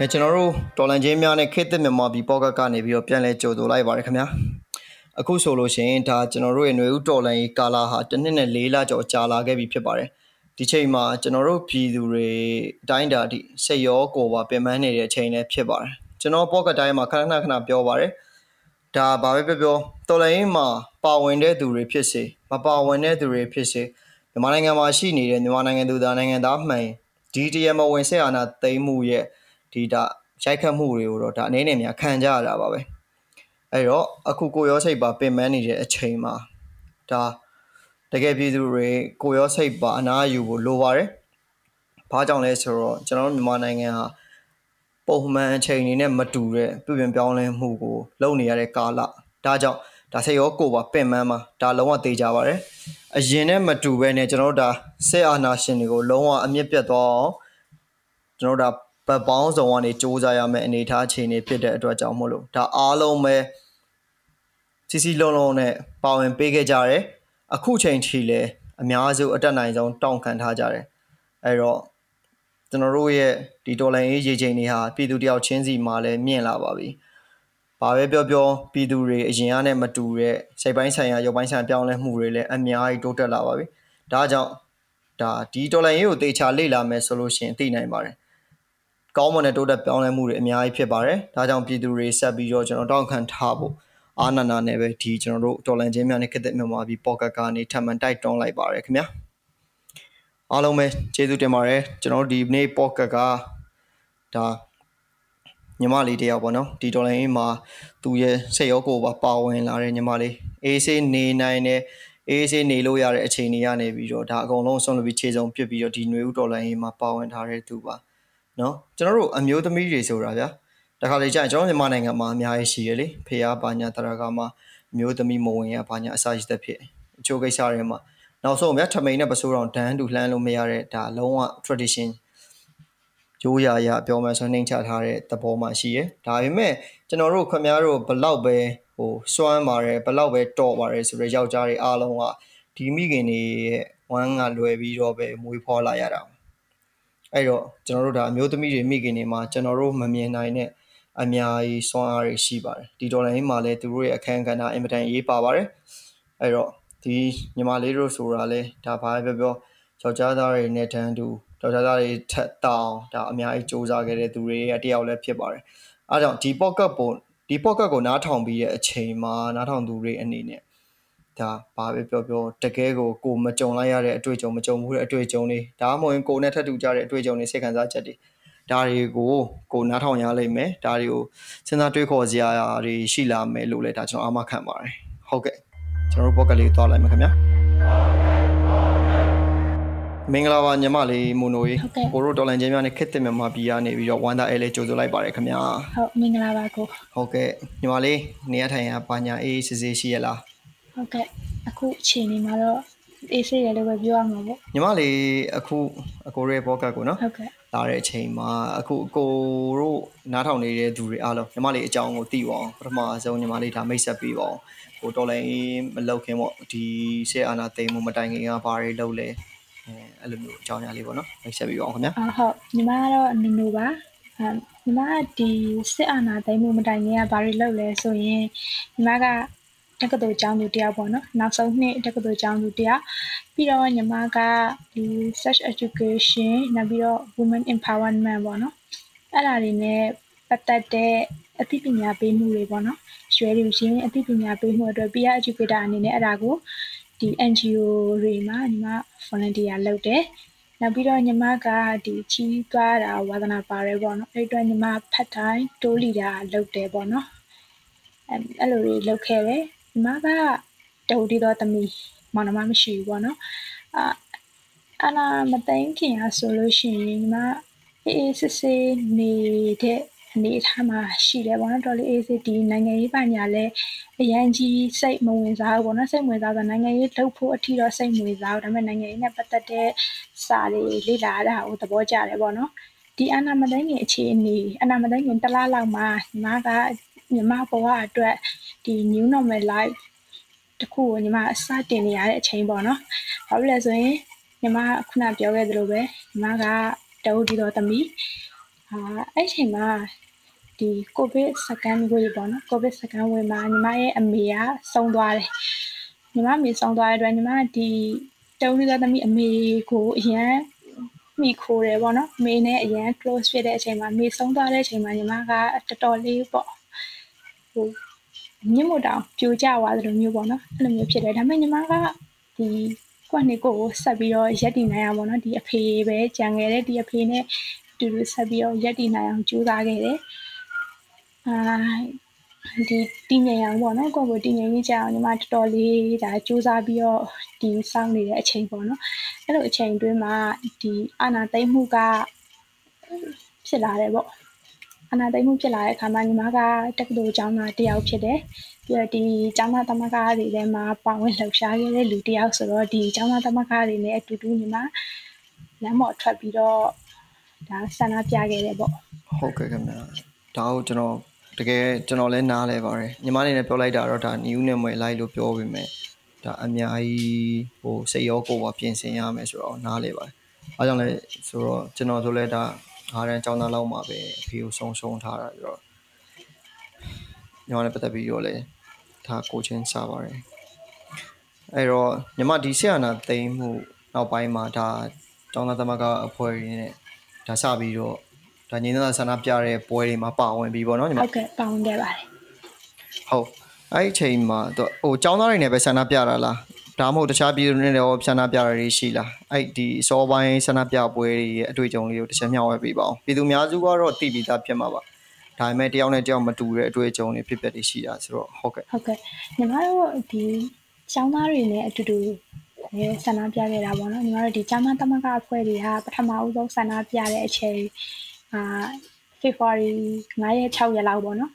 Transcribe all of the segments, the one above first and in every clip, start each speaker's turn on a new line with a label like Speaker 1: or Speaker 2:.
Speaker 1: ကဲကျွန်တော်တို့တော်လန်ချင်းများနဲ့ခေတ်သစ်မြန်မာပြည်ပေါ့ကတ်ကနေပြီးတော့ပြန်လဲကြိုဆိုလိုက်ပါတယ်ခင်ဗျာအခုဆိုလို့ရှိရင်ဒါကျွန်တော်တို့ရဲ့ຫນွေဥတော်လန်ရေးကာလာဟာတစ်နှစ်နဲ့၄လကျော်ကြာလာခဲ့ပြီဖြစ်ပါတယ်ဒီချိန်မှာကျွန်တော်တို့ပြည်သူတွေအတိုင်းတာဒီစိတ်ရောကိုယ်ပါပြင်ပန်းနေတဲ့အချိန်လည်းဖြစ်ပါတယ်ကျွန်တော်ပေါ့ကတ်တိုင်းမှာခဏခဏခဏပြောပါတယ်ဒါဘာပဲပြောပြောတော်လန်ရေးမှာပါဝင်တဲ့သူတွေဖြစ်စေမပါဝင်တဲ့သူတွေဖြစ်စေမြန်မာနိုင်ငံမှာရှိနေတဲ့မြန်မာနိုင်ငံသူသားနိုင်ငံသားမှန်ဒီတရမဝင်ဆက်အာဏာသိမ်းမှုရဲ့ ဒီဒါရိုက်ခတ်မှုတွေကိုတော့ဒါအနေနဲ့များခံကြရတာပါပဲအဲ့တော့အခုကိုရောစိတ်ပါပင်ပန်းနေတဲ့အချိန်မှာဒါတကယ်ပြည်သူတွေကိုရောစိတ်ပါအနားယူဖို့လိုပါတယ်ဘာကြောင့်လဲဆိုတော့ကျွန်တော်တို့မြန်မာနိုင်ငံဟာပုံမှန်အချိန်နေနဲ့မတူတဲ့ပြည်ပြင်ပြောင်းလဲမှုကိုလုပ်နေရတဲ့ကာလဒါကြောင့်ဒါစိတ်ရောကိုပါပင်ပန်းမှာဒါလုံးဝသိကြပါတယ်အရင်နဲ့မတူပဲねကျွန်တော်တို့ဒါဆက်အာနာရှင်တွေကိုလုံးဝအမြင့်ပြတ်သွားအောင်ကျွန်တော်တို့ဒါ ဘက်ပေါင်းစုံကနေစူးစမ်းရမယ့်အနေအထားအခြေအနေဖြစ်တဲ့အတွက်ကြောင့်မို့လို့ဒါအားလုံးပဲစီစီလုံးလုံးနဲ့ပါဝင်ပေးခဲ့ကြတယ်အခုချိန်ထိလည်းအများစုအတက်နိုင်ဆုံးတောင်းခံထားကြတယ်အဲတော့ကျွန်တော်တို့ရဲ့ဒီဒေါ်လာရေးရေချိန်တွေဟာပြည်သူတယောက်ချင်းစီမှာလည်းမြင့်လာပါပြီဘာပဲပြောပြောပြည်သူတွေအရင်ကနဲ့မတူတဲ့စိတ်ပိုင်းဆိုင်ရာရုပ်ပိုင်းဆိုင်ရာပြောင်းလဲမှုတွေလည်းအများကြီးတိုးတက်လာပါပြီဒါကြောင့်ဒါဒီဒေါ်လာရေးကိုတေချာလေ့လာမယ်ဆိုလို့ရှိရင်သိနိုင်ပါတယ် ကောင်းမွန်တဲ့တိုးတက်ပြောင်းလဲမှုတွေအများကြီးဖြစ်ပါတယ်။ဒါကြောင့်ပြည်သူတွေဆက်ပြီးတော့ကျွန်တော်တောင်းခံထားဖို့အာနာနာနဲ့ပဲဒီကျွန်တော်တို့တော်လန်ချင်းများနဲ့ခက်တဲ့မြန်မာပြည်ပေါ့ကတ်ကနေထပ်မံတိုက်တွန်းလိုက်ပါရခင်ဗျာ။အားလုံးပဲကျေးဇူးတင်ပါတယ်ကျွန်တော်တို့ဒီနေ့ပေါ့ကတ်ကဒါညီမလေးတယောက်ပေါ့နော်ဒီတော်လိုင်းမှာသူရဲ့စိတ်ရောကိုယ်ပါပါဝင်လာတဲ့ညီမလေးအေးဆေးနေနိုင်တဲ့အေးဆေးနေလို့ရတဲ့အခြေအနေကနေပြီးတော့ဒါအကုန်လုံးဆုံးလို့ပြီးခြေစုံပြစ်ပြီးတော့ဒီຫນွေဥတော်လိုင်းမှာပါဝင်ထားတဲ့သူပါ နော်ကျွန်တော်တို့အမျိုးသမီးတွေဆိုတာဗျာတခါလေကြာကျွန်တော်မြန်မာနိုင်ငံမှာအများကြီးရှိရလေဖေယားဘာညာတရကမှာအမျိုးသမီးမဝင်ရဘာညာအစာရှိတဲ့ဖြစ်အချို့ကိစ္စတွေမှာနောက်ဆုံးဗျာထမိန်နဲ့ပစိုးတော်ဒန်းတူလှမ်းလို့မရတဲ့ဒါလုံးဝ tradition ရိုးရာရပြောမှဆိုနှိမ်ချထားတဲ့သဘောမှရှိရဒါပေမဲ့ကျွန်တော်တို့ခင်ဗျားတို့ဘလောက်ပဲဟိုစွမ်းပါတယ်ဘလောက်ပဲတော့ပါတယ်ဆိုတော့ယောက်ျားတွေအားလုံးကဒီမိခင်တွေရဲ့ဝမ်းကလွယ်ပြီးတော့ပဲမွေးဖွားလာရတာ အဲ့တော့ကျွန်တော်တို့ဒါအမျိုးသမီးတွေမိခင်တွေမှာကျွန်တော်တို့မမြင်နိုင်တဲ့အများကြီးစွမ်းအားတွေရှိပါတယ်ဒီဒေါ်လာရင်းမှာလည်းသူတို့ရဲ့အခန်းကဏ္ဍအင်မတန်ရေးပါပါတယ်အဲ့တော့ဒီညီမလေးတို့ဆိုတာလဲဒါဘာပဲပြောပြောယောက်ျားသားတွေနဲ့တန်းတူယောက်ျားသားတွေထက်တောင်ဒါအများကြီးစူးစမ်းခဲ့တဲ့သူတွေရဲ့တယောက်လည်းဖြစ်ပါတယ်အားကြောင့်ဒီ pocket ပုံဒီ pocket ကိုနားထောင်ပြီးရဲ့အချိန်မှာနားထောင်သူတွေအနေနဲ့ ဒါဘာပဲပြောပြောတကယ်ကိုကိုမကြုံလိုက်ရတဲ့အတွေ့အကြုံမကြုံဘူးတဲ့အတွေ့အကြုံတွေဒါမှမဟုတ်ကိုနဲ့ထပ်တူကြတဲ့အတွေ့အကြုံတွေစိတ်ခံစားချက်တွေဒါတွေကိုကိုနားထောင်ရလိမ့်မယ်ဒါတွေကိုစဉ်းစားတွေးခေါ်စရာတွေရှိလာမယ်လို့လည်းဒါကျွန်တော်အားမခံပါတယ်ဟုတ်ကဲ့ကျွန်တော်တို့ pocket လေးသွားလိုက်မယ်ခင်ဗျာမင်္ဂလာပါညီမလေးမိုနိုကြီးကိုရိုဒေါ်လန်ချင်းများနဲ့ခက်တဲ့မြန်မာပြည်ကနေပြီးတော့ဝမ်ဒါအဲလေးကြိုဆိုလိုက်ပါတယ်ခင်ဗျာ
Speaker 2: ဟုတ်မင်္ဂလာပါကို
Speaker 1: ဟုတ်ကဲ့ညီမလေးနေရထိုင်ရပါညာအေးစစ်စစ်ရှိရလား
Speaker 2: ဟုတ်ကဲ့အခုအချိန်နေမှာတော့အေးဆေးရလို့ပဲပြောရမှာပေါ့
Speaker 1: ညီမလေးအခုအကိုရဲ့ဘောကတ်ကိုနော်
Speaker 2: ဟုတ်ကဲ့
Speaker 1: လာတဲ့အချိန်မှာအခုအကိုတို့နားထောင်နေတဲ့သူတွေအားလုံးညီမလေးအကြောင်းကိုသိပါအောင်ပထမဆုံးညီမလေးဒါမိတ်ဆက်ပေးပါအောင်ဟိုတော်လိုင်းမလောက်ခင်ပေါ့ဒီရှေ့အာနာသိမ်းမှုမတိုင်ခင်ကဘာတွေလုပ်လဲအဲအဲ့လိုမျိုးအကြောင်းအရာလေးပေါ့နော်မိတ်ဆက်ပေးပါအောင်ခင်ဗျာ
Speaker 2: ဟုတ်ညီမကတော့နူနူပါညီမဒီစစ်အာဏာသိမ်းမှုမတိုင်ခင်ကဘာတွေလုပ်လဲဆိုရင်ညီမက တက္ကသိုလ်ကျောင်းသူတယောက်ပေါ့နော်နောက်ဆုံးနှစ်တက္ကသိုလ်ကျောင်းသူတယောက်ပြီးတော့ညီမကဒီ sex education နောက်ပြီးတော့ women empowerment ပေါ့နော်အဲ့ဒါတွေနဲ့ပတ်သက်တဲ့အသိပညာပေးမှုတွေပေါ့နော်ရွယ်လူချင်းအသိပညာပေးမှုအတွက် peer educator အနေနဲ့အဲ့ဒါကိုဒီ NGO တွေမှာညီမ volunteer လုပ်တယ်နောက်ပြီးတော့ညီမကဒီချီးသွားတာဝါသနာပါတယ်ပေါ့နော်အဲ့အတွက်ညီမဖတ်တိုင်းတိုးလီတာလုပ်တယ်ပေါ့နော်အဲ့အဲ့လိုတွေလုပ်ခဲ့တယ် ညီမကတဝတီတော့သမီးမောင်နှမမရှိဘူးပေါ့နော်အာအနာမသိန်းခင်ရဆိုလို့ရှိရင်ညီမအေးအေးစစ်စစ်နေတဲ့အနေအထားမှာရှိတယ်ပေါ့နော်တော်လေးအေးစစ်ဒီနိုင်ငံရေးပညာလဲအရန်ကြီးစိတ်မဝင်စားဘူးပေါ့နော်စိတ်ဝင်စားဆိုနိုင်ငံရေးလုပ်ဖို့အထီတော့စိတ်မဝင်စားဘူးဒါပေမဲ့နိုင်ငံရေးနဲ့ပတ်သက်တဲ့စာတွေလေ့လာရတာကိုသဘောကျတယ်ပေါ့နော်ဒီအနာမသိန်းခင်အခြေအနေအနာမသိန်းခင်တစ်လားလောက်မှာညီမကညီမဘဝအတွက် ဒီ new normal life တခုကိုညီမအစတင်နေရတဲ့အချိန်ပေါ့နော်။ဘာလို့လဲဆိုရင်ညီမခုနပြောခဲ့သလိုပဲညီမကတဝူဒီတော်သမီးအာအဲ့ချိန်မှာဒီကိုဗစ် second wave ပေါ့နော်ကိုဗစ် second wave မှာညီမရဲ့အမေကဆုံးသွားတယ်ညီမအမေဆုံးသွားတဲ့အတွက်ညီမဒီတုံးလေးသမီးအမေကိုအရန်မိခိုးတယ်ပေါ့နော်မေနဲ့အရန် close ဖြစ်တဲ့အချိန်မှာမေဆုံးသွားတဲ့အချိန်မှာညီမကတော်တော်လေးပေါ့ဟို မြင့်မို့တောင်ပြိုကျသွားသလိုမျိုးပေါ့နော်အဲ့လိုမျိုးဖြစ်တယ်ဒါပေမဲ့ညီမကဒီကိုယ့်နှစ်ကိုကိုဆက်ပြီးတော့ရက်တည်နိုင်အောင်ပေါ့နော်ဒီအဖေပဲကြံခဲ့တယ်ဒီအဖေနဲ့တူတူဆက်ပြီးတော့ရက်တည်နိုင်အောင်ကြိုးစားခဲ့တယ်အာဒီတည်ငြိမ်အောင်ပေါ့နော်ကိုယ့်ကိုတည်ငြိမ်ရေးကြအောင်ညီမတော်တော်လေးဒါစူးစမ်းပြီးတော့ဒီစောင့်နေတဲ့အချိန်ပေါ့နော်အဲ့လိုအချိန်အတွင်းမှာဒီအာနာသိမ့်မှုကဖြစ်လာတယ်ပေါ့ အာနာသိမ့်မှုဖြစ်လာတဲ့အခါမှာညီမကတက္ကသိုလ်ကျောင်းသားတယောက်ဖြစ်တယ်ပြီးတော့ဒီကျောင်းသားသမဂ္ဂတွေထဲမှာပါဝင်လှုပ်ရှားခဲ့တဲ့လူတယောက်ဆိုတော့ဒီကျောင်းသားသမဂ္ဂတွေနဲ့အတူတူညီမလမ်းပေါ်ထွက်ပြီးတော့ဒါဆန္ဒပြခဲ့တယ်ပေါ့
Speaker 1: ဟုတ်ကဲ့ခင်ဗျာဒါကိုကျွန်တော်တကယ်ကျွန်တော်လည်းနားလဲပါတယ်ညီမအနေနဲ့ပြောလိုက်တာတော့ဒါ new နဲ့မွေလိုက်လို့ပြောပေမဲ့ဒါအများကြီးဟိုစိတ်ရောကိုယ်ပါပြင်ဆင်ရမယ်ဆိုတော့နားလဲပါတယ်အားကြောင့်လဲဆိုတော့ကျွန်တော်ဆိုလဲဒါ အားရန်ចောင်းသားလောက်မှာပဲအဖေကိုဆုံဆုံထားတာပြီးတော့ညီမနဲ့ပတ်သက်ပြီးတော့လဲဒါကိုချင်းစားပါတယ်အဲ့တော့ညီမဒီဆက်အနာသိမ်းမှုနောက်ပိုင်းမှာဒါကျောင်းသားသမဂ္ဂအဖွဲ့ရင်းနဲ့ဒါစပြီးတော့ဒါညီသားဆန္ဒပြတဲ့ပွဲတွေမှာပါဝင်ပြီးပေါ့နော်ညီ
Speaker 2: မဟုတ်ကဲ့ပါဝင်ခဲ့ပါတယ်
Speaker 1: ဟုတ်အဲ့ဒီချိန်မှာတော့ဟိုကျောင်းသားတွေနဲ့ပဲဆန္ဒပြတာလား ဒါမှမဟုတ်တခြားပြည်သူတွေနဲ့ရောဆန္ဒပြတာတွေရှိလားအဲ့ဒီစောပိုင်းဆန္ဒပြပွဲတွေရဲ့အတွေ့အကြုံလေးကိုတစ်ချက်မျှဝေပေးပါအောင်ပြည်သူများစုကတော့သိပြီးသားဖြစ်မှာပါဒါပေမဲ့တယောက်နဲ့တယောက်မတူတဲ့အတွေ့အကြုံတွေဖြစ်ပျက်တွေရှိတာဆိုတော့ဟုတ်ကဲ့
Speaker 2: ဟုတ်ကဲ့ညီမတို့ဒီကျောင်းသားတွေနဲ့အတူတူဆန္ဒပြခဲ့တာပေါ့နော်ညီမတို့ဒီကျောင်းသားသမဂ္ဂအဖွဲ့တွေကပထမဦးဆုံးဆန္ဒပြတဲ့အချိန်အာ February 9ရက်6ရက်လောက်ပေါ့နော်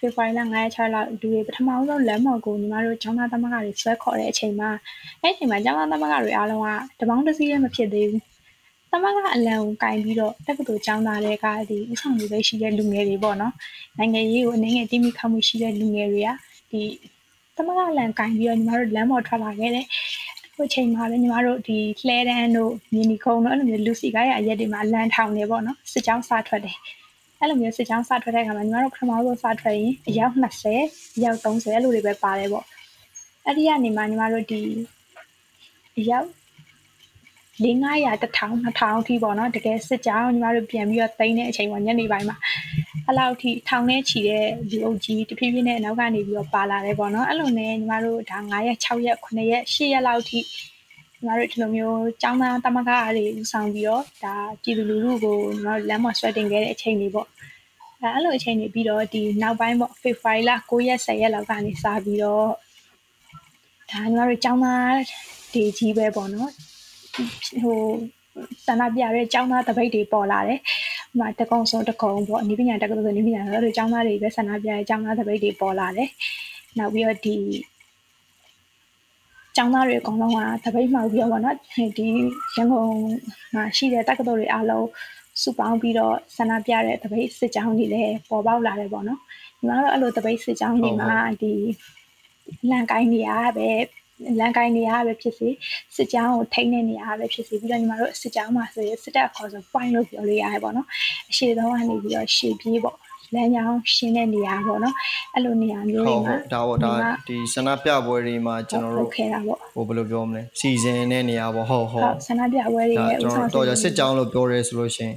Speaker 2: February လ9ရက်6ရက်လောက်လူတွေပထမဆုံးလမ်းမော်ကိုညီမတို့ကျောင်းသားသမဂ္ဂတွေဆွဲခေါ်တဲ့အချိန်မှာအဲ့ဒီအချိန်မှာကျောင်းသားသမဂ္ဂတွေအားလုံးကတပေါင်းတစ်စီးလည်းမဖြစ်သေးဘူးသမဂ္ဂအလံကိုကင်ပြီးတော့တက္ကသိုလ်ကျောင်းသားတွေကဒီဥဆောင်လူပဲရှိတဲ့လူငယ်တွေပေါ့နော်နိုင်ငံရေးကိုအနေငယ်တိမိခတ်မှုရှိတဲ့လူငယ်တွေကဒီသမဂ္ဂလံကင်ပြီးတော့ညီမတို့လမ်းပေါ်ထွက်လာခဲ့တယ်ဟိုချိန်မှာလည်းညီမတို့ဒီလှဲတန်းတို့မြင်းဒီခုံတို့အဲ့လိုမျိုးလူစီကားရအရက်တွေမှာလမ်းထောင်နေပေါ့နော်စစ်ကြောင်းစထွက်တယ် အဲ့လိုမျိုးစစ်ကြောင်းစထွက်တဲ့အခါမှာညီမတို့ပထမဆုံးစထွက်ရင်အယောက်20အယောက်30အဲ့လိုတွေပဲပါတယ်ပေါ့အဲ့ဒီကနေမှညီမတို့ဒီအယောက်၄900 1000 2000အထိပေါ့နော်တကယ်စစ်ကြောင်းညီမတို့ပြန်ပြီးတော့သိမ်းတဲ့အချိန်မှာညနေပိုင်းမှာအဲ့လောက်ထိထောင်ထဲချီတဲ့လူအုပ်ကြီးတဖြည်းဖြည်းနဲ့နောက်ကနေပြီးတော့ပါလာတယ်ပေါ့နော်အဲ့လိုနဲ့ညီမတို့ဒါ9ရက်6ရက်9ရက်10ရက်လောက်ထိ ညီမတို့ဒီလိုမျိုးចောင်းသားတမကအားတွေဆောင်ပြီးတော့ဒါပြည်သူလူထုကိုညီမတို့လမ်းမှာဆွဲတင်ခဲ့တဲ့အချိန်တွေပေါ့အဲအဲ့လိုအချိန်တွေပြီးတော့ဒီနောက်ပိုင်းပေါ့ February လ9ရက်10ရက်လောက်ကနေစပြီးတော့ဒါညီမတို့ចောင်းသားတွေကြီးပဲပေါ့နော်ဟိုဆန္ဒပြတဲ့ကျောင်းသားတပိတ်တွေပေါ်လာတယ်။ဟိုမှာတကုံစုံတကုံပေါ့အနည်းပညာတက္ကသိုလ်ဆိုအနည်းပညာဆိုတော့ကျောင်းသားတွေပဲဆန္ဒပြတဲ့ကျောင်းသားတပိတ်တွေပေါ်လာတယ်။နောက်ပြီးတော့ဒီ ကျောင်းသားတွေအကုန်လုံးကတပိတ်မှောက်ပြီးတော့ဗောနော်ဒီရန်ကုန်မှာရှိတဲ့တက္ကသိုလ်တွေအားလုံးစုပေါင်းပြီးတော့ဆန္ဒပြတဲ့တပိတ်စစ်ကြောင်းတွေလည်းပေါ်ပေါက်လာတယ်ပေါ့နော်။ညီမတို့အဲ့လိုတပိတ်စစ်ကြောင်းတွေမှာဒီလန်ကိုင်းနေရပဲလန်ကိုင်းနေရပဲဖြစ်စေစစ်ကြောင်းကိုထိန်းနေနေရပဲဖြစ်စေပြီးတော့ညီမတို့စစ်ကြောင်းမှာဆိုရင်စစ်တပ်ခေါ်ဆို point လို့ပြောလို့ရတယ်ပေါ့နော်အရှိဆုံးကနေပြီးတော့ရှေ့ပြေးပေါ့ လမ်းကြောင်းရှင်းတဲ့နေရာပေါ့နော်အဲ့လိုနေရာမျိုးတွေမှာ
Speaker 1: ဒါပေါ့ဒါဒီဆန္ဒပြပွဲတွေမှာကျွန်တော်တို့
Speaker 2: ခဲ့တာပေါ့
Speaker 1: ဟိုဘယ်လိုပြောမလဲစီစဉ်တဲ့နေရာပေါ့ဟုတ်ဟုတ်
Speaker 2: ဆန္ဒပြပွဲတွေရဲ့
Speaker 1: ဥစားတော်တော်စစ်ကြောင်းလို့ပြောရဲဆိုလို့ရှိရင်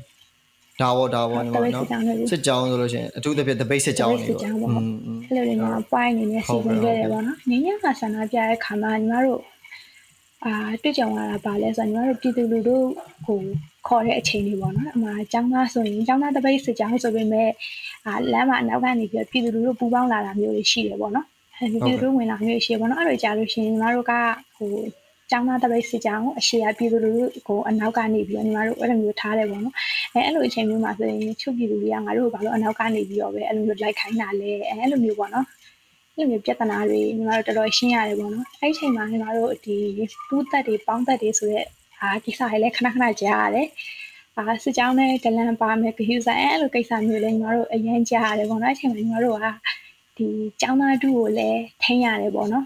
Speaker 1: ဒါပေါ့ဒါပေါ့ညီမနော်စစ်ကြောင်းဆိုလို့ရှိရင်အထူးသဖြင့်တပိတ်စစ်ကြောင်းတွေပေါ့อืม
Speaker 2: အဲ့လိုတွေမှာ point အနေနဲ့စီစဉ်ခဲ့တယ်ပေါ့နော်။နင်းညကဆန္ဒပြတဲ့ခါမှာညီမတို့အာတွေ့ကြုံရတာပါလဲဆိုတော့ညီမတို့ပြည်သူလူထုကို ခေါ်တဲ့အချိန်တွေပေါ့နော်။အမှအကြောင်းသားဆိုရင်အကြောင်းသားတပိတ်စစ်ကြောင်းဆိုပေမဲ့အာလမ်းမှာအနောက်ကနေပြီးပြည်သူလူထုပူပေါင်းလာတာမျိုးတွေရှိတယ်ပေါ့နော်။အဲဒီပြည်သူလူဝင်လာမျိုးရှိတယ်ပေါ့နော်။အဲ့လိုကြားလို့ရှိရင်ညီမတို့ကဟိုကျောင်းသားတပိတ်စစ်ကြောင်းအရှိရပြည်သူလူထုကိုအနောက်ကနေပြီးတော့ညီမတို့အဲ့လိုမျိုးထားတယ်ပေါ့နော်အဲအဲ့လိုအချိန်မျိုးမှာဆိုရင်ချုပ်ပြည်သူတွေကငါတို့ဘာလို့အနောက်ကနေပြီးတော့ပဲအဲ့လိုမျိုးလိုက်ခိုင်းတာလဲအဲအဲ့လိုမျိုးပေါ့နော်အဲ့လိုမျိုးပြဿနာတွေညီမတို့တော်တော်ရှင်းရတယ်ပေါ့နော်အဲ့ဒီအချိန်မှာညီမတို့ဒီပူးသက်တွေပေါင်းသက်တွေဆိုတဲ့ အာကိစ္စတွေလည်းခဏခဏကြားရတယ်အာစစ်ကြောင်းနဲ့ဒလန်ပါမယ်ဂဟူဆိုင်အဲ့လိုကိစ္စမျိုးလည်းညီမတို့အရင်ကြားရတယ်ပေါ့နော်အဲ့ချိန်မှာညီမတို့ကဒီကျောင်းသားတူကိုလည်းထိန်းရတယ်ပေါ့နော်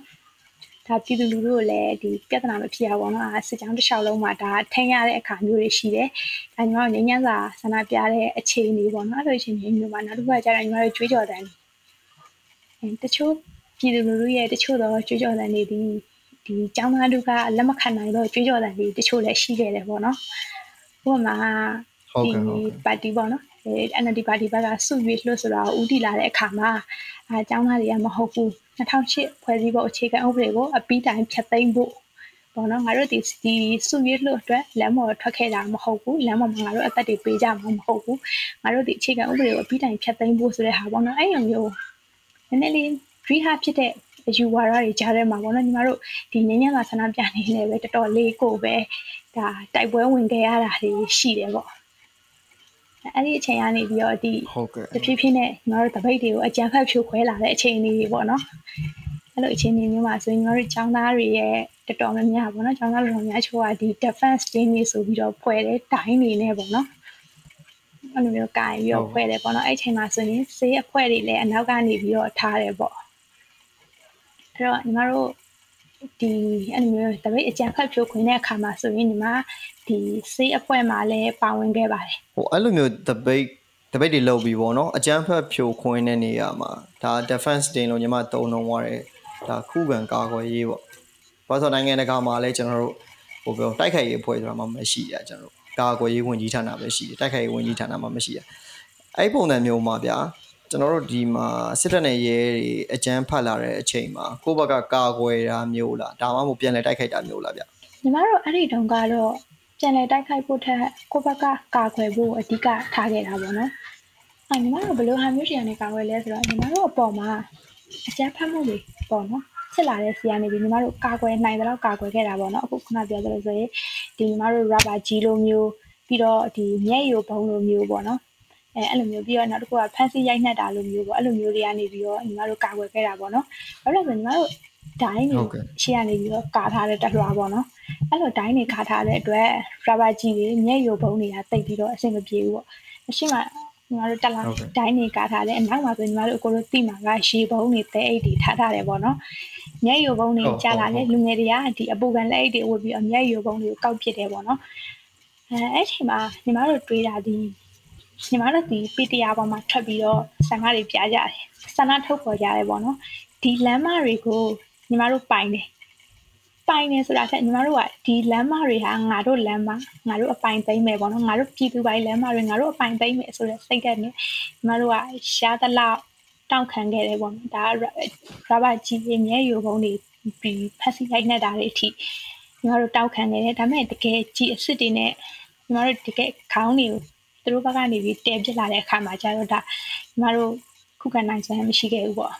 Speaker 2: ဒါပြည်သူလူထုကိုလည်းဒီပြဿနာမဖြစ်ရပါတော့နော်စစ်ကြောင်းတစ်လျှောက်လုံးမှာဒါထိန်းရတဲ့အခါမျိုးတွေရှိတယ်ဒါညီမတို့ငញ្ញမ်းစာဆန္ဒပြတဲ့အခြေအနေပေါ့နော်အဲ့လိုအခြေအနေမျိုးမှာနောက်တစ်ခုကကျတော့ညီမတို့ကြွေးကြော်တယ်တချို့ပြည်သူလူထုရဲ့တချို့တော့ကြွေးကြော်တယ်နေဒီ ဒီကျောင်းသားတို့ကလက်မခံနိုင်တော့ကြွေးကြော်တယ်နေတချို့လည်းရှိခဲ့တယ်ပေါ့နော်ဥပမာ
Speaker 1: ဟုတ်ကဲ့ဟုတ်ကဲ့
Speaker 2: ပါတီပေါ့နော်အဲ NLD ပါတီဘက်ကစုရွေးလို့ဆိုတော့ဦးတည်လာတဲ့အခါမှာအဲကျောင်းသားတွေကမဟုတ်ဘူး2008ဖွဲ့စည်းပုံအခြေခံဥပဒေကိုအပြီးတိုင်ဖျက်သိမ်းဖို့ပေါ့နော်ငါတို့ဒီဒီစုရွေးလို့အတွက်လမ်းပေါ်ထွက်ခဲ့တာမဟုတ်ဘူးလမ်းပေါ်မှာငါတို့အသက်တွေပေးကြမှာမဟုတ်ဘူးငါတို့ဒီအခြေခံဥပဒေကိုအပြီးတိုင်ဖျက်သိမ်းဖို့ဆိုတဲ့ဟာပေါ့နော်အဲ့လိုမျိုးနည်းနည်းလေး dream ဖြစ်တဲ့ အယူဝါဒတွေကြားထဲမှာပေါ့နော်ညီမတို့ဒီညဉ့်ညံ့သာဆန္ဒပြနေလဲပဲတော်တော်လေးကိုပဲဒါတိုက်ပွဲဝင်ခဲ့ရတာတွေရှိတယ်ပေါ့အဲ့ဒီအချိန်ကနေပြီးတော့ဒီ
Speaker 1: တ
Speaker 2: ဖြည်းဖြည်းနဲ့ညီမတို့တပိတ်တွေကိုအကြမ်းဖက်ဖြိုခွဲလာတဲ့အချိန်လေးတွေပေါ့နော်အဲ့လိုအချိန်လေးမျိုးမှာဆိုရင်ညီမတို့ចောင်းသားတွေရဲ့တော်တော်များများပေါ့နော်ចောင်းသားလူတော်များချိုးကဒီ defense team တွေဆိုပြီးတော့ဖွဲ့တယ်တိုင်းနေနေပေါ့နော်အဲ့လိုမျိုးကင်ပြီးတော့ဖွဲ့တယ်ပေါ့နော်အဲ့ချိန်မှာဆိုရင်ဆေးအဖွဲ့တွေလည်းအနောက်ကနေပြီးတော့ထားတယ်ပေါ့ အဲ့တော့ညီမတို့ဒီအဲ့လိုမျိုးတပိတ်အကြံဖတ်ဖြိုခွင်းတဲ့အခါမှာဆိုရင်ညီမဒီစေးအဖွဲ့မှာလည်းပါဝင်ခဲ့ပါတယ်
Speaker 1: ဟိုအဲ့လိုမျိုး debate debate တွေလုပ်ပြီးပေါ့နော်အကြမ်းဖက်ဖြိုခွင်းတဲ့နေရာမှာဒါ defense team လို့ညီမတုံလုံးသွားတယ်ဒါခုခံကာကွယ်ရေးပေါ့ဘာလို့နိုင်ငံတကာမှာလည်းကျွန်တော်တို့ဟိုပြောတိုက်ခိုက်ရေးအဖွဲ့ဆိုတာမှမရှိရကျွန်တော်တို့ကာကွယ်ရေးဝန်ကြီးဌာနပဲရှိတယ်တိုက်ခိုက်ရေးဝန်ကြီးဌာနမှမရှိရအဲ့ပုံစံမျိုးမှာဗျာ ကျွန်တော်တို့ဒီမှာစစ်တပ်နဲ့ရဲတွေအကြမ်းဖက်လာတဲ့အချိန်မှာကိုယ့်ဘက်ကကာကွယ်တာမျိုးလားဒါမှမဟုတ်ပြန်လဲတိုက်ခိုက်တာမျိုးလားဗျ
Speaker 2: ညီမတို့အဲ့ဒီတုန်းကတော့ပြန်လဲတိုက်ခိုက်ဖို့ထက်ကိုယ့်ဘက်ကကာကွယ်ဖို့အဓိကထားခဲ့တာပေါ့နော်အဲညီမတို့ဘယ်လိုဟာမျိုးရှိရနေကာကွယ်လဲဆိုတော့ညီမတို့အပေါ်မှာအကြမ်းဖက်မှုတွေပေါ့နော်ဖြစ်လာတဲ့စီကနေပြီးညီမတို့ကာကွယ်နိုင်တဲ့လောက်ကာကွယ်ခဲ့တာပေါ့နော်အခုခုနပြောသလိုဆိုရင်ဒီညီမတို့ rubber ကြီးလိုမျိုးပြီးတော့ဒီမျက်ရည်ဘုံလိုမျိုးပေါ့နော် အဲအဲ့လိုမျိုးပြီးတော့နောက်တစ်ခုကဖန်စီရိုက်နှက်တာလိုမျိုးပေါ့အဲ့လိုမျိုးတွေကနေပြီးတော့ညီမတို့ကာကွယ်ခဲ့တာပေါ့နော်ဘာလို့လဲဆိုညီမတို့ဒိုင်းတွေရှေ့ကနေပြီးတော့ကာထားတဲ့တလွှာပေါ့နော်အဲ့လိုဒိုင်းတွေကာထားတဲ့အတွက် rubber ကြီးတွေမျက်ရည်ဘုံတွေကတိတ်ပြီးတော့အဆင်မပြေဘူးပေါ့အရှိမညီမတို့တက်လာဒိုင်းတွေကာထားတယ်အနောက်မှာဆိုညီမတို့အကိုတို့တိမှာကရေဘုံတွေတဲအိတ်တွေထားထားတယ်ပေါ့နော်မျက်ရည်ဘုံတွေကြားလာတယ်လူငယ်တွေကဒီအပူကန်လက်အိတ်တွေဝတ်ပြီးတော့မျက်ရည်ဘုံတွေကိုကောက်ပစ်တယ်ပေါ့နော်အဲအဲ့ချိန်မှာညီမတို့တွေးတာဒီ ညီမတို့ဒီပီတီယာပေါ်မှာထွက်ပြီးတော့ဆန္ဒတွေပြကြတယ်ဆန္ဒထုတ်ပေါ်ကြတယ်ပေါ့နော်ဒီလမ်းမတွေကိုညီမတို့ပိုင်တယ်ပိုင်နေဆိုတာထက်ညီမတို့ကဒီလမ်းမတွေဟာငါတို့လမ်းမငါတို့အပိုင်သိမ်းမယ်ပေါ့နော်ငါတို့ပြည်သူပိုင်းလမ်းမတွေငါတို့အပိုင်သိမ်းမယ်ဆိုတဲ့စိတ်ဓာတ်နဲ့ညီမတို့ကရှားသလောက်တောင့်ခံခဲ့တယ်ပေါ့နော်ဒါရဘာကြီးရဲ့မြဲယူပုံတွေပြီးဖက်စီလိုက်နေတာတွေအထိညီမတို့တောက်ခံနေတယ်ဒါပေမဲ့တကယ်ကြီးအစ်စ်တွေနဲ့ညီမတို့တကယ်ခေါင်းတွေကို သူတို့ဘက်ကနေပြီးတဲပြစ်လာတဲ့အခါမှာကျတော့ဒါညီမတို့ခုခံနိုင်စွမ်းမရှိခဲ့ဘူးပေါ့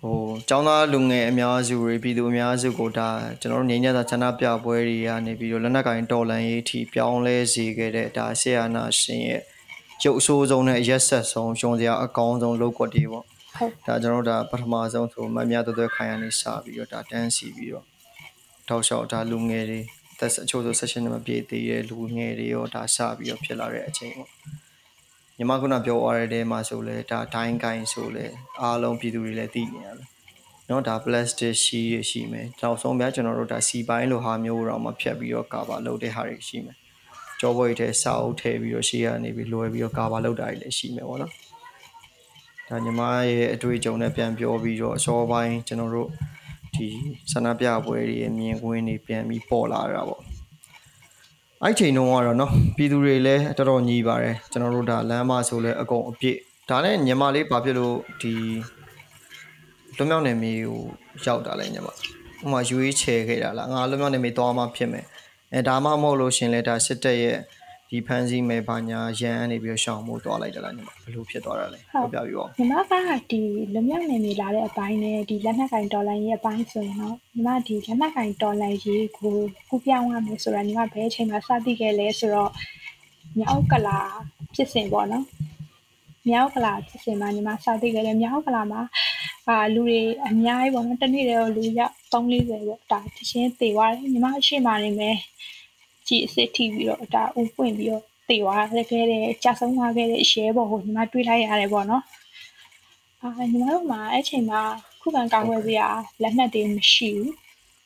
Speaker 1: ဟိုကျောင်းသားလူငယ်အများစုတွေပြည်သူအများစုကိုဒါကျွန်တော်တို့ငင်းညတာချနာပြပွဲတွေကနေပြီးတော့လက်နက်ကင်တော်လန်ရေးအထိပြောင်းလဲစေခဲ့တဲ့ဒါဆီယာနာရှင်ရဲ့ရုပ်အဆိုးဆုံးနဲ့ရက်ဆက်ဆုံးရှုံစရာအကောင်းဆုံးလောက်ကွက်တွေပေါ့
Speaker 2: ဟုတ်
Speaker 1: ဒါကျွန်တော်တို့ဒါပထမဆုံးဆိုမမြတ်သွဲခိုင်ရနေစပြီးတော့ဒါတန်းစီပြီးတော့တောက်လျှောက်ဒါလူငယ်တွေ သက်အချို့ဆို session မပြည့်သေးတဲ့လူငယ်တွေရောဒါစပြီးတော့ဖြစ်လာတဲ့အချိန်ပေါ့ညီမခုနပြောသွားတဲ့တဲမှာဆိုလဲဒါဒိုင်းကိုင်းဆိုလဲအားလုံးပြည်သူတွေလည်းသိနေရတယ်เนาะဒါ plastic ရှိရရှိမယ်တောက်ဆုံးများကျွန်တော်တို့ဒါစီပိုင်းလိုဟာမျိုးတော့မဖြတ်ပြီးတော့ကာဘာလုပ်တဲ့ဟာတွေရှိမယ်ကြောပွဲထဲစာအုပ်ထည့်ပြီးတော့ရှေ့ကနေပြီးလွယ်ပြီးတော့ကာဘာလုပ်တာတွေလည်းရှိမယ်ပေါ့နော်ဒါညီမရဲ့အတွေ့အကြုံနဲ့ပြန်ပြောပြီးတော့အစောပိုင်းကျွန်တော်တို့ ဒီဆန္ဒပြပွဲတွေရဲ့မြင်ကွင်းတွေပြန်ပြီးပေါ်လာတာပေါ့အဲ့ချိန်တုန်းကတော့เนาะပြည်သူတွေလည်းတော်တော်ညီပါတယ်ကျွန်တော်တို့ဒါလမ်းမဆိုလဲအကုန်အပြည့်ဒါနဲ့ညီမလေးဘာဖြစ်လို့ဒီလွမြောက်နေမျိုးကိုရောက်တာလဲညီမဥမာယူရေးချေခဲ့တာလားငါလွမြောက်နေမျိုးသွားမှဖြစ်မယ်အဲဒါမှမဟုတ်လို့ရှင်လဲဒါစစ်တပ်ရဲ့ ဒီဖန်စီမယ်ဘာညာရန်အနေပြီးရှောင်းမှုသွားလိုက်တယ်လားညီမဘယ်လိုဖြစ်သွားတာလဲပြောပြပြီးပါ
Speaker 2: ညီမကဒီလမြောက်နေနေလာတဲ့အပိုင်းနဲ့ဒီလက်နက်ကင်ဒေါ်လာရဲ့အပိုင်းဆိုရင်တော့ညီမဒီလက်နက်ကင်ဒေါ်လာရေးကိုကူပြောင်းရမယ်ဆိုတာညီမဘယ်အချိန်မှစသိခဲ့လဲဆိုတော့မြောက်ကလာဖြစ်စဉ်ပေါ့နော်မြောက်ကလာဖြစ်စဉ်မှာညီမစသိခဲ့တယ်မြောက်ကလာမှာအာလူတွေအများကြီးပေါ့နော်တနေ့တည်းတော့လူရောက်340ပေါ့ဒါတချင်းသေသွားတယ်ညီမရှိမှနေမယ် ကြည့်အစ်စ်ထိပြီးတော့ဒါဦးပွင့်ပြီးတော့သေသွားခဲ့တဲ့ကြာဆုံးသွားခဲ့တဲ့ရဲဘော်ကိုညီမတွေးလိုက်ရတယ်ပေါ့နော်အာညီမတို့မှာအဲ့ချိန်မှာခုခံကာကွယ်စရာလက်နက်တွေမရှိဘူး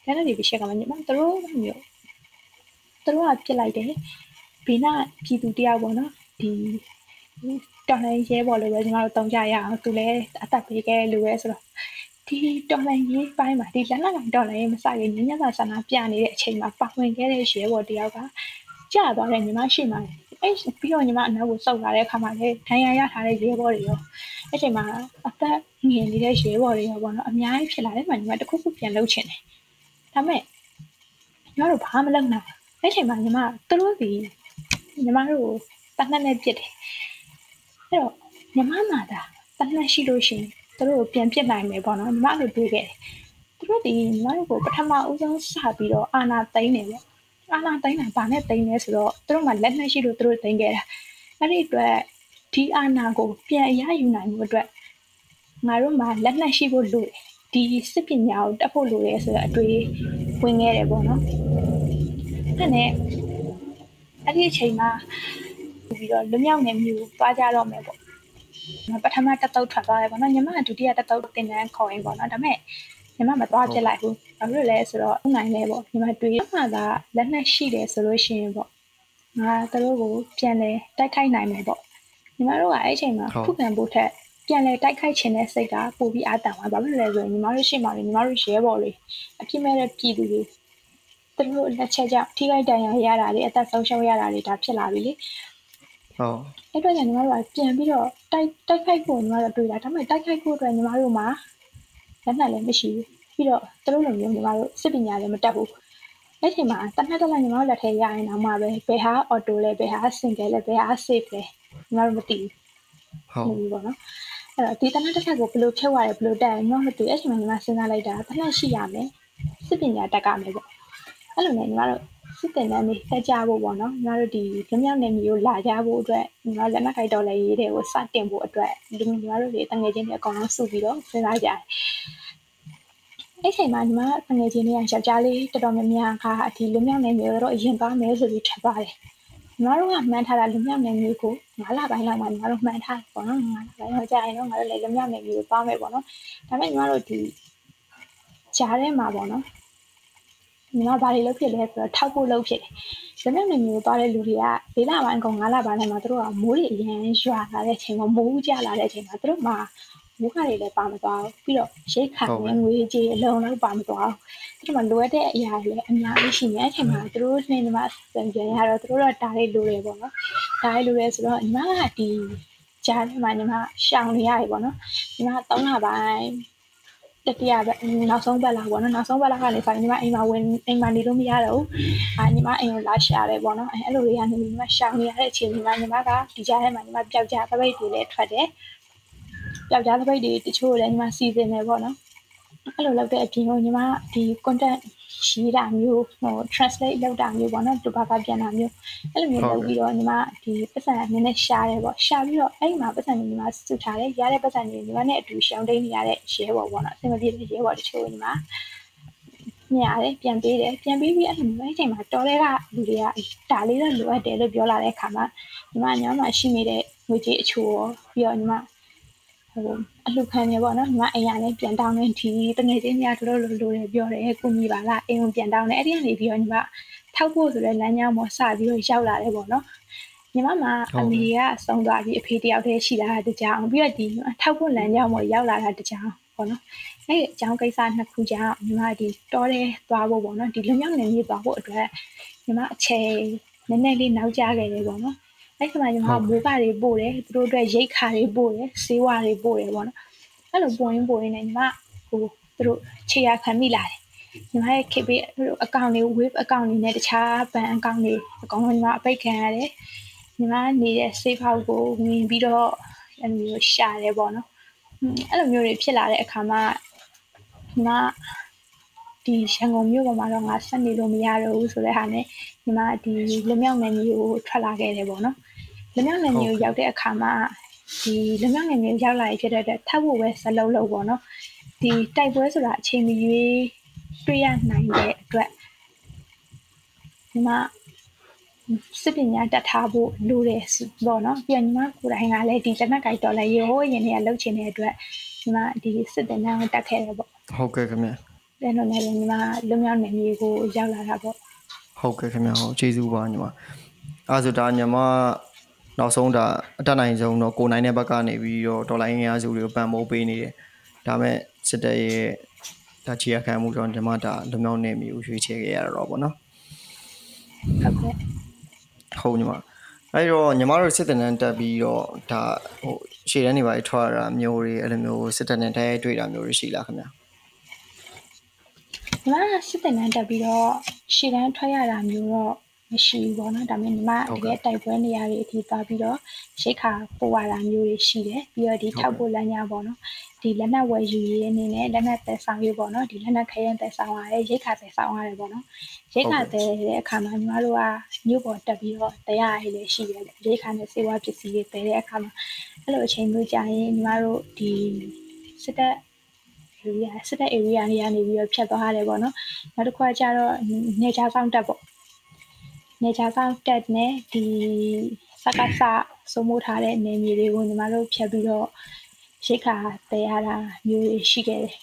Speaker 2: လက်နက်တွေပြချက်ကမှညီမသူတို့မျိုးသူတို့ကပြစ်လိုက်တယ်ဘေးနာပြည်သူတယောက်ပေါ့နော်ဒီတော်လိုင်းရဲဘော်လိုပဲညီမတို့တုံးကြရအောင်သူလည်းအသက်ပေးခဲ့လို့ပဲဆိုတော့ ဒီတော်လိုင်းရေးပိုင်းမှာဒီလက်နက်ကင်တော်လိုင်းရေးမစရင်ညညသာဆန္ဒပြနေတဲ့အချိန်မှာပါဝင်ခဲ့တဲ့ရဲဘော်တယောက်ကကြာသွားတယ်ညီမရှိမှအဲ့ပြီးတော့ညီမအနောက်ကိုစုပ်လာတဲ့အခါမှာလေဒဏ်ရာရထားတဲ့ရဲဘော်တွေရောအဲ့ချိန်မှာအသက်ငယ်နေတဲ့ရဲဘော်တွေရောပေါ့နော်အများကြီးဖြစ်လာတယ်မှညီမတခုခုပြန်လုပ်ချင်တယ်ဒါပေမဲ့ညီမတို့ဘာမှမလုပ်နိုင်အဲ့ချိန်မှာညီမသူတို့ဒီညီမတို့တတ်နှက်နဲ့ပြစ်တယ်အဲ့တော့ညီမမှာဒါတတ်နှက်ရှိလို့ရှိရင် သူတို့ကိုပြန်ပြစ်နိုင်မယ်ပေါ့နော်ညီမတို့တွေးခဲ့တယ်သူတို့ဒီညီမတို့ကိုပထမဦးဆုံးစပြီးတော့အာနာသိမ့်နေပေါ့အာနာသိမ့်တာဗာနဲ့သိမ့်လဲဆိုတော့သူတို့မှလက်နှက်ရှိလို့သူတို့သိမ့်ခဲ့တာအဲ့ဒီအတွက်ဒီအာနာကိုပြန်အရယူနိုင်မှုအတွက်ငါတို့မှလက်နှက်ရှိဖို့လိုတယ်ဒီစစ်ပညာကိုတက်ဖို့လိုတယ်ဆိုတော့အတွေးဝင်ခဲ့တယ်ပေါ့နော်အဲ့နဲ့အဲ့ဒီအချိန်မှာပြီးတော့လွမြောက်နေမျိုးသွားကြတော့မယ်ပေါ့ ပထမတက်တော့ထွက်သွားတယ်ပေါ့နော်ညီမကဒုတိယတက်တော့တင်တန်းခေါ်ရင်ပေါ့နော်ဒါပေမဲ့ညီမမသွားပြစ်လိုက်ဘူးဘာလို့လဲဆိုတော့ဥနိုင်လဲပေါ့ညီမတွေးမှသာလက်နဲ့ရှိတယ်ဆိုလို့ရှိရင်ပေါ့ငါတို့ကိုပြန်လဲတိုက်ခိုက်နိုင်မယ်ပေါ့ညီမတို့ကအဲ့အချိန်မှာခုခံဖို့ထက်ပြန်လဲတိုက်ခိုက်ခြင်းတဲ့စိတ်ကပိုပြီးအားတန်သွားဘာလို့လဲဆိုရင်ညီမတို့ရှေ့မှာလေညီမတို့ရဲဘော်တွေအပြစ်မဲ့တဲ့ပြည်သူတွေသူတို့လက်ချက်ကြောင့်ထိခိုက်ဒဏ်ရာရတာတွေအသက်ဆုံးရှုံးရတာတွေဒါဖြစ်လာပြီလေ
Speaker 1: ဟုတ်
Speaker 2: အဲ့တော့ညီမတို့ကပြန်ပြီးတော့တိုက်တိုက်ခိုက်ဖို့ညီမတို့တွေ့တာဒါပေမဲ့တိုက်ခိုက်ဖို့အတွက်ညီမတို့မှာလက်နက်လည်းမရှိဘူးပြီးတော့သူတို့လိုမျိုးညီမတို့စစ်ပညာလည်းမတတ်ဘူးအဲ့ချိန်မှာတနက်တလက်ညီမတို့လက်ထဲရရင်တော့မှပဲဘယ်ဟာအော်တိုလဲဘယ်ဟာစင်ကယ်လဲဘယ်ဟာ safe လဲညီမတို့မသိဘူးဟုတ်ပြီပေါ့နော်အဲ့တော့ဒီတနက်တစ်ခါကိုဘယ်လိုဖြုတ်ရတယ်ဘယ်လိုတက်ရညီမမသိအဲ့ချိန်မှာညီမစဉ်းစားလိုက်တာတနက်ရှိရမယ်စစ်ပညာတက်ကမယ်ပေါ့အဲ့လိုနဲ့ညီမတို့ စစ်တင်တန်းတွေတက်ကြဖို့ပေါ့နော်ညီမတို့ဒီကြမြောက်နေမျိုးလာကြဖို့အတွက်ညီမလက်နက်ခိုက်တော်လည်းရေးတဲ့ကိုစတင်ဖို့အတွက်ဒီညီမတို့တွေတငယ်ချင်းတွေအကောင်လုံးစုပြီးတော့စဉ်းစားကြတယ်အဲ့ချိန်မှာညီမငွေချင်းတွေကယောက်ျားလေးတော်တော်များများကဒီလူမြောက်နေမျိုးတော့အရင်သွားမယ်ဆိုပြီးထပ်ပါတယ်ညီမတို့ကမှန်းထားတာလူမြောက်နေမျိုးကို9လပိုင်းလောက်မှညီမတို့မှန်းထားပေါ့နော်9လပိုင်းတော့ကြာရင်တော့ငါတို့လည်းလူမြောက်နေမျိုးကိုသွားမယ်ပေါ့နော်ဒါပေမဲ့ညီမတို့ဒီကြားထဲမှာပေါ့နော် ညီမဘာတွေလုပ်ဖြစ်လဲဆိုတော့ထောက်ဖို့လုပ်ဖြစ်တယ်။ဇမက်နေမျိုးသွားတဲ့လူတွေက၄လပိုင်းကောင်၅လပိုင်းမှာသူတို့ကမိုးတွေအရင်ရွာလာတဲ့အချိန်မှာမိုးကျလာတဲ့အချိန်မှာသူတို့မှာမူခတွေလည်းပါမသွားဘူးပြီးတော့ရိတ်ခါနဲ့ငွေကြေးအလုံးလုံးပါမသွားဘူးသူတို့မှလိုအပ်တဲ့အရာတွေလည်းအများကြီးရှိနေတဲ့အချိန်မှာသူတို့နဲ့ညီမပြန်ပြန်ရတော့သူတို့တော့ဒါလေးလိုတယ်ပေါ့နော်ဒါလေးလိုရဲဆိုတော့ညီမကဒီကြားထဲမှာညီမရှောင်နေရတယ်ပေါ့နော်ညီမ3လပိုင်း တတိယပဲနောက်ဆုံးပတ်လာပေါ့နော်နောက်ဆုံးပတ်လာကနေဆိုရင်ညီမအိမ်မှာဝင်အိမ်မှာနေလို့မရတော့ဘူးအာညီမအိမ်ကိုလာရှာတယ်ပေါ့နော်အဲအဲ့လိုတွေကနေညီမရှောင်နေရတဲ့အချိန်မှာညီမကဒီကြားထဲမှာညီမပျောက်ကြားပပိတ်တွေလည်းထွက်တယ်ယောက်ျားတစ်ပိတ်တွေတချို့လည်းညီမစီစဉ်နေပေါ့နော်အဲ့လိုလုပ်တဲ့အပြင်ကိုညီမဒီ content ရေးတာမျိုးဟို translate လုပ်တာမျိုးပေါ့နော်သူဘာကပြန်တာမျိုးအဲ့လိုမျိုးလုပ်ပြီးတော့ညီမဒီပတ်စံနည်းနည်းရှားတယ်ပေါ့ရှားပြီးတော့အဲ့ဒီမှာပတ်စံညီမစုထားတယ်ရတဲ့ပတ်စံညီမနဲ့အတူရှောင်းတိန်နေရတဲ့ရဲဘော်ပေါ့နော်အဆင်မပြေတဲ့ရဲဘော်တချို့ညီမမြရတယ်ပြန်ပေးတယ်ပြန်ပေးပြီးအဲ့လိုမျိုးအချိန်မှာတော်တဲ့ကလူတွေကဒါလေးတော့လိုအပ်တယ်လို့ပြောလာတဲ့အခါမှာညီမညောင်းမှာရှိနေတဲ့ငွေကြေးအချို့ရောပြီးတော့ညီမဟို အလှခံနေပေါ့နော်ညီမအိမ်ကလည်းပြန်တောင်းနေဒီတငယ်ချင်းများတို့လိုလိုတွေပြောတယ်ကုညီပါလားအိမ်ကိုပြန်တောင်းတယ်အဲ့ဒီကနေပြီးတော့ညီမထောက်ဖို့ဆိုတဲ့လမ်းကြောင်းပေါ်စပြီးတော့ရောက်လာတယ်ပေါ့နော်ညီမမှာအမေကဆုံးသွားပြီးအဖေတယောက်တည်းရှိလာတာတကြောင်ပြီးတော့ဒီထောက်ဖို့လမ်းကြောင်းပေါ်ရောက်လာတာတကြောင်ပေါ့နော်အဲ့အကြောင်းကိစ္စနှစ်ခုကြောင့်ညီမဒီတော်တယ်သွားဖို့ပေါ့နော်ဒီလွမြောက်နေမြေသွားဖို့အတွက်ညီမအချိန်နည်းနည်းလေးနောက်ကျခဲ့တယ်ပေါ့နော် အဲ့ဒီမှာညီမမိုးကတွေပို့တယ်သူတို့အတွက်ရိတ်ခါတွေပို့တယ်ဆေးဝါးတွေပို့တယ်ပေါ့နော်အဲ့လိုပို့ရင်းပို့ရင်းနဲ့ညီမဟိုသူတို့ခြေရခံမိလာတယ်ညီမရဲ့ KB အကောင့်တွေ web အကောင့်တွေနဲ့တခြားဘဏ်အကောင့်တွေအကောင့်တွေညီမအပိတ်ခံရတယ်ညီမနေတဲ့ safe house ကိုဝင်ပြီးတော့အဲ့လိုမျိုးရှာတယ်ပေါ့နော်အဲ့လိုမျိုးတွေဖြစ်လာတဲ့အခါမှာညီမဒီရန်ကုန်မြို့ပေါ်မှာတော့ငါဆက်နေလို့မရတော့ဘူးဆိုတဲ့ဟာနဲ့ညီမဒီလွမြောက်နယ်မျိုးကိုထွက်လာခဲ့တယ်ပေါ့နော် လွမြောက်နယ်မျိုးရောက်တဲ့အခါမှာဒီလွမြောက်နယ်မျိုးရောက်လာရဖြစ်တဲ့အတွက်ထပ်ဖို့ပဲစလုံးလုံးပေါ့နော်ဒီတိုက်ပွဲဆိုတာအချိန်မရွေးတွေ့ရနိုင်တဲ့အတွက်ညီမစစ်ပညာတက်ထားဖို့လိုတယ်ပေါ့နော်ပြီးတော့ညီမကိုယ်တိုင်ကလည်းဒီလက်နက်ကိုက်တော်လည်းရိုးရင်တွေကလှုပ်ချင်တဲ့အတွက်ညီမဒီစစ်တင်တန်းကိုတက်ခဲ့တယ်ပေါ့
Speaker 1: ဟုတ်ကဲ့ခင်ဗျ
Speaker 2: တဲ့တော့လည်းညီမလုံမြောက်နေမျိုးကိုရောက်လာတာပေါ့
Speaker 1: ဟုတ်ကဲ့ခင်ဗျာဟုတ်ကျေးဇူးပါညီမအဲဆိုဒါညီမ နောက်ဆုံးဒါအတက်နိုင်ဆုံးတော့ကိုနိုင်တဲ့ဘက်ကနေပြီးတော့ဒေါ်လာရင်းရစုတွေကိုပံ့ပိုးပေးနေတယ်ဒါမဲ့စစ်တပ်ရဲ့ဒါချီရခံမှုတော့ညီမဒါလုံမြောက်နေမျိုးရွေးချယ်ခဲ့ရတော့ပေါ့နော်
Speaker 2: ဟုတ်ကဲ့
Speaker 1: ဟုတ်ညီမအဲ့တော့ညီမတို့စစ်တပ်နဲ့တက်ပြီးတော့ဒါဟိုရှေ့တန်းနေပါထွက်ရတာမျိုးတွေအဲ့လိုမျိုးစစ်တပ်နဲ့တိုက်ရိုက်တွေ့တာမျိုးတွေရှိလားခင်ဗျာ
Speaker 2: ညီမစစ်တပ်နဲ့တက်ပြီးတော့ရှေ့တန်းထွက်ရတာမျိုးတော့ မရှိဘူးပေါ့နော်ဒါပေမဲ့ညီမတကယ်တိုက်ပွဲနေရာတွေအထိသွားပြီးတော့ရိတ်ခါပို့ရတာမျိုးတွေရှိတယ်ပြီးတော့ဒီထောက်ပို့လမ်းညာပေါ့နော်ဒီလက်နက်ဝယ်ယူရေးအနေနဲ့လက်နက်သက်ဆောင်ရေးပေါ့နော်ဒီလက်နက်ခရင်သက်ဆောင်ရတယ်ရိတ်ခါသက်ဆောင်ရတယ်ပေါ့နော်ရိတ်ခါသက်တဲ့အခါမှာညီမတို့ကမြို့ပေါ်တက်ပြီးတော့တရားရေးလည်းရှိတယ်ရိတ်ခါနဲ့စေဝါပစ္စည်းတွေတဲတဲ့အခါမှာအဲ့လိုအချိန်မျိုးကြာရင်ညီမတို့ဒီစစ်တပ် area စစ်တပ် area နေရာနေပြီးတော့ဖြတ်သွားရတယ်ပေါ့နော်နောက်တစ်ခါကျတော့နေချာဆောင်တက်ပေါ့ နေချာဆောင်တက်နဲ့ဒီစကစစိုးမိုးထားတဲ့နေမြေတွေကိုညီမတို့ဖြတ်ပြီးတော့ရိတ်ခါတဲရတာမျိုးရှိခဲ့တယ်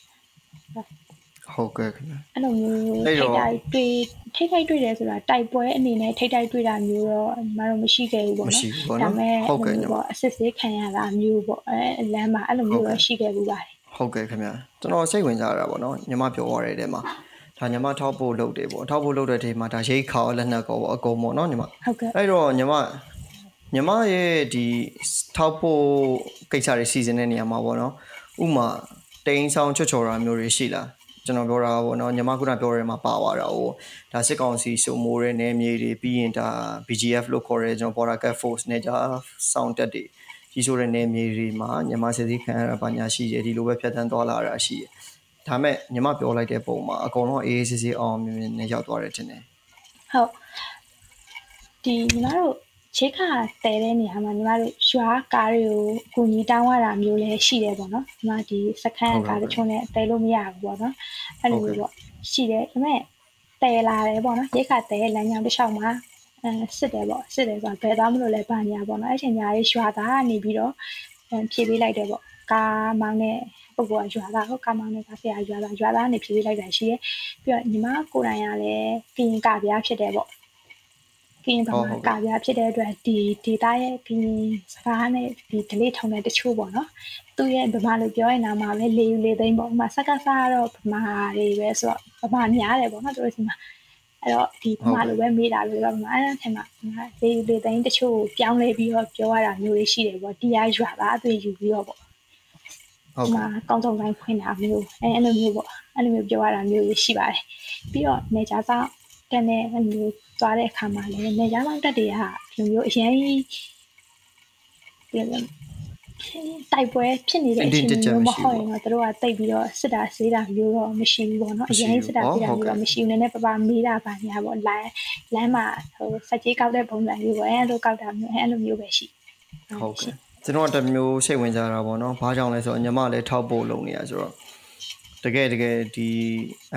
Speaker 1: ဟုတ်ကဲ့ခင်ဗျ
Speaker 2: အဲ့လိုမျိုးထိတ်တိုက်တွေ့ထိတ်တိုက်တွေ့တယ်ဆိုတာတိုက်ပွဲအနေနဲ့ထိတ်တိုက်တွေ့တာမျိုးတော့ညီမတို့မရှိခဲ့ဘူးပေါ့နော်
Speaker 1: မရှိဘူးပေါ့နော်ဒါပေမဲ့
Speaker 2: ဟုတ်ကဲ့ပေါ့အစစ်ဆေးခံရတာမျိုးပေါ့အဲလမ်းမှာအဲ့လိုမျိုးတော့ရှိခဲ့ဘူးပါတယ်
Speaker 1: ဟုတ်ကဲ့ခင်ဗျကျွန်တော်စိတ်ဝင်စားတာပေါ့နော်ညီမပြောရတဲ့တဲမှာ ဒါညီမထောက်ဖို့လုပ်တယ်ပေါ့ထောက်ဖို့လုပ်တဲ့ထဲမှာဒါရိတ်ခါလက်နက်ကောပေါ့အကုန်ပေါ့နော်ညီမ
Speaker 2: ဟုတ်ကဲ့
Speaker 1: အဲ့တော့ညီမညီမရဲ့ဒီထောက်ဖို့ကိစ္စတွေစီစဉ်တဲ့နေရာမှာပေါ့နော်ဥမာတိန်ဆောင်ချွတ်ချော်တာမျိုးတွေရှိလားကျွန်တော်ပြောတာပေါ့နော်ညီမခုနပြောရဲမှာပါသွားတာဟိုဒါစစ်ကောင်စီစုံမိုးတဲ့နယ်မြေတွေပြီးရင်ဒါ BGF လို့ခေါ်ရဲကျွန်တော် Border Guard Force နဲ့ဒါစောင့်တက်တွေကြီးဆိုတဲ့နယ်မြေတွေမှာညီမစစ်စည်းခံရတာပါညာရှိတယ်ဒီလိုပဲဖြတ်တန်းသွားလာတာရှိတယ် ဒါမဲ့ညီမပြောလိုက်တဲ့ပုံမှာအကုန်လုံးအေးအေးဆေးဆေးအောင်မြင်မြင်နဲ့ရောက်သွားတယ်ထင်တယ်
Speaker 2: ဟုတ်ဒီညီမတို့ချိခါတဲတဲ့နေရာမှာညီမတို့ရွာကားတွေကိုအကူကြီးတောင်းရတာမျိုးလည်းရှိတယ်ပေါ့နော်ညီမဒီစခန်းကားတချို့နဲ့တဲလို့မရဘူးပေါ့နော်အဲ့လိုမျိုးပေါ့ရှိတယ်ဒါပေမဲ့တဲလာတယ်ပေါ့နော်ရိခါတဲလမ်းကြောင်းတစ်လျှောက်မှာအဲစစ်တယ်ပေါ့စစ်တယ်ဆိုတာဘယ်သွားမလို့လဲပါညာပေါ့နော်အဲ့ချိန်ညာရေးရွာသားကနေပြီးတော့ဖြည့်ပေးလိုက်တယ်ပေါ့ကားမောင်းတဲ့ ပုဂ္ဂိုလ်ကရွာသားဟုတ်ကားမောင်းတဲ့ကားဆရာရွာသားရွာသားကနေဖြည့်ပေးလိုက်တာရှိတယ်ပြီးတော့ညီမကိုယ်တိုင်ကလည်းကရင်ကပြားဖြစ်တယ်ပေါ့ကရင်ဘာမှကာပြဖြစ်တဲ့အတွက်ဒီ data ရဲ့ကရင်စကားနဲ့ဒီ delete ထုံတဲ့တချို့ပေါ့နော်သူရဲ့ဗမာလိုပြောရင်တော့မှပဲလေယူလေသိမ်းပေါ့ဥမာစကားစားတော့ဗမာတွေပဲဆိုတော့ဗမာများတယ်ပေါ့နော်သူတို့ဒီမှာအဲ့တော့ဒီဗမာလိုပဲမေးတာလို့တော့ဗမာအဲ့ထင်မှာလေယူလေသိမ်းတချို့ပြောင်းလဲပြီးတော့ပြောရတာမျိုးတွေရှိတယ်ပေါ့တရားရွာတာအသွင်ယူပြီးတော့ပေါ့ ဟုတ်ကဲ့ကောင်းဆုံးတိုင်းဖွင့်တာမျိုးအဲအဲ့လိုမျိုးပေါ့အဲ့လိုမျိုးပြောရတာမျိုးရှိပါတယ်ပြီးတော့နေကြဆောင်တက်တဲ့အဲ့လိုသွားတဲ့အခါမှာလည်းနေရလောက်တက်တွေကဒီလိုမျိုးအရင်တိုက်ပွဲဖြစ်နေတဲ့အချိန်မျိုးမဟုတ်ရင်တော့တို့ကတိတ်ပြီးတော့စစ်တာဆေးတာမျိုးတော့မရှိဘူးပေါ့နော်အရင်စစ်တာဆေးတာမျိုးတော့မရှိဘူးနည်းနည်းပပမေးတာပါညာပေါ့လမ်းလမ်းမှာဟိုစက်ကြီးကောက်တဲ့ပုံစံမျိုးပေါ့အဲ့လိုကောက်တာမျိုးအဲ့လိုမျိုးပဲရှိ
Speaker 1: ဟုတ်ကဲ့ ကျွန်တော်တမျိုးစိတ်ဝင်စားတာပေါ့နော်ဘာကြောင့်လဲဆိုတော့ညီမလည်းထောက်ဖို့လုပ်နေရဆိုတော့တကယ်တကယ်ဒီ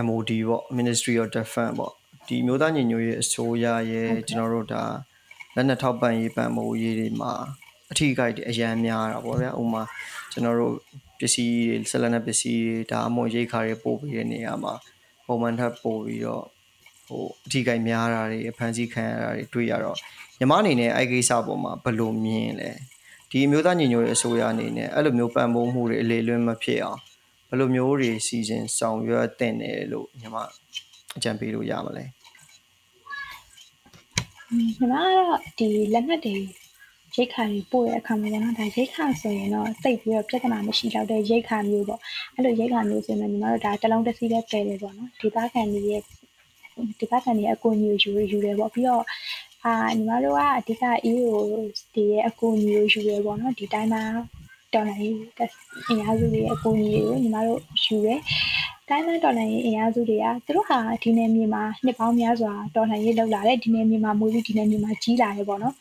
Speaker 1: MOD ပေါ့ Ministry of Defense ပေါ့ဒီမျိုးသားညီညွတ်ရေးအစိုးရရဲ့ကျွန်တော်တို့ဒါလက်နက်ထောက်ပံ့ရေးပံ့ပိုးရေးတွေမှာအထီးကိုက်တွေအရန်များတာပေါ့ဗျာဥမာကျွန်တော်တို့ပစ္စည်းတွေဆက်လက်နဲ့ပစ္စည်းတွေဒါအမွန်ရိတ်ခါတွေပို့ပေးတဲ့နေရာမှာပုံမှန်ထပ်ပို့ပြီးတော့ဟိုအထီးကိုက်များတာတွေဖန်ဆီးခံရတာတွေတွေ့ရတော့ညီမအနေနဲ့အဲ့ကိစ္စပေါ်မှာဘယ်လိုမြင်လဲ ဒီမျိုးသားညီညွတ်ရေးအစိုးရအနေနဲ့အဲ့လိုမျိုးပံ့ပိုးမှုတွေအလေလွင့်မဖြစ်အောင်ဘယ်လိုမျိုးတွေစီစဉ်ဆောင်ရွက်တင်တယ်လို့ညီမအကြံပေးလို့ရမလဲ
Speaker 2: ညီမကတော့ဒီလက်နက်တွေရိတ်ခါတွေပို့တဲ့အခါမှာပေါ့နော်ဒါရိတ်ခါဆိုရင်တော့တိတ်ပြီးတော့ပြဿနာမရှိတော့တဲ့ရိတ်ခါမျိုးပေါ့အဲ့လိုရိတ်ခါမျိုးဆိုရင်ညီမတို့ဒါတလုံးတစ်စီးပဲပယ်တယ်ပေါ့နော်ဒီသားခံတွေရဲ့ဒီသားခံတွေအကူအညီယူယူတယ်ပေါ့ပြီးတော့ အာညီမတို့ကအဓိက EO ဒီရဲ့အကူအညီယူရဲပေါ့နော်ဒီတိုင်းမှာတော်လိုင်းအင်အားစုတွေရဲ့အကူအညီကိုညီမတို့ယူရဲတိုင်းနဲ့တော်လှန်ရေးအင်အားစုတွေကသူတို့ဟာဒီနယ်မြေမှာနှစ်ပေါင်းများစွာတော်လှန်ရေးလုပ်လာတဲ့ဒီနယ်မြေမှာမွေးပြီးဒီနယ်မြေမှာကြီးလာတယ်ပေါ့နော်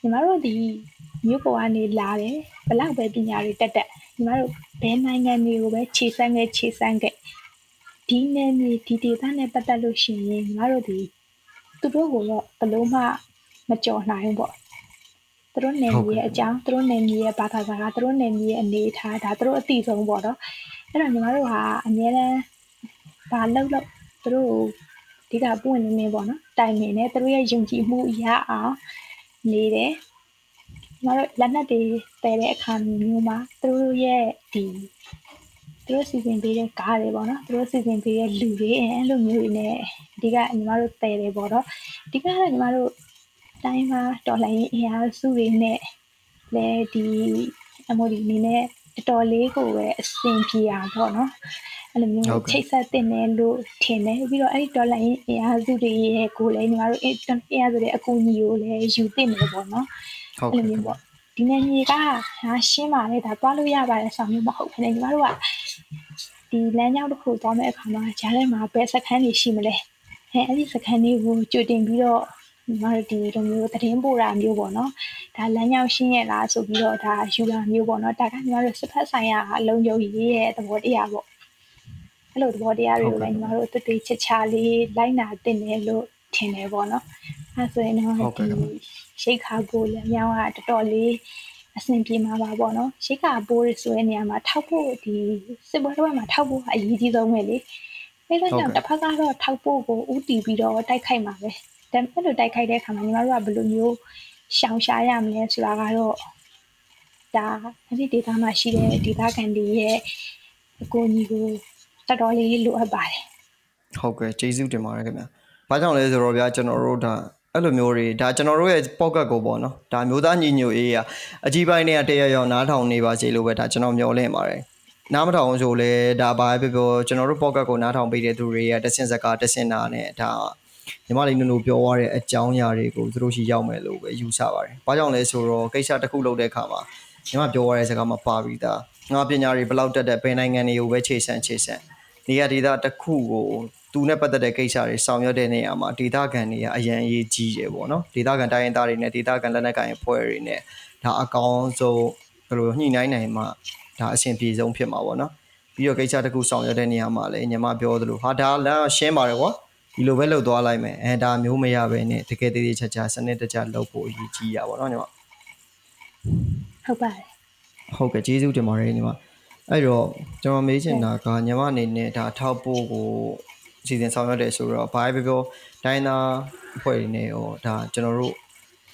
Speaker 2: ညီမတို့ဒီမြို့ပေါ်ကနေလာတယ်ဘလောက်ပဲပညာတွေတက်တက်ညီမတို့ဘယ်နိုင်ငံမျိုးပဲခြေစမ်းခဲ့ခြေစမ်းခဲ့ဒီနယ်မြေဒီဒေသနဲ့ပတ်သက်လို့ရှိရင်ညီမတို့ဒီ သူတို့ကတော့ဘလို့မှမကြော်နိုင်ဘူးပေါ့သူတို့နယ်မြေရဲ့အကြောင်းသူတို့နယ်မြေရဲ့ဘာသာစကားသူတို့နယ်မြေရဲ့အနေအထားဒါသူတို့အသိဆုံးပေါ့နော်အဲ့တော့ညီမတို့ဟာအများနဲ့ဘာလုပ်လို့သူတို့ဒီကပွင့်လင်းနေပေါ့နော်တိုင်နေနဲ့သူတို့ရဲ့ယုံကြည်မှုရအောင်နေတယ်ကျမတို့လက်နက်တွေပယ်တဲ့အခါမျိုးမှာသူတို့ရဲ့ဒီ သူတို့စီစဉ်ပေးတဲ့ကားတွေပေါ့နော်သူတို့စီစဉ်ပေးတဲ့လူတွေအဲ့လိုမျိုးတွေနဲ့အဓိကညီမတို့ပယ်တယ်ပေါ့နော်အဓိကတော့ညီမတို့တိုင်းမှာတော်လှန်ရေးအင်အားစုတွေနဲ့လည်းဒီ MOD အနေနဲ့တော်တော်လေးကိုပဲအဆင်ပြေအောင်ပေါ့နော်အဲ့လိုမျိုးချိတ်ဆက်တင်တယ်လို့ထင်တယ်ပြီးတော့အဲ့ဒီဒေါ်လာရင်းအင်အားစုတွေရဲ့ကိုလည်းညီမတို့အင်အားစုတွေအကူအညီကိုလည်းယူတင်တယ်ပေါ့နော်
Speaker 1: ဟုတ်ကဲ့
Speaker 2: ပေါ့ ဒီနယ်မြေကဟာရှင်းပါလေဒါတွားလို့ရပါတယ်ဆောင်မျိုးမဟုတ်ဘူးလေညီမတို့ကဒီလမ်းကြောင်းတစ်ခုသွားမယ့်အခါမှာဂျားထဲမှာဘယ်စခန်းတွေရှိမလဲအဲအဲ့ဒီစခန်းတွေကိုကြိုတင်ပြီးတော့ညီမတို့ဒီလိုမျိုးသတင်းပို့တာမျိုးပေါ့နော်ဒါလမ်းကြောင်းရှင်းရလားဆိုပြီးတော့ဒါယူတာမျိုးပေါ့နော်ဒါကညီမတို့စစ်ဖက်ဆိုင်ရာအလုံးယုံရေးရဲ့သဘောတရားပေါ့အဲ့လိုသဘောတရားတွေကိုလည်းညီမတို့တတိချစ်ချလေးလိုက်နာတင်တယ်လို့ထင်တယ်ပေါ့နော်အဲဆိုရင်တော့ဒီ ရှိခါကိုလည်းမြောင်းကတော်တော်လေးအဆင်ပြေမှာပါပေါ့နော်ရှိခါပိုးရဆိုတဲ့နေရာမှာထောက်ဖို့ဒီစစ်ပွဲတော့မှာထောက်ဖို့အရေးကြီးဆုံးပဲလေအဲဒါကြောင့်တစ်ဖက်ကတော့ထောက်ဖို့ကိုဥတီပြီးတော့တိုက်ခိုက်မှာပဲဒါပေမဲ့လို့တိုက်ခိုက်တဲ့အခါမှာညီမတို့ကဘယ်လိုမျိုးရှောင်ရှားရမလဲဆိုတာကတော့ဒါအဲ့ဒီ data မှာရှိတဲ့ data ကန်တွေရဲ့အကူအညီကိုတော်တော်လေးလိုအပ်ပါတယ်
Speaker 1: ဟုတ်ကဲ့ကျေးဇူးတင်ပါတယ်ခင်ဗျာဘာကြောင့်လဲဆိုတော့ဗျာကျွန်တော်တို့ဒါ အဲ့လိုမျိုးတွေဒါကျွန်တော်တို့ရဲ့ pocket ကိုပေါ့နော်ဒါမျိုးသားညီညွတ်ရေးအကြီးပိုင်းတွေကတရရောက်နားထောင်နေပါစေလို့ပဲဒါကျွန်တော်မျှော်လင့်ပါတယ်နားမထောင်ဆိုလဲဒါဘာပဲပြောကျွန်တော်တို့ pocket ကိုနားထောင်ပေးတဲ့သူတွေရဲ့တဆင်စကားတဆင်နာနဲ့ဒါညီမလေးနုံနုံပြောသွားတဲ့အကြောင်းအရာတွေကိုသူတို့ရှိရောက်မယ်လို့ပဲယူဆပါတယ်။ဘာကြောင့်လဲဆိုတော့ကိစ္စတစ်ခုလုပ်တဲ့အခါမှာညီမပြောသွားတဲ့စကားမှာပါပြီးသားငါပညာတွေဘယ်လောက်တက်တဲ့ဘယ်နိုင်ငံတွေကိုပဲခြေဆန့်ခြေဆန့်နေရာဒေသတစ်ခုကို သူနဲ့ပတ်သက်တဲ့ကိစ္စတွေဆောင်ရွက်တဲ့နေရာမှာဒေသခံတွေကအရန်အရေးကြီးတယ်ပေါ့နော်ဒေသခံတိုင်းရင်းသားတွေနဲ့ဒေသခံလက်နက်ကိုင်အဖွဲ့တွေနဲ့ဒါအကောင်းဆုံးဘယ်လိုညှိနှိုင်းနိုင်မှဒါအဆင်ပြေဆုံးဖြစ်မှာပေါ့နော်ပြီးတော့ကိစ္စတစ်ခုဆောင်ရွက်တဲ့နေရာမှာလည်းညီမပြောသလိုဟာဒါလည်းရှင်းပါတယ်ကွာဒီလိုပဲလှုပ်သွားလိုက်မယ်အဲဒါမျိုးမရပဲနဲ့တကယ်တည်းချာချာစနစ်တကျလှုပ်ဖို့အရေးကြီးရပါတော့ညီမ
Speaker 2: ဟုတ်ပါတယ်
Speaker 1: ဟုတ်ကဲ့ကျေးဇူးတင်ပါတယ်ညီမအဲ့တော့ကျွန်တော်မေးချင်တာကညီမအနေနဲ့ဒါထောက်ဖို့ကို အစီအစဉ်ဆောင်ရွက်တယ်ဆိုတော့ဘာပဲပြောတိုင်းသားအဖွဲ့တွေနဲ့ရောဒါကျွန်တော်တို့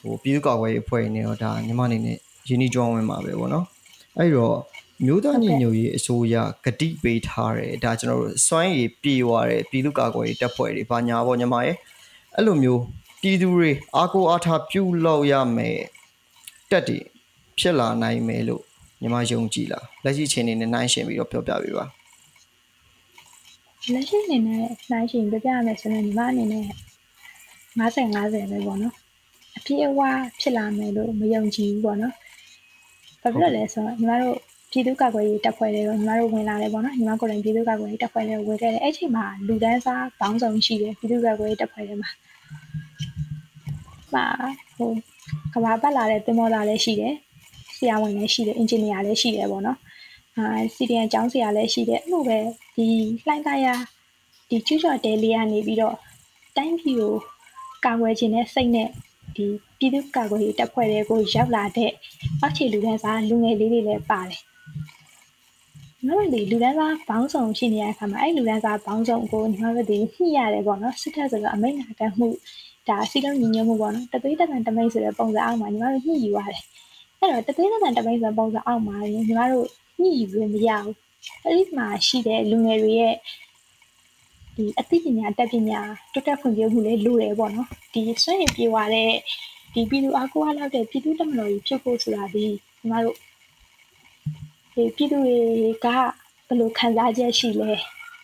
Speaker 1: ဟိုပြည်သူ့ကာကွယ်ရေးအဖွဲ့တွေနဲ့ရောဒါညီမအနေနဲ့ယင်းနှီးကြောင်းဝင်မှာပဲပေါ့နော်အဲ့တော့မျိုးသားညီညွတ်ရေးအစိုးရဂတိပေးထားတယ်ဒါကျွန်တော်တို့စွမ်းရည်ပြေဝတဲ့ပြည်သူ့ကာကွယ်ရေးတပ်ဖွဲ့တွေဘာညာပေါ့ညီမရဲ့အဲ့လိုမျိုးပြည်သူတွေအားကိုးအားထားပြုလုပ်ရမယ်တက်တည်ဖြစ်လာနိုင်မယ်လို့ညီမယုံကြည်လားလက်ရှိချိန်နေနဲ့နှိုင်းရှင်ပြီးတော့ပြောပြပေးပါ
Speaker 2: လက်ရှိအနေနဲ့နှိုင်းရှင်ပြပြရမယ်ဆိုရင်ညီမအနေနဲ့50 50ပဲပေါ့နော်အပြည့်အဝဖြစ်လာမယ်လို့မယုံကြည်ဘူးပေါ့နော်ဘာဖြစ်လို့လဲဆိုတော့ညီမတို့ပြည်သူ့ကာကွယ်ရေးတပ်ဖွဲ့တွေကိုညီမတို့ဝင်လာတယ်ပေါ့နော်ညီမကိုယ်တိုင်ပြည်သူ့ကာကွယ်ရေးတပ်ဖွဲ့တွေဝင်ခဲ့တယ်အဲ့ချိန်မှာလူဒန်းစားပေါင်းစုံရှိတယ်ပြည်သူ့ကာကွယ်ရေးတပ်ဖွဲ့တွေမှာမှာဟိုကဘာပတ်လာတဲ့တင်မောလာလည်းရှိတယ်ဆရာဝန်လည်းရှိတယ်အင်ဂျင်နီယာလည်းရှိတယ်ပေါ့နော် အာစီဒီအန်ကျောင်းဆရာလည်းရှိတယ်အဲ့လိုပဲဒီလှိုင်းသားရဒီကျူးကျော်တဲလေးကနေပြီးတော့တိုင်းပြည်ကိုကာကွယ်ခြင်းနဲ့စိတ်နဲ့ဒီပြည်သူ့ကာကွယ်ရေးတပ်ဖွဲ့တွေကိုရောက်လာတဲ့အောက်ခြေလူဒန်းစားလူငယ်လေးတွေလည်းပါတယ်ညီမတို့ဒီလူဒန်းစားဘောင်းဆောင်ရှိနေတဲ့အခါမှာအဲ့လူဒန်းစားဘောင်းဆောင်ကိုညီမတို့ဒီညှိရတယ်ပေါ့နော်စစ်တပ်ဆိုတော့အမိန့်နာတတ်မှုဒါစီလုံးညီညွတ်မှုပေါ့နော်တသွေးတက်တန်တမိတ်ဆိုတဲ့ပုံစံအောက်မှာညီမတို့ညှိယူရတယ်အဲ့တော့တသွေးတက်တန်တမိတ်ဆိုတဲ့ပုံစံအောက်မှာညီမတို့ ညှိယူလို့မရဘူးအဲ့ဒီမှာရှိတဲ့လူငယ်တွေရဲ့ဒီအသိပညာတက်ပညာတိုးတက်ဖွံ့ဖြိုးမှုလေးလိုတယ်ပေါ့နော်ဒီစွန့်ရင်ပြေဝတဲ့ဒီပြည်သူအားကိုးအားလောက်တဲ့ပြည်သူတက်မတော်ကြီးဖြစ်ဖို့ဆိုတာဒီညီမတို့ဒီပြည်သူတွေကဘယ်လိုခံစားချက်ရှိလဲ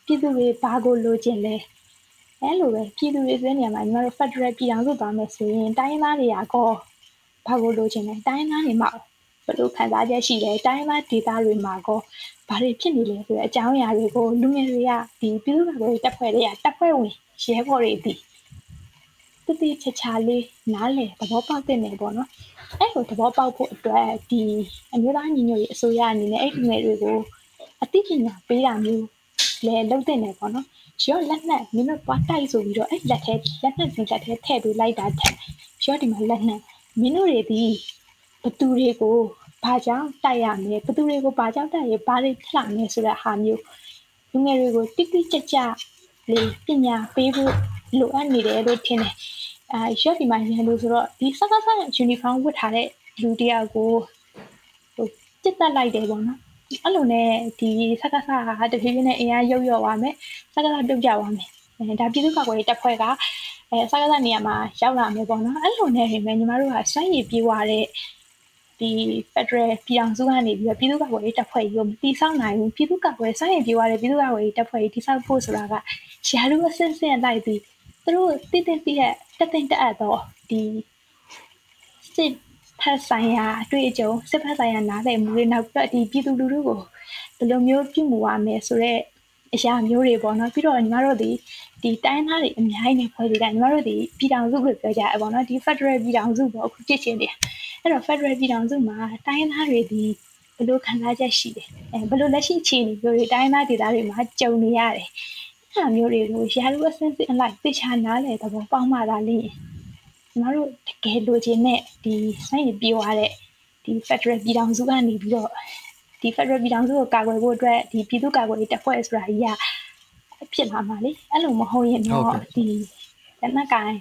Speaker 2: ပြည်သူတွေဘာကိုလိုချင်လဲအဲလိုပဲပြည်သူတွေဆိုတဲ့နေရာမှာညီမတို့ Federal ပြည်ထောင်စုသွားမယ်ဆိုရင်တိုင်းသားတွေကကောဘာကိုလိုချင်လဲတိုင်းသားတွေမှာ ဘယ်လိုခံစားချက်ရှိလဲတိုင်းသားဒေသတွေမှာကောဘာတွေဖြစ်နေလဲဆိုတဲ့အကြောင်းအရာတွေကိုလူငယ်တွေကဒီပြည်သူ့ဘာသာရေးတပ်ဖွဲ့တွေကတပ်ဖွဲ့ဝင်ရဲဘော်တွေဒီတတိချာချာလေးနားလည်သဘောပေါက်တဲ့နေပေါ့နော်အဲ့လိုသဘောပေါက်ဖို့အတွက်ဒီအမျိုးသားညီညွတ်ရေးအစိုးရအနေနဲ့အဲ့ဒီငယ်တွေကိုအသိပညာပေးတာမျိုးလဲလုပ်တဲ့နေပေါ့နော်ရောလက်နဲ့မင်းတို့ပွားတိုက်ဆိုပြီးတော့အဲ့လက်ထဲလက်နဲ့စီလက်ထဲထည့်ပေးလိုက်တာတဲ့ရောဒီမှာလက်နဲ့မင်းတို့တွေဒီ ဘသူတွေကိုဘာကြောင့်တိုက်ရမလဲဘသူတွေကိုဘာကြောင့်တိုက်ရဘာတွေဖြစ်လာမလဲဆိုတဲ့ဟာမျိုးလူငယ်တွေကိုတိတိကျကျလေပညာပေးဖို့လိုအပ်နေတယ်လို့ထင်တယ်အာရွက်ဒီမှာရန်လို့ဆိုတော့ဒီစကားဆိုင်ယူနီဖောင်းဝတ်ထားတဲ့လူတယောက်ကိုဟိုပြစ်တက်လိုက်တယ်ပေါ့နော်အဲ့လိုနဲ့ဒီစကားဆိုင်ကတဖြည်းဖြည်းနဲ့အင်အားရုပ်ရော့သွားမယ်စကားဆိုင်ပြုတ်ကြသွားမယ်အဲဒါပြည်သူ့ကာကွယ်ရေးတပ်ဖွဲ့ကအဲစကားဆိုင်နေရာမှာရောက်လာမယ်ပေါ့နော်အဲ့လိုနဲ့နေမယ်ညီမတို့ကစွမ်းရည်ပြေးသွားတဲ့ ဒီ Federal ပြည်အောင်စုကနေပြီးတော့ပြည်သူ့ကာကွယ်ရေးတပ်ဖွဲ့ကြီးကိုမတိဆောက်နိုင်ဘူးပြည်သူ့ကာကွယ်စွမ်းရည်ပြေးသွားတဲ့ပြည်သူ့ကာကွယ်ရေးတပ်ဖွဲ့ကြီးတိဆောက်ဖို့ဆိုတာကရာလူအဆင့်ဆင့်လိုက်ပြီးသူတို့တည်တည်ပြည့်တက်တဲ့တက်အပ်တော့ဒီစစ်ဖက်ဆိုင်ရာအတွေ့အကြုံစစ်ဖက်ဆိုင်ရာနားလည်မှုတွေနောက်ပြီးတော့ဒီပြည်သူလူထုကိုဘယ်လိုမျိုးပြုမှုရမယ်ဆိုတော့အရာမျိုးတွေပေါ့နော်ပြီးတော့ညီမတို့ဒီဒီတိုင်းသားတွေအများကြီးနေဖွဲ့ပြီးတာညီမတို့ဒီပြည်ထောင်စုလို့ပြောကြရပေါ့နော်ဒီ Federal ပြည်ထောင်စုပေါ့အခုဖြစ်ချင်းတယ် အဲ့တော့ Federal ပြည်ထောင်စုမှာတိုင်းသားတွေဒီဘယ်လိုခံစားချက်ရှိတယ်အဲဘယ်လိုလက်ရှိအခြေအနေမျိုးတွေတိုင်းသားဒေသတွေမှာကြုံနေရတယ်အဲ့လိုမျိုးတွေကိုရာလူအဆင့်ဆင့်အလိုက်သိချာနားလည်သဘောပေါက်မှသာလင်းညီမတို့တကယ်လိုချင်တဲ့ဒီဆိုင်ရပြောရတဲ့ဒီ Federal ပြည်ထောင်စုကနေပြီးတော့ဒီ Federal ပြည်ထောင်စုကိုကာကွယ်ဖို့အတွက်ဒီပြည်သူ့ကာကွယ်ရေးတပ်ဖွဲ့ဆိုတာကြီးကဖြစ်လာမှာလေအဲ့လိုမဟုတ်ရင်တော့ဒီလက်နက်ကိုင်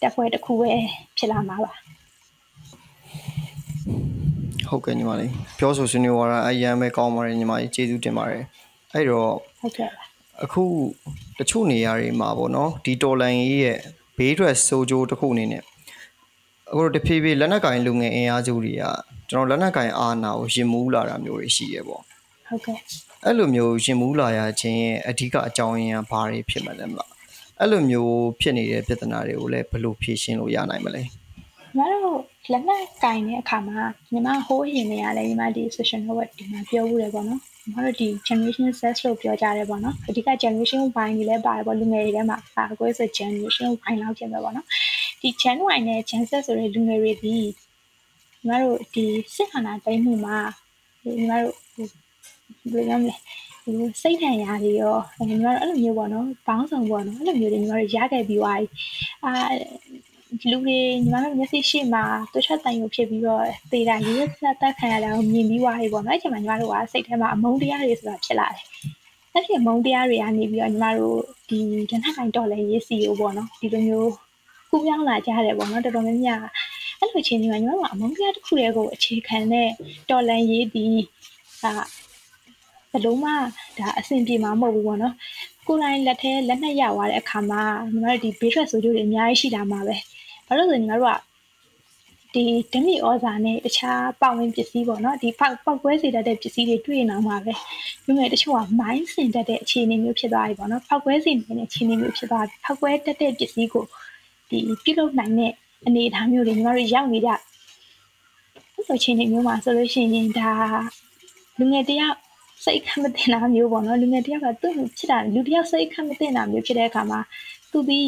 Speaker 2: တပ်ဖွဲ့တစ်ခုပဲဖြစ်လာမှာပါ
Speaker 1: ဟုတ်ကဲ့ညီမလေးပြောဆိုဆွေးနွေးသွားတာအရန်ပဲကောင်းပါတယ်ညီမကြီးကျေးဇူးတင်ပါတယ်အဲ့တော့
Speaker 2: ဟုတ်ကဲ့
Speaker 1: အခုတချို့နေရာတွေမှာပေါ့နော်ဒီတော်လန်ကြီးရဲ့ဘေးထွက်ဆိုးကျိုးတစ်ခုအနေနဲ့အခုတဖြည်းဖြည်းလက်နက်ကင်လူငယ်အင်အားစုတွေကကျွန်တော်လက်နက်ကင်အာဏာကိုရင်မူးလာတာမျိုးတွေရှိရပေါ့
Speaker 2: ဟုတ်ကဲ့
Speaker 1: အဲ့လိုမျိုးရင်မူးလာရခြင်းရဲ့အဓိကအကြောင်းရင်းကဘာတွေဖြစ်မှလဲမလားအဲ့လိုမျိုးဖြစ်နေတဲ့ပြဿနာတွေကိုလည်းဘယ်လိုဖြေရှင်းလို့ရနိုင်မလဲ
Speaker 2: ကျမတို့ လက်နက်ကင်တဲ့အခါမှာညီမဟိုးရင်နေရလဲညီမဒီ social network ဒီမှာပြောဦးတယ်ပေါ့နော်ညီမတို့ဒီ generation Z လို့ပြောကြတယ်ပေါ့နော်အဓိက generation Y တွေလည်းပါတယ်ပေါ့လူငယ်တွေထဲမှာအာကိုယ်ဆို generation Y လောက်ဖြစ်မယ်ပေါ့နော်ဒီ Gen Y နဲ့ Gen Z ဆိုတဲ့လူငယ်တွေဒီညီမတို့ဒီစစ်အာဏာသိမ်းမှုမှာညီမတို့ဘယ်လိုလဲဟိုစိတ်ထန်ရာတွေရောညီမတို့အဲ့လိုမျိုးပေါ့နော်ဘောင်းဆောင်ပေါ့နော်အဲ့လိုမျိုးတွေညီမတို့ရခဲ့ပြီးသွားပြီအာ လူတွေညီမတို့မျက်စိရှိမှတွတ်ချက်တိုင်ကိုဖြစ်ပြီးတော့သေတာရေးရဆက်တက်ခံရတာကိုမြင်ပြီးသွားပြီပေါ့နော်အဲ့ချိန်မှာညီမတို့ကစိတ်ထဲမှာအမုန်းတရားတွေဆိုတာဖြစ်လာတယ်အဲ့ဒီအမုန်းတရားတွေကနေပြီးတော့ညီမတို့ဒီဒဏ္ဍကိုင်တော်လည်းရေးစီကိုပေါ့နော်ဒီလိုမျိုးကူးပြောင်းလာကြတယ်ပေါ့နော်တော်တော်များများအဲ့လိုချင်းညီမညီမတို့ကအမုန်းတရားတစ်ခုတည်းကိုအခြေခံတဲ့တော်လန်ရေးဒီအာဘလုံးမဒါအဆင်ပြေမှာမဟုတ်ဘူးပေါ့နော်ကိုယ်တိုင်လက်ထဲလက်နဲ့ရသွားတဲ့အခါမှာညီမတို့ဒီဘေးထွက်ဆိုးကျိုးတွေအများကြီးရှိတာမှာပဲ ဘာလို့လဲဆိုညီမတို့ကဒီဓမီဩဇာနဲ့တခြားပတ်ဝန်းပစ္စည်းပေါ့နော်ဒီပောက်ပောက်ကွဲစေတတ်တဲ့ပစ္စည်းတွေတွေ့နေမှာပဲလူငယ်တချို့ကမိုင်းစင်တတ်တဲ့အခြေအနေမျိုးဖြစ်သွားပြီပေါ့နော်ပောက်ကွဲစေနေတဲ့အခြေအနေမျိုးဖြစ်သွားပြီပောက်ကွဲတတ်တဲ့ပစ္စည်းကိုဒီပြုလုပ်နိုင်တဲ့အနေအထားမျိုးတွေညီမတို့ရောက်နေကြအဲ့လိုအခြေအနေမျိုးမှာဆိုလို့ရှိရင်ဒါလူငယ်တယောက်စိတ်ခမတင်တာမျိုးပေါ့နော်လူငယ်တယောက်ကသူ့ဖြစ်တာလူတယောက်စိတ်ခမတင်တာမျိုးဖြစ်တဲ့အခါမှာသူဒီ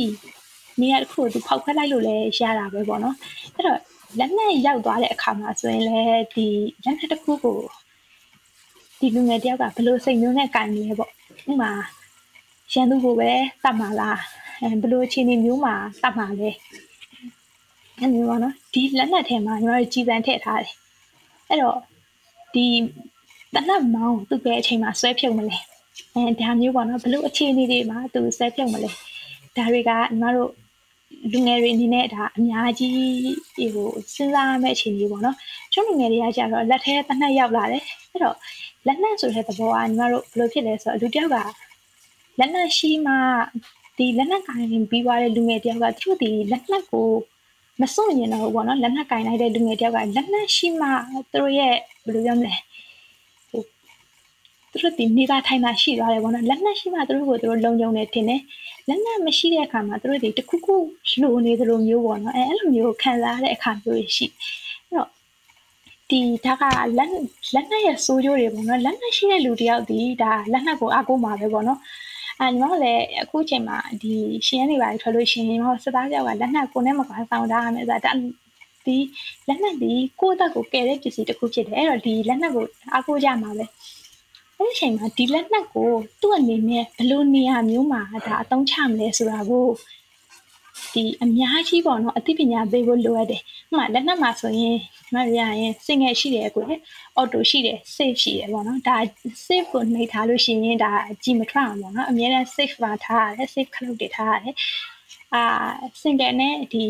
Speaker 2: နေရာတစ်ခုကိုသူဖောက်ခွဲလိုက်လို့လည်းရတာပဲပေါ့နော်အဲ့တော့လက်နဲ့ရောက်သွားတဲ့အခါမှာဆိုရင်လည်းဒီလက်နဲ့တစ်ခုကိုဒီလူငယ်တယောက်ကဘလို့စိတ်မျိုးနဲ့ကင်နေလဲပေါ့ဥမာရန်သူကိုပဲတတ်မှာလားအဲဘလို့အခြေအနေမျိုးမှာတတ်မှာလဲအဲ့လိုပေါ့နော်ဒီလက်နက်ထဲမှာညီမတို့ကြီးစံထည့်ထားတယ်အဲ့တော့ဒီတနတ်မောင်းသူပဲအချိန်မှာဆွဲဖြုတ်မလဲအဲဒါမျိုးပေါ့နော်ဘလို့အခြေအနေတွေမှာသူဆွဲဖြုတ်မလဲဒါတွေကညီမတို့ လူငယ်တွေအနေနဲ့ဒါအများကြီးဒီဟိုစဉ်းစားရမယ့်အခြေအနေပေါ့နော်ကျွန်းလူငယ်တွေကကြတော့လက်ထဲတနတ်ရောက်လာတယ်အဲ့တော့လက်နက်ဆိုတဲ့သဘောကညီမတို့ဘယ်လိုဖြစ်လဲဆိုတော့လူတယောက်ကလက်နက်ရှိမှဒီလက်နက်ကင်ပြီးသွားတဲ့လူငယ်တယောက်ကသူတို့ဒီလက်နက်ကိုမစွန့်ရင်တော့ဘောနော်လက်နက်ကင်လိုက်တဲ့လူငယ်တယောက်ကလက်နက်ရှိမှသူတို့ရဲ့ဘယ်လိုပြောမလဲသူတို့ဒီနေသားထိုင်တာရှိသွားတယ်ပေါ့နော်လက်နက်ရှိမှသူတို့ကိုသူတို့လုံခြုံနေတင်တယ် လက်နက်မရှိတဲ့အခါမှာသူတို့တွေတခုခုလိုနေသလိုမျိုးပေါ့နော်အဲအဲ့လိုမျိုးခံစားရတဲ့အခါမျိုးရှိအဲ့တော့ဒီဒါကလက်လက်နက်ရဲ့စိုးကျိုးတွေပေါ့နော်လက်နက်ရှိတဲ့လူတယောက်ဒီဒါလက်နက်ကိုအားကိုးမှာပဲပေါ့နော်အဲညီမတို့လည်းအခုချိန်မှာဒီရှင်ရနေပါထွက်လို့ရှိရင်ညီမတို့စသားကြောက်ကလက်နက်ကိုနဲ့မကွာဆောင်တာမယ်ဆိုတာဒီလက်နက်ဒီကိုယ့်အသက်ကိုကယ်တဲ့ပစ္စည်းတစ်ခုဖြစ်တယ်အဲ့တော့ဒီလက်နက်ကိုအားကိုးကြမှာပဲ အဲ့ဒီချိန်မှာဒီလက်နက်ကိုသူ့အနေနဲ့ဘယ်လိုနေရာမျိုးမှာဒါအသုံးချမလဲဆိုတာကိုဒီအများကြီးပေါ့နော်အသိပညာပေးဖို့လိုအပ်တယ်။ဥပမာလက်နက်မှာဆိုရင်မရရင် single ရှိတယ်ကိုလေ auto ရှိတယ် safe ရှိတယ်ပေါ့နော်။ဒါ safe ကိုနှိပ်ထားလို့ရှိရင်ဒါကြည်မထွက်အောင်ပေါ့နော်။အများနဲ့ safe မှာထားရတယ် safe ခလုတ်တွေထားရတယ်။အာ single နဲ့ဒီ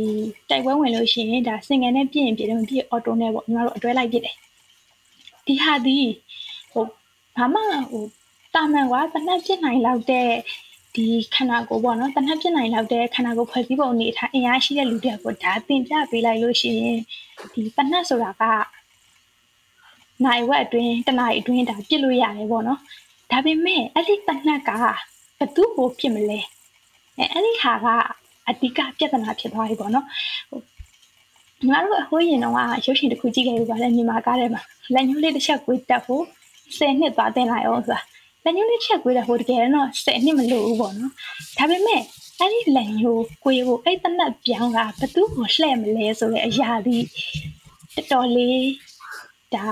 Speaker 2: တိုက်ပွဲဝင်လို့ရှိရင်ဒါ single နဲ့ပြည့်ရင်ပြည့်တယ်မပြည့် auto နဲ့ပေါ့ညီမတို့အတွဲလိုက်ပြည့်တယ်။ဒီဟာဒီဟို ဘာမှဟိုတာမန်ကတနက်ပြစ်နိုင်လောက်တဲ့ဒီခန္ဓာကိုယ်ပေါ့နော်တနက်ပြစ်နိုင်လောက်တဲ့ခန္ဓာကိုယ်ဖွဲ့စည်းပုံအနေထားအင်အားရှိတဲ့လူတွေကိုဒါသင်ပြပေးလိုက်လို့ရှိရင်ဒီတနက်ဆိုတာကနိုင်ဝက်အတွင်းတနိုင်အတွင်းဒါပြစ်လို့ရတယ်ပေါ့နော်ဒါပေမဲ့အဲ့ဒီတနက်ကဘသူ့ကိုပြစ်မလဲအဲအဲ့ဒီဟာကအဓိကပြဿနာဖြစ်သွားပြီပေါ့နော်ညီမတို့အဟိုးရင်တော့ရုပ်ရှင်တစ်ခုကြည့်ခဲ့ပြီပါလေမြန်မာကားထဲမှာလက်ညှိုးလေးတစ်ချက်ကိုတက်ဖို့ 10နှစ်သွားတင်လိုက်အောင်ဆိုတာလက်ညှိုးလေးချက်ကွေးတဲ့ဟိုတကယ်တော့10နှစ်မလို့ဘူးပေါ့နော်ဒါပေမဲ့အဲ့ဒီလက်ညှိုးကွေးဖို့အဲ့တနက်ပြောင်းတာဘသူ့ကိုလှဲ့မလဲဆိုတဲ့အရာဒီတော်တော်လေးဒါ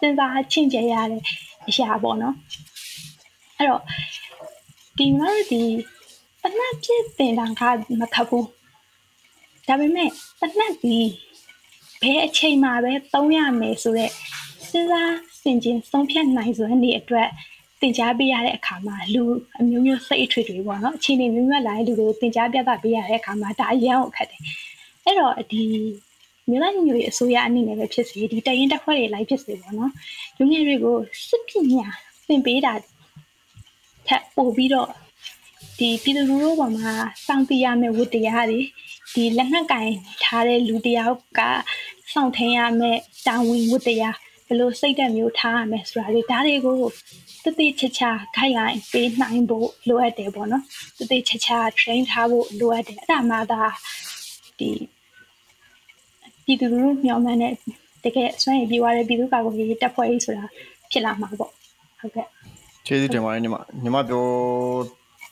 Speaker 2: စဉ်းစားချင့်ကြရတဲ့အရာပေါ့နော်အဲ့တော့ဒီမှာဒီတနက်ပြည့်တင်တာကမခတ်ဘူးဒါပေမဲ့တနက်ဒီဘယ်အချိန်မှာပဲသုံးရမယ်ဆိုတော့စဉ်းစား ဆင်ခြင်ဆုံးဖြတ်နိုင်စွမ်းနေအတွက်သင်ကြားပေးရတဲ့အခါမှာလူအမျိုးမျိုးစိတ်အထွေထွေပေါ့နော်အခြေအနေမျိုးမျိုးလာတဲ့လူတွေကိုသင်ကြားပြသပေးရတဲ့အခါမှာဒါအရန်ကိုခက်တယ်အဲ့တော့ဒီမြို့လိုက်မျိုးရဲ့အစိုးရအနေနဲ့ပဲဖြစ်စေဒီတရင်တက်ဖွဲ့တွေလိုက်ဖြစ်စေပေါ့နော်လူငယ်တွေကိုစစ်ပညာသင်ပေးတာထပ်ပို့ပြီးတော့ဒီပြည်သူလူထုပေါ်မှာစောင့်တည်ရမယ့်ဝတ္တရားတွေဒီလက်နက်ကင်ထားတဲ့လူတယောက်ကစောင့်ထင်းရမယ့်တာဝန်ဝတ္တရားဘ ယ်လိုစိတ်ဓာတ်မျိုးထားရမယ်ဆိုတာတွေဒါတွေကိုတတိချာချာခိုင်လိုက်ပေးနိုင်ဖို့လိုအပ်တယ်ပေါ့နော်တတိချာချာ train ထားဖို့လိုအပ်တယ်အဲ့ဒါမှသာဒီပြည်သူလူထုမျှော်မှန်းတဲ့တကယ်စွမ်းရည်ပြေသွားတဲ့ပြည်သူ့ကာကွယ်ရေးတပ်ဖွဲ့ကြီးဆိုတာဖြစ်လာမှာပေါ့ဟုတ်ကဲ့
Speaker 1: ကျေးဇူးတင်ပါတယ်ညီမညီမပြော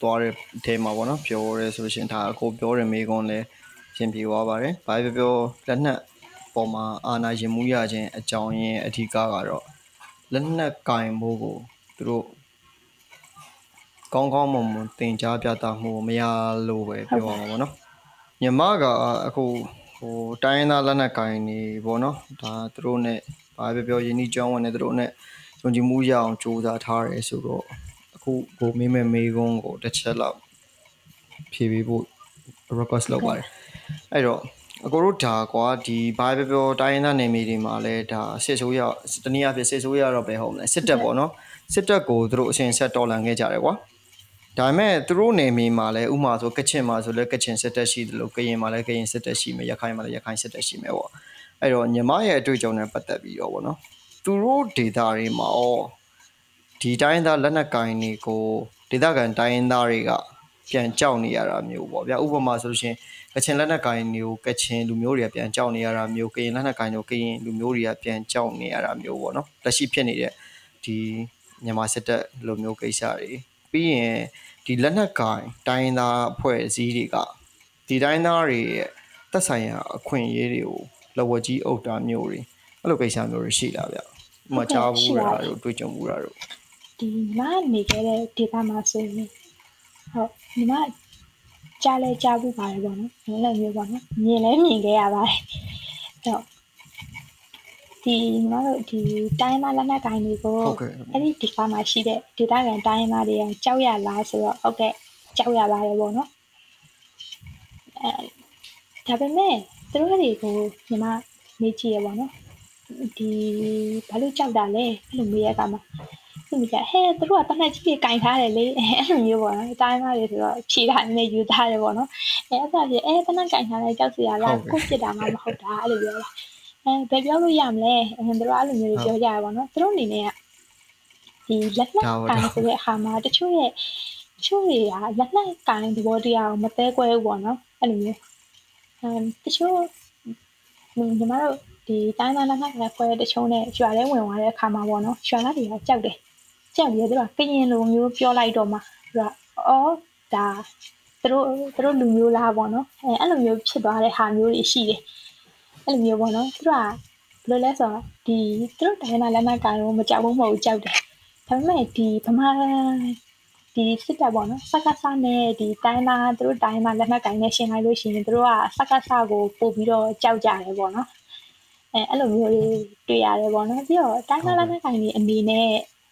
Speaker 1: သွားတဲ့အဲမှာပေါ့နော်ပြောရဲဆိုလို့ရှိရင်ဒါအခုပြောတဲ့မိကွန်းလည်းရှင်းပြသွားပါတယ်ဘာပဲပြောလက်နက် ပေါ်မှာအာနာရင်မှုရခြင်းအကြောင်းရင်းအဓိကကတော့လက်နက်ကင်ဖို့ကိုသူတို့ကောင်းကောင်းမွန်မွန်သင်ကြားပြသမှုမရလို့ပဲပြောရမှာပေါ့နော်မြမကအခုဟိုတိုင်းသားလက်နက်ကင်နေပေါ့နော်ဒါသူတို့ ਨੇ ဘာပဲပြောရင်းနှီးကြောင်းဝင်နေသူတို့ ਨੇ ယုံကြည်မှုရအောင်စူးစမ်းထားတယ်ဆိုတော့အခုကိုမေးမဲ့မေးခွန်းကိုတစ်ချက်လောက်ဖြေပေးဖို့ request လုပ်ပါတယ်အဲ့တော့ အကိုတို့ဒါကွာဒီဘာပဲပြောတိုင်းရင်းသားနယ်မြေတွေမှာလဲဒါစစ်ဆိုးရတနည်းအားဖြင့်စစ်ဆိုးရတော့ပဲဟုတ်မလဲစစ်တပ်ပေါ့နော်စစ်တပ်ကိုသူတို့အရှင်ဆက်တော်လှန်ခဲ့ကြတယ်ကွာဒါပေမဲ့သူတို့နယ်မြေမှာလဲဥမာဆိုကချင်မှာဆိုလဲကချင်စစ်တပ်ရှိတယ်လို့ကရင်မှာလဲကရင်စစ်တပ်ရှိမယ်ရခိုင်မှာလဲရခိုင်စစ်တပ်ရှိမယ်ပေါ့အဲ့တော့ညီမရဲ့အတွေ့အကြုံနဲ့ပတ်သက်ပြီးတော့ပေါ့နော်သူတို့ဒေတာတွေမှာဩဒီတိုင်းသားလက်နက်ကင်တွေကိုဒေတာကန်တိုင်းသားတွေကပြန်ကြောက်နေရတာမျိုးပေါ့ဗျာဥပမာဆိုလို့ရှိရင် ကချင်လက်နက်ကင်တွေကိုကချင်လူမျိုးတွေကပြန်ကြောက်နေရတာမျိုးကရင်လက်နက်ကင်တွေကရင်လူမျိုးတွေကပြန်ကြောက်နေရတာမျိုးပေါ့နော်လက်ရှိဖြစ်နေတဲ့ဒီမြန်မာစစ်တပ်လိုမျိုးကိစ္စတွေပြီးရင်ဒီလက်နက်ကင်တိုင်းသားအဖွဲ့အစည်းတွေကဒီတိုင်းသားတွေရဲ့သက်ဆိုင်ရာအခွင့်အရေးတွေကိုလဝကြီးအုပ်တာမျိုးတွေအဲ့လိုကိစ္စမျိုးတွေရှိလာဗျ။မချဘူးတာတို့တွေ့ကြုံဘူးတာတို့
Speaker 2: ဒီမနေခဲ့တဲ့ဒေသမှာဆိုရင်ဟုတ်ဒီမ ကြားလဲကြားဘူးပါတယ်ပေါ့နော်။လည်းမျိုးပေါ့နော်။မြင်လဲမြင်ခဲ့ရပါတယ်။အဲ့တော့ဒီညီမတို့ဒီတိုင်းသားလက်နက်ကိုင်တွေကိုအဲ့ဒီဒီကမှာရှိတဲ့ဒေသခံတိုင်းသားတွေကကြောက်ရလားဆိုတော့ဟုတ်ကဲ့ကြောက်ရပါတယ်ပေါ့နော်အဲဒါပေမဲ့သူတို့တွေကိုညီမမေးကြည့်ရပါတော့ဒီဘာလို့ကြောက်တာလဲအဲ့လိုမေးရကမှာ သူကဟဲ့သူတို့ကတနက်ကြီးကြီးကင်ထားတယ်လေအဲ့လိုမျိုးပေါ့နော်တိုင်းသားတွေဆိုတော့ဖြေတာနည်းယူထားတယ်ပေါ့နော်အဲအဲ့ဒါကြီးအဲတနက်ကင်ထားတယ်ကြောက်စရာလားကိုပြစ်တာမှမဟုတ်တာအဲ့လိုပြောတာအဲဘယ်ပြောလို့ရမလဲအဲတို့အဲ့လိုမျိုးပြောကြရပါတော့သူတို့အနေနဲ့ကဒီလက်လက်ကန်ဆိုတဲ့ဟာမှာတချို့ရဲ့တချို့တွေကလက်လက်ကန်သဘောတရားကိုမသဲကွဲဘူးပေါ့နော်အဲ့လိုမျိုးအဲတချို့ညီမတို့ဒီတိုင်းသားလက်လက်ကန်ကွဲတချို့နဲ့ရွာထဲဝင်သွားတဲ့အခါမှာပေါ့နော်ရွာသားတွေကကြောက်တယ် ကြောက်ပြီးတော့ကရင်လိုမျိုးပြောလိုက်တော့မှသူကအော်ဒါသူတို့သူတို့လူမျိုးလားပေါ့နော်အဲအဲ့လိုမျိုးဖြစ်သွားတဲ့ဟာမျိုးတွေရှိတယ်အဲ့လိုမျိုးပေါ့နော်သူကဘယ်လိုလဲဆိုတော့ဒီသူတို့တိုင်းနာလက်နက်ကန်ကိုမကြောက်ဘူးမဟုတ်ကြောက်တယ်ဒါပေမဲ့ဒီဗမာဒီစစ်တပ်ပေါ့နော်စက္ကစနဲ့ဒီတိုင်းသားသူတို့တိုင်းမှာလက်မှတ်ကိုင်နဲ့ရှင်းလိုက်လို့ရှိရင်သူတို့ကစက္ကစကိုပို့ပြီးတော့ကြောက်ကြတယ်ပေါ့နော်အဲအဲ့လိုမျိုးလေးတွေ့ရတယ်ပေါ့နော်ပြီးတော့တိုင်းသားလက်မှတ်ကိုင်တွေအနေနဲ့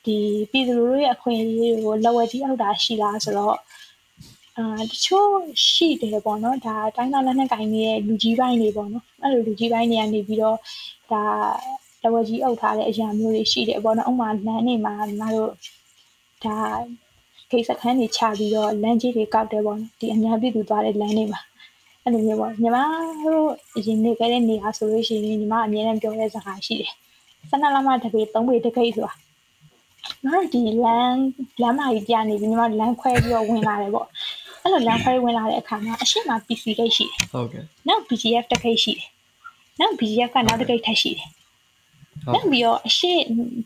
Speaker 2: ဒီပြည်သူလူထုရဲ့အခွင့်အရေးကိုလက်ဝဲကြီးအောက်တာရှိလားဆိုတော့အာတချို့ရှိတယ်ပေါ့နော်ဒါတိုင်းသားလက်နက်ကင်တွေရဲ့လူကြီးပိုင်းတွေပေါ့နော်အဲ့လိုလူကြီးပိုင်းတွေကနေပြီးတော့ဒါလက်ဝဲကြီးအုပ်ထားတဲ့အရာမျိုးတွေရှိတယ်ပေါ့နော်ဥပမာလမ်းတွေမှာညီမတို့ဒါဂိတ်စခန်းတွေချပြီးတော့လမ်းကြီးတွေကောက်တယ်ပေါ့နော်ဒီအများပြည်သူသွားတဲ့လမ်းတွေမှာအဲ့လိုမျိုးပေါ့ညီမတို့အရင်နေခဲ့တဲ့နေရာဆိုလို့ရှိရင်ညီမအမြဲတမ်းပြောတဲ့စကားရှိတယ်စနလမတပေ3ပေတကိတ်ဆိုတာ ငါတို့ဒီလမ်းလမ်းမကြီးပြနေပြီးညီမလမ်းခွဲပြီးတော့ဝင်လာတယ်ပေါ့အဲ့လိုလမ်းခွဲဝင်လာတဲ့အခါမှာအရှိမ PC ဂိတ်ရှိတယ်
Speaker 1: ဟုတ်ကဲ့
Speaker 2: နောက် BGF တစ်ခိတ်ရှိတယ်နောက် BGF ကနောက်တစ်ခိတ်ထပ်ရှိတယ်
Speaker 1: ဟုတ်
Speaker 2: နောက်ပြီးတော့အရှိ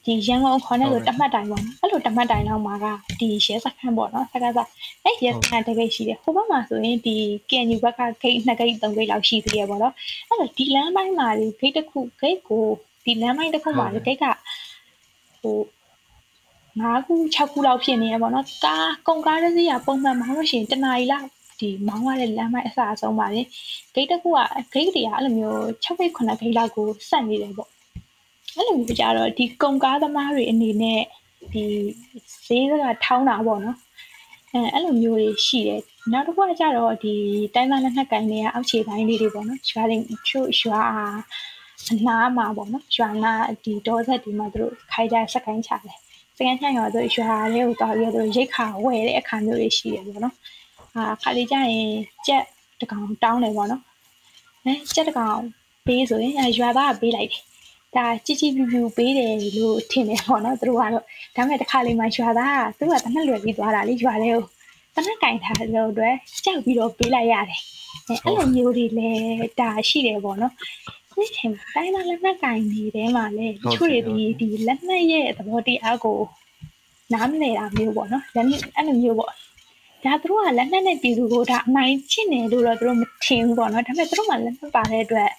Speaker 2: ဒီရန်ကုန်ခေါ်နေလို့တမှတ်တိုင်ပေါ့နော်အဲ့လိုတမှတ်တိုင်လောက်မှာကဒီရဲစခန်းပေါ့နော်စကားစားအဲ့ရဲစခန်းတစ်ခိတ်ရှိတယ်ဟိုဘက်မှာဆိုရင်ဒီ KNU ဘက်ကဂိတ်နှစ်ဂိတ်သုံးဂိတ်လောက်ရှိသေးရပေါ့နော်အဲ့တော့ဒီလမ်းပိုင်းမှာဒီဂိတ်တစ်ခုဂိတ်ကိုဒီလမ်းပိုင်းတစ်ခုမှာဒီဂိတ်ကဟို ၅ခု6ခုလောက်ဖြစ်နေရပေါ့နော်ကားကုန်ကားတစ်စီးကပုံမှန်မောင်းလို့ရှိရင်တနားရီလောက်ဒီမောင်းရတဲ့လမ်းပိုင်းအစအဆုံးပါလေဂိတ်တစ်ခုကဂိတ်တွေကအဲ့လိုမျိုး6ဂိတ်9ဂိတ်လောက်ကိုဆက်နေတယ်ပေါ့အဲ့လိုမျိုးကြတော့ဒီကုန်ကားသမားတွေအနေနဲ့ဒီဈေးကထောင်းတာပေါ့နော်အဲအဲ့လိုမျိုးတွေရှိတယ်နောက်တစ်ခုကကြတော့ဒီတိုင်းသားလက်နက်ကိုင်တွေကအောက်ခြေပိုင်းလေးတွေပေါ့နော်ရွာတွေချို့ရွာအနားမှာပေါ့နော်ရွာနာဒီဒေါ်ဆက်ဒီမှာသူတို့ခိုင်ကြစကိုင်းချတယ် စကိုင်းချရောသူရွာလေးကိုတောက်ပြီးတော့ရိတ်ခါဝယ်တဲ့အခါမျိုးတွေရှိတယ်ပေါ့နော်အာခါလေးကြရင်ကြက်တကောင်တောင်းတယ်ပေါ့နော်အဲကြက်တကောင်ပေးဆိုရင်ရွာသားကပေးလိုက်တယ်ဒါကြည်ကြည်ပြူပြူပေးတယ်လို့ထင်တယ်ပေါ့နော်သူတို့ကတော့ဒါပေမဲ့တစ်ခါလေးမှရွာသားကသူကတနက်လွယ်ပြီးသွားတာလေရွာလေးကိုတနက်ကင်ထားလို့အတွက်ကြောက်ပြီးတော့ပေးလိုက်ရတယ်အဲအဲ့လိုမျိုးတွေလည်းဒါရှိတယ်ပေါ့နော် ဒီချိန်မှာတိုင်းသားလက်နက်ကင်နေတဲမှာလဲတချို့တွေဒီဒီလက်နက်ရဲ့သဘောတရားကိုနားမလည်တာမျိုးပေါ့နော်လက်အဲ့လိုမျိုးပေါ့ဒါသူတို့ကလက်နက်နဲ့ပြည်သူကိုဒါအနိုင်ချစ်နေလို့တော့သူတို့မထင်ဘူးပေါ့နော်ဒါပေမဲ့သူတို့မှလက်နက်ပါတဲ့အတွက်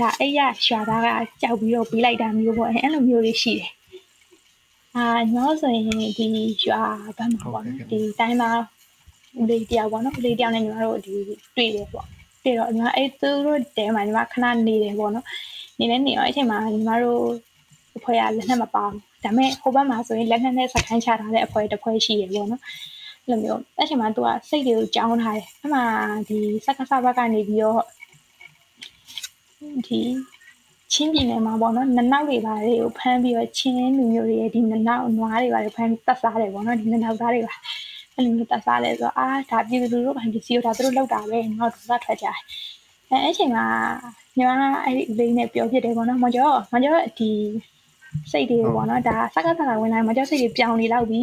Speaker 2: ဒါအဲ့ရရွာသားကကြောက်ပြီးတော့ပြီးလိုက်တာမျိုးပေါ့အဲ့လိုမျိုးတွေရှိတယ်အာညောဆိုရင်ဒီရွာဘက်မှာပေါ့နော်ဒီတိုင်းသားဦးလေးတရားပေါ့နော်ဦးလေးတရားနဲ့ညီမတို့ဒီတွေ့တယ်ပေါ့ တွေ့တော့ညီမအဲ့သူတို့တဲမှာညီမခဏနေတယ်ပေါ့နော်နေနေနေရောအဲ့ချိန်မှာညီမတို့အဖွဲ့ကလက်နက်မပါဘူးဒါပေမဲ့ဟိုဘက်မှာဆိုရင်လက်နက်နဲ့စကန်ချထားတဲ့အဖွဲ့တစ်ဖွဲ့ရှိရပေါ့နော်အဲ့လိုမျိုးအဲ့ချိန်မှာသူကစိတ်တွေကိုကြောင်းထားတယ်အဲ့မှာဒီစက္ကစဘက်ကနေပြီးတော့ဒီချင်းပြည်နယ်မှာပေါ့နော်နနောက်တွေပါတွေကိုဖမ်းပြီးတော့ချင်းလူမျိုးတွေရဲ့ဒီနနောက်နွားတွေပါတွေဖမ်းပြီးတက်စားတယ်ပေါ့နော်ဒီနနောက်သားတွေပါ အဲ့လိုမျိုးတက်စားလဲဆိုတော့အာဒါပြည်သူလူထုပိုင်းပစ္စည်းကိုဒါသူတို့လောက်တာပဲနောက်တော့ထွက်ကြတယ်အဲအဲ့ချိန်မှာညီမအဲ့ဒီလေးနဲ့ပြောဖြစ်တယ်ပေါ့နော်မကျော်မကျော်ဒီစိတ်တွေပေါ့နော်ဒါစကားစကားဝင်လာမကျော်စိတ်တွေပြောင်းနေလောက်ပြီ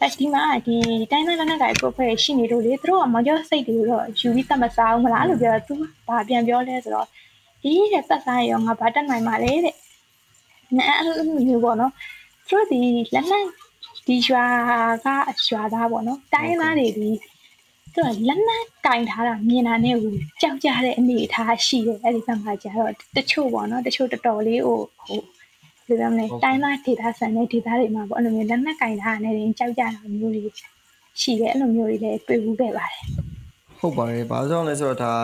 Speaker 2: ဒါဒီမှာဒီတိုင်းတိုင်းနဲ့က profile ရှိနေလို့လေသူတို့ကမကျော်စိတ်တွေကိုတော့ယူပြီးတတ်မစားဘူးမလားအဲ့လိုပြောတော့သူဘာပြန်ပြောလဲဆိုတော့ဒီတဲ့သက်ဆိုင်ရောငါဘာတက်နိုင်မှာလဲတဲ့နဲအဲ့လိုမျိုးပေါ့နော်သူတို့ဒီလက်လက် ဒီရွာကရွာသားပေါ့နော်တိုင်းသားတွေဒီသူကလက်နက်ကင်ထားတာမြင်တာနဲ့ဟိုကြောက်ကြတဲ့အနေအထားရှိတယ်အဲ့ဒီဘက်မှာကျတော့တချို့ပေါ့နော်တချို့တော်တော်လေးဟိုဟိုဒီလိုမျိုးတိုင်းသားဒေတာဆန်တဲ့ဒေတာတွေမှာပေါ့အဲ့လိုမျိုးလက်နက်ကင်ထားတဲ့နေကြောက်ကြတာမျိုးတွေရှိတယ်အဲ့လိုမျိုးတွေလည်းတွေ့ဘူးခဲ့ပါတယ်
Speaker 1: ဟုတ်ပါတယ်ဘာကြောင့်လဲဆိုတော့ဒါ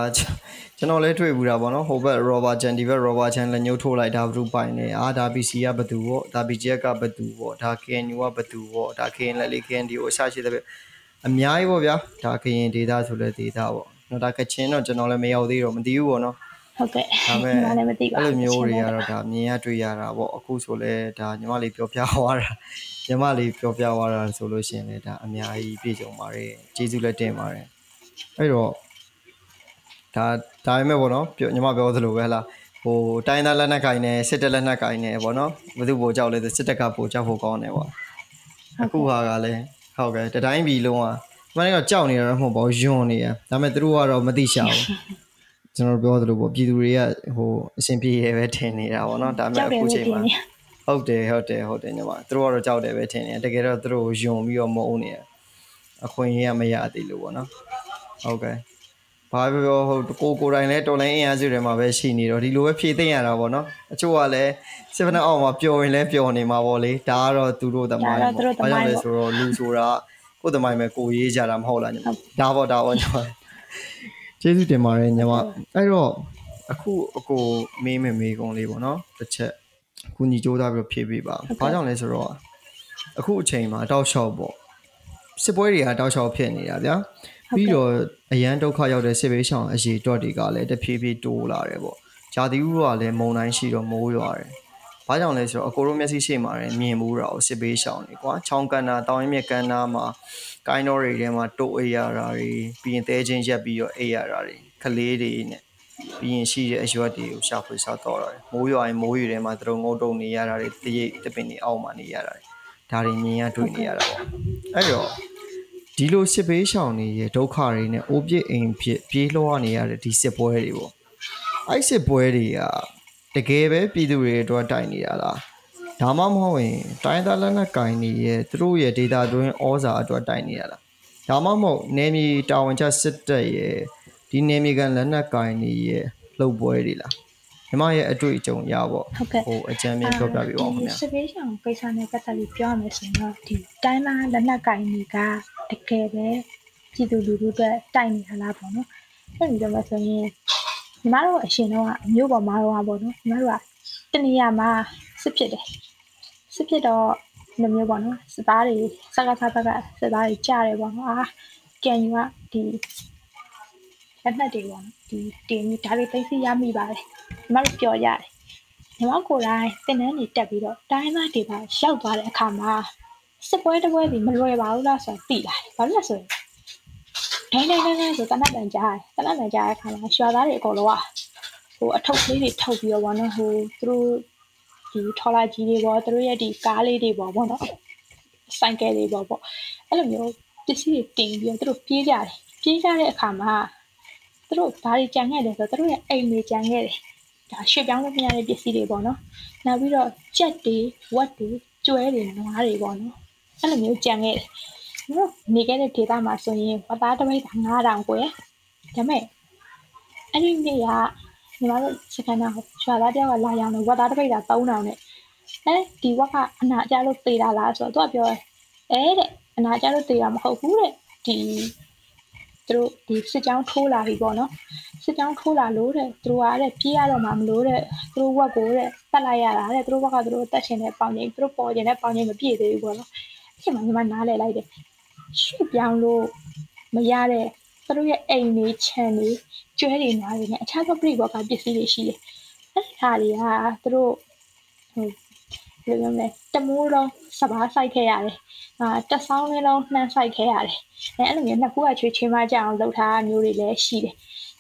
Speaker 1: ကျွန်တော်လည်းတွေ့ဘူးတာပေါ့နော်ဟိုဘက် Robert Chan ဒီဘက် Robert Chan လည်းညှိုးထိုးလိုက်ဒါဘသူပိုင်နေအာဒါ PC ကဘသူပေါ့ဒါ BGF ကဘသူပေါ့ဒါ KNU ကဘသူပေါ့ဒါ KN လည်းလေ KND ကိုအရှာရှိတဲ့ပြအများကြီးပေါ့ဗျာဒါကရင် data ဆိုလဲ data ပေါ့နော်ဒါကချင်တော့ကျွန်တော်လည်းမရောက်သေးတော့မသိဘူးပေါ့နော်
Speaker 2: ဟုတ်ကဲ့
Speaker 1: ဒါပေ
Speaker 2: ညီမ
Speaker 1: မဲ့
Speaker 2: လည်းမသိပါ
Speaker 1: အဲ့
Speaker 2: ဘူး
Speaker 1: လိုမျိုးတွေကတော့ဒါမြင်ရတွေ့ရတာပေါ့အခုဆိုလဲဒါညီမလေးပြောပြသွားတာညီမလေးပြောပြသွားတာဆိုလို့ရှိရင်လည်းဒါအများကြီးပြည့်စုံပါတယ်ကျေးဇူးလည်းတင်ပါတယ် အဲ့တော့ဒါဒါပေမဲ့ပေါ့နော်ပြောညီမပြောသလိုပဲဟလားဟိုတိုင်းသားလက်နက်ကိုင်နဲ့စစ်တပ်လက်နက်ကိုင်နဲ့ပေါ့နော်ဘယ်သူပိုကြောက်လဲဆိုစစ်တပ်ကပိုကြောက်ဖို့ကောင်းတယ်ပေါ့အခုဟာကလည်းဟုတ်ကဲ့တတိုင်းပြည်လုံးကမင်းကကြောက်နေရတော့မဟုတ်ပါဘူးယွန်းနေရဒါပေမဲ့သူတို့ကတော့မသိရှာဘူးကျွန်တော်ပြောသလိုပေါ့ပြည်သူတွေကဟိုအရှင်ပြေရဲပဲထင်နေတာပေါ့နော်ဒါပေ
Speaker 2: ကြော
Speaker 1: မဲ့
Speaker 2: က်တယ်
Speaker 1: အခု
Speaker 2: လို့
Speaker 1: ချိန်
Speaker 2: ထင်
Speaker 1: မှာ
Speaker 2: နေ
Speaker 1: ဟုတ်တယ်ဟုတ်တယ်ဟုတ်တယ်ညီမသူတို့ကတော့ကြောက်တယ်ပဲထင်နေတယ်တကယ်တော့သူတို့ကိုယုံပြီးတော့မုန်းနေတယ်အခွင့်အရေးကမရသေးလို့ပေါ့နော် ဟုတ်ကဲ့ဘာပဲပြောဟိုကိုကိုယ်တိုင်လဲတော်လိုင်းအင်အားစုတွေမှာပဲရှိနေတော့ဒီလိုပဲဖြည့်သိမ့်ရတာပေါ့နော်အချို့ကလည်းစစ်ဖက်နဲ့အောက်မှာပျော်ရင်လဲပျော်နေမှာပေါ့လေဒါကတော့သူတို့သမိုင်းပေါ့ဘာကြောင့်လဲဆိုတော့လူဆိုတာကိုယ်သမိုင်းပဲကိုရေးကြတာမဟုတ်လားညီမဒါပေါ့ဒါပေါ့ညီမကျေးဇူးတင်ပါတယ်ညီမအဲ့တော့အခုအကိုမေးမယ်မေးကုန်လေးပေါ့နော်တစ်ချက်အခုညီကြိုးစားပြီးဖြည့်ပေးပါဘာကြောင့်လဲဆိုတော့အခုအချိန်မှာတောက်လျှောက်ပေါ့စစ်ပွဲတွေကတောက်လျှောက်ဖြစ်နေတာဗျာ ပြီးတော့အရန်ဒုက္ခရောက်တဲ့စစ်ဘေးရှောင်အရေးတော့တွေကလည်းတဖြည်းဖြည်းတိုးလာတယ်ပေါ့ဂျာတိဥကလည်းမုံတိုင်းရှိတော့မိုးရွာတယ်ဘာကြောင့်လဲဆိုတော့အကိုတို့မျက်စိရှိမှာလည်းမြင်မှုတာကိုစစ်ဘေးရှောင်နေကွာချောင်းကန်တာတောင်ရင်မြက်ကန်တာမှာကိုင်းတော်တွေထဲမှာတိုးအေးရတာတွေပြီးရင်တဲချင်းရက်ပြီးတော့အေးရတာတွေကလေးတွေနဲ့ပြီးရင်ရှိတဲ့အရွက်တွေကိုရှာဖွေစားတော့တယ်မိုးရွာရင်မိုးရွာထဲမှာသူတို့ငုတ်တုံနေရတာတွေတရိပ်တပင်တွေအောက်မှာနေရတာတွေဒါတွေမြင်ရတွေ့နေရတာပေါ့အဲ့တော့ ဒီလိုစစ်ဘေးရှောင်နေရဒုက္ခတွေနဲ့အိုးပြစ်အိမ်ဖြစ်ပြေးလွှားနေရတဲ့ဒီစစ်ပွဲတွေပေါ့အဲ့စစ်ပွဲတွေကတကယ်ပဲပြည်သူတွေအတွက်တိုင်နေတာလားဒါမှမဟုတ်ရင်တိုင်းသားလက်နက်ကင်နေရဲ့သူတို့ရဲ့ဒေတာတွင်းဩဇာအတွက်တိုင်နေရလားဒါမှမဟုတ်နေမီတာဝန်ချစစ်တပ်ရဲ့ဒီနေမီကန်လက်နက်ကင်နေရဲ့လှုပ်ပွဲတွေလား ညီမရဲ့အတွေ့အကြုံရပေါ့ဟိုအကြမ်းမြင်ပြောပြပေးပါဦးခင်ဗျာ
Speaker 2: စပေးရှောင်းကိစ္စနဲ့ပတ်သက်ပြီးပြောရမယ်ဆိုရင်တော့ဒီတိုင်းသားလက်နက်ကင်တွေကတကယ်ပဲပြည်သူလူထုအတွက်တိုင်နေတာလားပေါ့နော်အဲ့ဒီတော့ဆိုရင်ညီမတို့အရှင်တော့အမျိုးပေါ်မှာတော့ပေါ့နော်ညီမတို့ကတနေရာမှာစစ်ဖြစ်တယ်စစ်ဖြစ်တော့ဒီမျိုးပေါ့နော်စစ်သားတွေစကားစားဘက်ကစစ်သားတွေကြားတယ်ပေါ့နော်အာကန်ယူကဒီ လက်နက်တွေပေါ့နော်ဒီတင်ပြီးဒါတွေသိသိရမိပါတယ်ညီမတို့ပြောရတယ်ညီမကိုယ်တိုင်တင်နန်းတွေတက်ပြီးတော့တိုင်းသားတွေပါရောက်သွားတဲ့အခါမှာစစ်ပွဲတစ်ပွဲစီမလွယ်ပါဘူးလားဆိုတော့သိလာတယ်ဘာလို့လဲဆိုရင်ဒိုင်းဒိုင်းဒိုင်းဒိုင်းဆိုတနတ်တန်ကြားတယ်တနတ်တန်ကြားတဲ့အခါမှာရွာသားတွေအကုန်လုံးကဟိုအထုပ်လေးတွေထုတ်ပြီးတော့ဘောနော်ဟိုသူတို့ဒီထော်လာကြီးတွေပေါ့သူတို့ရဲ့ဒီကားလေးတွေပေါ့ဘောနော်ဆိုင်ကယ်တွေပေါ့ပေါ့အဲ့လိုမျိုးပစ္စည်းတွေတင်ပြီးတော့သူတို့ပြေးကြတယ်ပြေးကြတဲ့အခါမှာ သူတို့ဘာတွေကြံခဲ့လဲဆိုတော့သူတို့ရဲ့အိမ်တွေကြံခဲ့တယ်ဒါရွှေပြောင်းလို့မရတဲ့ပစ္စည်းတွေပေါ့နော်နောက်ပြီးတော့ကြက်တွေဝက်တွေကျွဲတွေနွားတွေပေါ့နော်အဲ့လိုမျိုးကြံခဲ့တယ်တို့နေခဲ့တဲ့ဒေသမှာဆိုရင်ဝသားတစ်ပိတ်9000ကိုရဒါပေမဲ့အဲ့ဒီနေ့ကညီမတို့စကန်နာရွာသားတယောက်ကလာရောင်းတယ်ဝသားတစ်ပိတ်3000နဲ့အဲဒီဝက်ကအနာကြလို့သေးတာလားဆိုတော့သူကပြောတယ်အဲတဲ့အနာကြလို့သေးတာမဟုတ်ဘူးတဲ့ဒီ သူတို့ဒီစစ်ကြောင်းထိုးလာပြီပေါ့နော်စစ်ကြောင်းထိုးလာလို့တဲ့သူတို့ကတဲ့ပြေးရတော့မှမလို့တဲ့သူတို့ဝက်ကိုတဲ့တတ်လိုက်ရတာတဲ့သူတို့ဘက်ကသူတို့တက်ရှင်တဲ့ပေါင်ကြီးသူတို့ပေါ်ကျင်တဲ့ပေါင်ကြီးမပြည့်သေးဘူးပေါ့နော်အဲ့ဒီမှာညီမနားလဲလိုက်တယ်ရွှေ့ပြောင်းလို့မရတဲ့သူတို့ရဲ့အိမ်တွေခြံတွေကျွဲတွေနားတွေနဲ့အခြားသောပြိဘောကပစ္စည်းတွေရှိတယ်အဲ့ဒီဟာတွေကသူတို့ဟို ဘယ်လိုလဲတမိုးလုံးစပားဆိုင်ခဲ့ရတယ်အာတက်ဆောင်းလေးလုံးနှမ်းဆိုင်ခဲ့ရတယ်အဲအဲ့လိုမျိုးနှစ်ခုကချွေးချင်းမကြအောင်လုပ်ထားမျိုးတွေလည်းရှိတယ်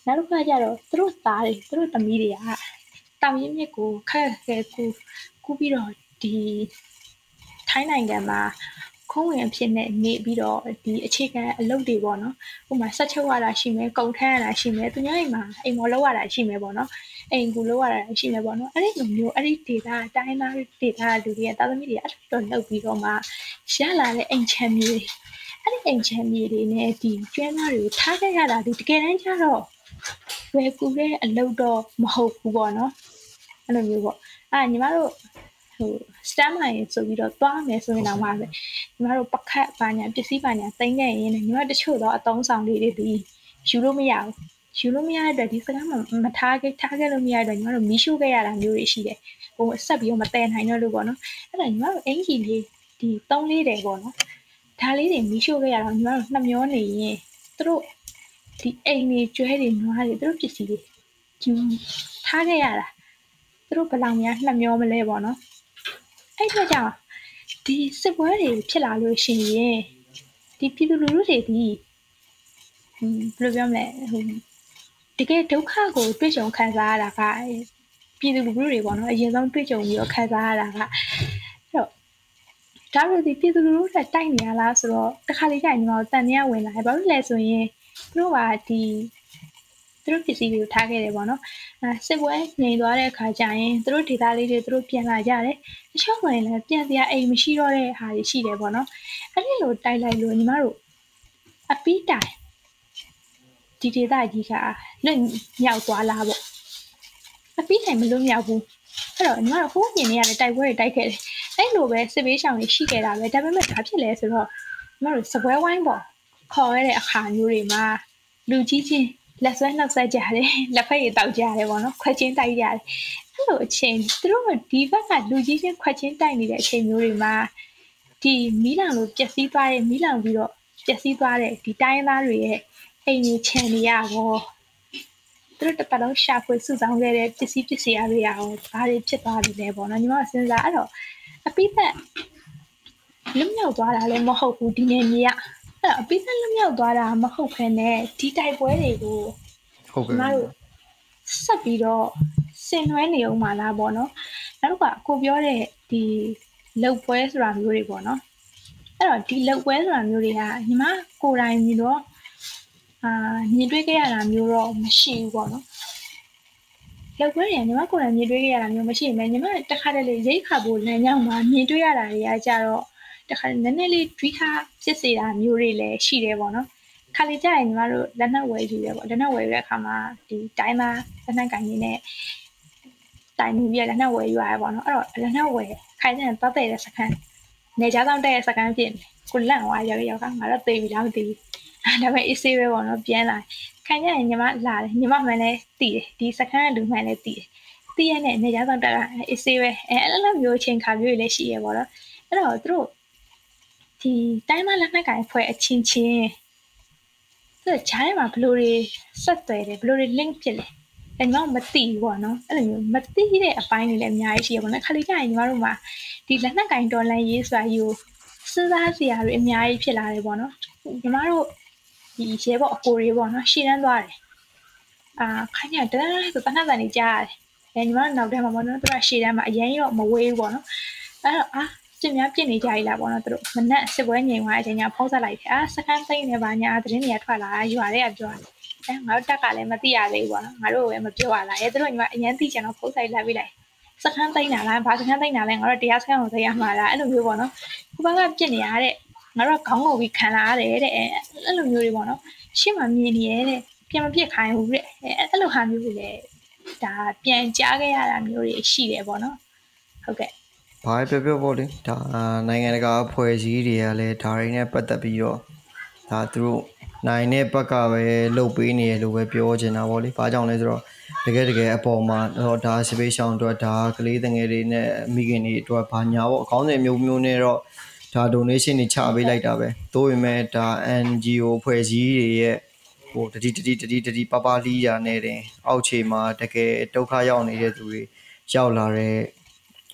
Speaker 2: နောက်တစ်ခါကျတော့သူတို့သားတွေသူတို့သမီးတွေကတောင်ရင်းမြစ်ကိုခက်ခဲကူကူပြီးတော့ဒီထိုင်းနိုင်ငံမှာ ခုံးဝင်အဖြစ်နဲ့နေပြီးတော့ဒီအခြေခံအလုပ်တွေပေါ့နော်ဥပမာဆက်ချုပ်ရတာရှိမယ်ကုန်ထမ်းရတာရှိမယ်သူများအိမ်မှာအိမ်မော်လောက်ရတာရှိမယ်ပေါ့နော်အိမ်ကူလောက်ရတာရှိမယ်ပေါ့နော်အဲ့ဒီလိုမျိုးအဲ့ဒီ data တိုင်းသား data လူတွေရဲ့တာသမီတွေအဲ့လိုလုပ်ပြီးတော့မှရလာတဲ့အိမ်ချမ်းမြေအဲ့ဒီအိမ်ချမ်းမြေတွေနဲ့ဒီကျွမ်းသားတွေကိုထားခဲ့ရတာဒီတကယ်တမ်းကျတော့ဝယ်ကူတဲ့အလုပ်တော့မဟုတ်ဘူးပေါ့နော်အဲ့လိုမျိုးပေါ့အဲ့ညီမတို့ ဟို stem line ဆိုပြီးတော့သွားမယ်ဆိုရင်တော့မှာပဲညီမတို့ပကတ်ပါညာပစ္စည်းပါညာတင်ခဲ့ရင်ညီမတချို့တော့အတုံးဆောင်လေးတွေဒီယူလို့မရဘူးယူလို့မရတဲ့အတွက်ဒီစကားမမထားခဲ့ထားခဲ့လို့မရတဲ့ညီမတို့မီးရှို့ခဲ့ရတာမျိုးတွေရှိတယ်ဟိုဆက်ပြီးတော့မတည်နိုင်တော့လို့ပေါ့နော်အဲ့ဒါညီမတို့အင်ကြီးလေးဒီတုံးလေးတယ်ပေါ့နော်ဒါလေးတွေမီးရှို့ခဲ့ရတော့ညီမတို့နှမျောနေရင်သူတို့ဒီအိမ်တွေကျွဲတွေနွားတွေသူတို့ပစ္စည်းတွေယူထားခဲ့ရတာသူတို့ဘယ်လောက်များနှမျောမလဲပေါ့နော် အဲ့ဒါကြောင့်ဒီစစ်ပွဲတွေဖြစ်လာလို့ရှိရင်ဒီပြည်သူလူထုတွေဒီဘယ်လိုပြောမလဲဟိုတကယ်ဒုက္ခကိုတွေ့ကြုံခံစားရတာကပြည်သူလူထုတွေပေါ့နော်အရင်ဆုံးတွေ့ကြုံပြီးတော့ခံစားရတာကအဲ့တော့ဒါပေမဲ့ဒီပြည်သူလူထုတွေတိုက်နေရလားဆိုတော့တခါလေကြာညီမတို့တန်တရားဝင်လာတယ်ဘာလို့လဲဆိုရင်သူတို့ကဒီသူ တို့ပစ္စည်းတွေကိုထားခဲ့တယ်ပေါ့နော်အဲစစ်ပွဲငြိမ်သွားတဲ့အခါကျရင်သူတို့ဒေတာလေးတွေသူတို့ပြန်လာကြတယ်တချို့ဆိုရင်လည်းပြန်စရာအိမ်မရှိတော့တဲ့ဟာတွေရှိတယ်ပေါ့နော်အဲ့ဒီလိုတိုက်လိုက်လို့ညီမတို့အပီးတိုင်ဒီဒေတာကြီးကလွတ်မြောက်သွားလားပေါ့အပီးတိုင်မလွတ်မြောက်ဘူးအဲ့တော့ညီမတို့ဟိုးမြင်နေရတဲ့တိုက်ပွဲတွေတိုက်ခဲ့တယ်အဲ့လိုပဲစစ်ဘေးရှောင်တွေရှိခဲ့တာပဲဒါပေမဲ့ဘာဖြစ်လဲဆိုတော့မတို့စပွဲဝိုင်းပေါ့ခေါ်ရတဲ့အခါမျိုးတွေမှာလူကြီးချင်း လက်ဆွဲနှုတ်ဆက်ကြတယ်လက်ဖက်ရည်တောက်ကြတယ်ပေါ့နော်ခွက်ချင်းတိုက်ကြတယ်အဲ့လိုအချိန်သူတို့ဒီဘက်ကလူကြီးချင်းခွက်ချင်းတိုက်နေတဲ့အချိန်မျိုးတွေမှာဒီမီးလောင်လို့ပျက်စီးသွားတဲ့မီးလောင်ပြီးတော့ပျက်စီးသွားတဲ့ဒီတိုင်းသားတွေရဲ့အိမ်ကြီးချန်နေရပေါ့သူတို့တပတ်လုံးရှာဖွေစုဆောင်းခဲ့တဲ့ပစ္စည်းပစ္စည်းအရာတွေရောဘာတွေဖြစ်သွားပြီလဲပေါ့နော်ညီမစဉ်းစားအဲ့တော့အပိသက်လွတ်မြောက်သွားတာလည်းမဟုတ်ဘူးဒီနေမြေက အဲ့အပိသက်လွတ်မြောက်သွားတာမဟုတ်ခဲနဲ့ဒီတိုက်ပွဲတွေကို
Speaker 1: ဟုတ်
Speaker 2: ကျ
Speaker 1: ကဲ့
Speaker 2: မတို့ဆက်ပြီးတော့ဆင်နွှဲနေအောင်ပါလားပေါ့နော်နောက်တစ်ခါကိုပြောတဲ့ဒီလုတ်ပွဲဆိုတာမျိုးတွေပေါ့နော်အဲ့တော့ဒီလုတ်ပွဲဆိုတာမျိုးတွေကညီမကိုယ်တိုင်မြင်တော့အာမြင်တွေ့ခဲ့ရတာမျိုးတော့မရှိဘူးပေါ့နော်လုတ်ပွဲတွေကညီမကိုယ်တိုင်မြင်တွေ့ခဲ့ရတာမျိုးမရှိဘူးညီမတခါတလေရိတ်ခါဖို့လမ်းကြောင်းမှာမြင်တွေ့ရတာတွေကကြတော့ တခါနည်းနည်းလေးတွေးခါဖြစ်စေတာမျိုးတွေလည်းရှိတယ်ပေါ့နော်ခါလေးကြရင်ညီမတို့လက်နက်ဝယ်ယူရပေါ့လက်နက်ဝယ်ယူတဲ့အခါမှာဒီတိုင်းသားလက်နက်ကင်ကြီးနဲ့တိုင်နေပြီးလက်နက်ဝယ်ယူရတယ်ပေါ့နော်အဲ့တော့လက်နက်ဝယ်ခိုင်းတဲ့ပတ်တဲ့စကန်နေကြတော့တဲ့စကန်ပြင်ကိုလန့်သွားရောက်ရောက်ကငါတော့သိပြီလားမသိဘူးဒါပေမဲ့ easy ပဲပေါ့နော်ပြန်လာခိုင်းကြရင်ညီမလာတယ်ညီမမှန်လဲတည်တယ်ဒီစကန်ကလူမှန်လဲတည်တယ်တည်ရတဲ့နေကြတော့တက်တာ easy ပဲအဲအဲ့လိုမျိုးချိန်ခါမျိုးတွေလည်းရှိရပေါ့နော်အဲ့တော့သူတို့ ဒီတိုင်းသားလက်နက်ကင်ဖွဲ့အချင်းချင်းသူကဂျားထဲမှာဘယ်လိုတွေဆက်သွယ်တယ်ဘယ်လိုတွေ link ဖြစ်လဲအဲ့ညီမမသိဘူးပေါ့နော်အဲ့လိုမျိုးမသိတဲ့အပိုင်းတွေလည်းအများကြီးရှိရပေါ့နော်ခါလေးကြရင်ညီမတို့မှာဒီလက်နက်ကင်ဒေါ်လာရေးဆိုတာယူစဉ်းစားစရာတွေအများကြီးဖြစ်လာတယ်ပေါ့နော်ညီမတို့ဒီရဲဘော်အကိုတွေပေါ့နော်ရှည်တန်းသွားတယ်အာခိုင်းရတန်းဆိုတနတ်တန်ကြီးကြားရတယ်အဲညီမတို့နောက်ထဲမှာပေါ့နော်သူကရှည်တန်းမှာအရင်ရောမဝေးဘူးပေါ့နော်အဲ့တော့အာ စင်များပြစ်နေကြရည်လားပေါ့နော်သူတို့မနက်စစ်ပွဲငြိမ်သွားတဲ့အချိန်ကျဖုံးဆက်လိုက်တယ်အာစကန်သိမ့်နေပါညာသတင်းတွေကထွက်လာရွာတွေကပြောတယ်အဲငါတို့တက်ကလည်းမသိရသေးဘူးပေါ့နော်ငါတို့လည်းမပြောရလားအဲသူတို့ညီမအရင်သိချင်တော့ဖုံးဆိုင်လိုက်ပြီးလိုက်စကန်သိမ့်တာလားဘာစကန်သိမ့်တာလဲငါတို့တရားစကန်ကိုသိရမှာလားအဲ့လိုမျိုးပေါ့နော်ခုဘက်ကပြစ်နေရတဲ့ငါတို့ကခေါင်းငုံပြီးခံလာရတယ်တဲ့အဲ့လိုမျိုးတွေပေါ့နော်ရှေ့မှာမြင်နေရတဲ့ပြန်မပြစ်ခိုင်းဘူးတဲ့အဲအဲ့လိုဟာမျိုးတွေလည်းဒါပြန်ကြားခဲ့ရတာမျိုးတွေရှိတယ်ပေါ့နော်ဟုတ်ကဲ့
Speaker 1: ဘာပဲပြောပြောပေါ့လေဒါနိုင်ငံတကာအဖွဲ့အစည်းတွေကလည်းဒါတွေနဲ့ပတ်သက်ပြီးတော့ဒါသူတို့နိုင်တဲ့ဘက်ကပဲလှုပ်ပေးနေရလို့ပဲပြောချင်တာပေါ့လေ။ဘာကြောင့်လဲဆိုတော့တကယ်တကယ်အပေါ်မှာတော့ဒါစပေးရှောင်းအတွက်ဒါကလေးတငယ်တွေနဲ့မိခင်တွေအတွက်ဘာညာပေါ့အကောင်းတဲ့မျိုးမျိုးနဲ့တော့ဒါ donation တွေချပေးလိုက်တာပဲ။သို့ပေမဲ့ဒါ NGO ဖွဲ့စည်းတွေရဲ့ဟိုတတိတတိတတိတတိပပလီးရာနဲ့တင်အောက်ခြေမှာတကယ်ဒုက္ခရောက်နေတဲ့သူတွေရောက်လာတဲ့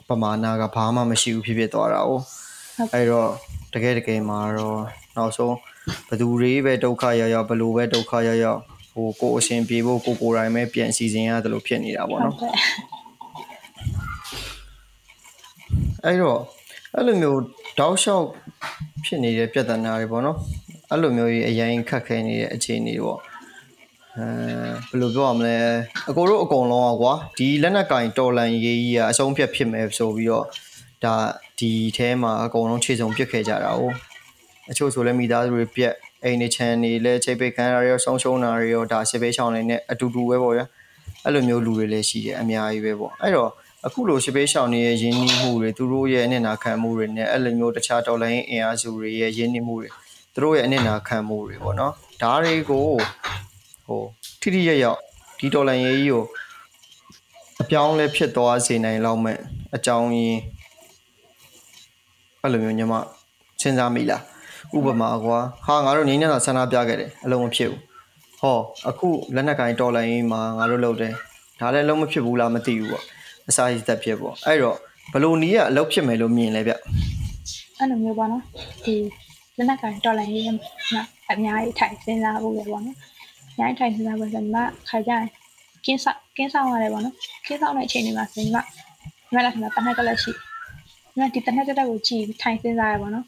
Speaker 1: ပမာဏကဘာမှမရှိဘူးဖြစ်ဖြစ်သွားတာ哦
Speaker 2: ဟုတ်
Speaker 1: အဲ့တော့တကယ်တကယ်မှာတော့နောက်ဆုံးဘယ်သူတွေပဲဒုက္ခရောက်ရောက်ဘယ်လိုပဲဒုက္ခရောက်ရောက်ဟိုကိုယ်အရှင်ပြေဖို့ကိုကိုယ်တိုင်ပဲပြန်စီစဉ်ရတယ်လို့ဖြစ်နေတာပေါ့နော်
Speaker 2: ဟုတ်ကဲ့
Speaker 1: အဲ့တော့အဲ့လိုမျိုးတောက်လျှောက်ဖြစ်နေတဲ့ပြဿနာတွေပေါ့နော်အဲ့လိုမျိုးကြီးအရင်ခက်ခဲနေတဲ့အခြေအနေတွေပေါ့ အဲဘယ်လိုပြောရမလဲအကိုတို့အကုန်လုံးอ่ะကွာဒီလက်နက်ကင်တော်လန်ရေးကြီးကအဆုံးဖြတ်ဖြစ်မယ်ဆိုပြီးတော့ဒါဒီအဲမှာအကုန်လုံးခြေစုံပြစ်ခဲ့ကြတာ哦အချို့ဆိုလည်းမိသားစုတွေပြက်အိမ်နေချန်နေလဲချိတ်ပိတ်ခံရရောဆုံးရှုံးတာတွေရောဒါစစ်ပေးချောင်းနေနဲ့အတူတူပဲပေါ့ဗျာအဲ့လိုမျိုးလူတွေလည်းရှိတယ်အများကြီးပဲပေါ့အဲ့တော့ အခုလိုရှပေးရှောင်းနေရဲ့ရင်းနှီးမှုတွေသူတို့ရဲ့အနစ်နာခံမှုတွေနဲ့အဲ့လိုမျိုးတခြားတော်လိုင်းအင်အားစုတွေရဲ့ရင်းနှီးမှုတွေသူတို့ရဲ့အနစ်နာခံမှုတွေပေါ့နော်ဒါတွေကို ဟိုထိထိရရောက်ဒီတော်လိုင်းရေးကြီးကိုအပြောင်းလဲဖြစ်သွားစေနိုင်လောက်မဲ့အကြောင်းရင်းအဲ့လိုမျိုးညီမစဉ်းစားမိလားဥပမာကွာဟာငါတို့ငင်းနေတာဆန္ဒပြခဲ့တယ်အလုံးမဖြစ်ဘူးဟောအခုလက်နက်ကင်တော်လိုင်းရေးမှာငါတို့လုပ်တယ်ဒါလည်းလုံးမဖြစ်ဘူးလားမသိဘူးပေါ့အစာရည်သက်ဖြစ်ပေါ့အဲ့တော့ဘလို့နီးကအလုပ်ဖြစ်မယ်လို့မြင်လဲဗျ
Speaker 2: အဲ့လိုမျိုးပေါ့နော်ဒီလက်နက်ကန်တော်လိုင်းရေးမှာအများကြီးထိုင်စဉ်းစားဖို့ပဲပေါ့နော် အများကြီးထိုင်စဉ်းစားဖို့ဆိုတော့ဒီမှာခါကြရင်ကင်းဆောက်ကင်းဆောက်ရတယ်ပေါ့နော်ကင်းဆောက်တဲ့အချိန်တွေမှာဆိုရင်ဒီမှာဒီမှာလည်းခဏတနက်တက်လက်ရှိဒီမှာဒီတနက်တက်တက်ကိုကြည့်ပြီးထိုင်စဉ်းစားရပေါ့နော်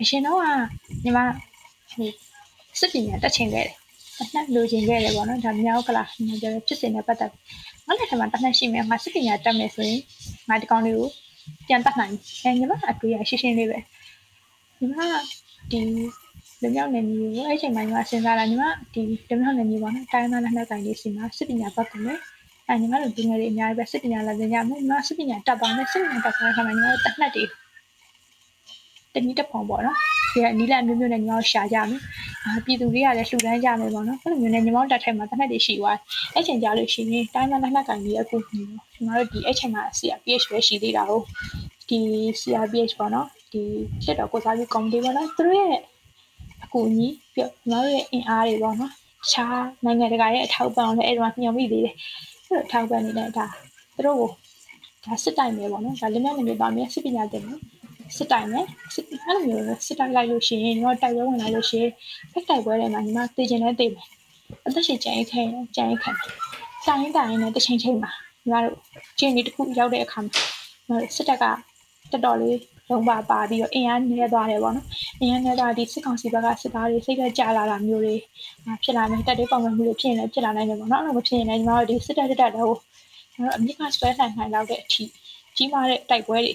Speaker 2: အရှင်တော့ကညီမဟိုစစ်ပညာတက်ချင်ခဲ့တယ်တနက်လိုချင်ခဲ့တယ်ပေါ့နော်ဒါမြောက်ကလာညီမပြောတဲ့ဖြစ်စဉ်နဲ့ပတ်သက်ပြီးငါလည်းဒီမှာတနက်ရှိမယ်ငါစစ်ပညာတက်မယ်ဆိုရင်ငါဒီကောင်လေးကိုပြန်တတ်နိုင်အဲညီမအတွေ့အရှင်းရှင်းလေးပဲညီမဒီ လူမျိုးနယ်မျိုးကိုအဲ့ချိန်မှာညီမစဉ်းစားတာညီမဒီလူမျိုးနယ်မျိုးပေါ့နော်တိုင်းသားလက်နက်ကိုင်လေးစီမှာစစ်ပညာပတ်တယ်လေအဲညီမတို့ဒီငယ်လေးအများကြီးပဲစစ်ပညာလာသင်ကြမယ်ညီမစစ်ပညာတက်ပါမယ်စစ်ပညာတက်တဲ့အခါမှာညီမတို့တက်နှက်တွေတနည်းတစ်ပုံပေါ့နော်ဒီကနီလာမျိုးမျိုးနဲ့ညီမတို့ရှာကြမယ်အာပြည်သူတွေကလည်းလှူဒန်းကြမယ်ပေါ့နော်အဲ့လိုမျိုးနဲ့ညီမတို့တက်ထိုင်မှာတနက်တွေရှိသွားအဲ့ချိန်ကြလို့ရှိရင်တိုင်းမလက်နက်ကင်ကြီးအခုညီမတို့ဒီအဲ့ချိန်မှာ CRPH ပဲရှိသေးတာဟုတ်ဒီ CRPH ပေါ့နော်ဒီလက်တော်ကိုစားပြီးကော်မတီပေါ့နော်သူတို့ရဲ့ အကူအညီပြီးတော့ညီမတို့ရဲ့အင်အားတွေပေါ့နော်ခြားနိုင်ငံတကာရဲ့အထောက်ပံ့လည်းအဲ့တော့ညှော်မိသေးတယ်အဲ့လိုအထောက်ပံ့နေတဲ့ဒါသူတို့ကိုဒါစစ်တိုင်ပဲပေါ့နော်ဒါလက်နက်နဲ့ပါမယ်စစ်ပညာတင်မယ်စစ်တိုင်မယ်စစ်အဲ့လိုမျိုးစစ်တိုင်လိုက်လို့ရှိရင်ညီမတိုက်ပွဲဝင်လိုက်လို့ရှိရင်ဖက်တိုက်ပွဲတွေမှာညီမတည်ကျင်လဲတည်မယ်အသက်ရှင်ကြံ့ခိုင်ကြံ့ခိုင်တိုင်းတိုင်းနဲ့တစ်ချိန်ချိန်မှာညီမတို့ကျင်းဒီတစ်ခုရောက်တဲ့အခါမှာညီမတို့စစ်တပ်ကတော်တော်လေး လုံးပါပါပြီးတော့အင်အားနည်းသွားတယ်ပေါ့နော်အင်အားနည်းသွားဒီစစ်ကောင်စီဘက်ကစစ်သားတွေစိတ်ကကြလာတာမျိုးတွေဖြစ်လာမယ်တက်တဲ့ပုံမှန်မှုတွေဖြစ်ရင်လည်းဖြစ်လာနိုင်တယ်ပေါ့နော်အဲ့လိုမဖြစ်ရင်လည်းညီမတို့ဒီစစ်တပ်တက်တော့ကျွန်တော်အမြင့်ကဆွဲနိုင်နိုင်လောက်တဲ့အထိကြီးမားတဲ့တိုက်ပွဲတွေ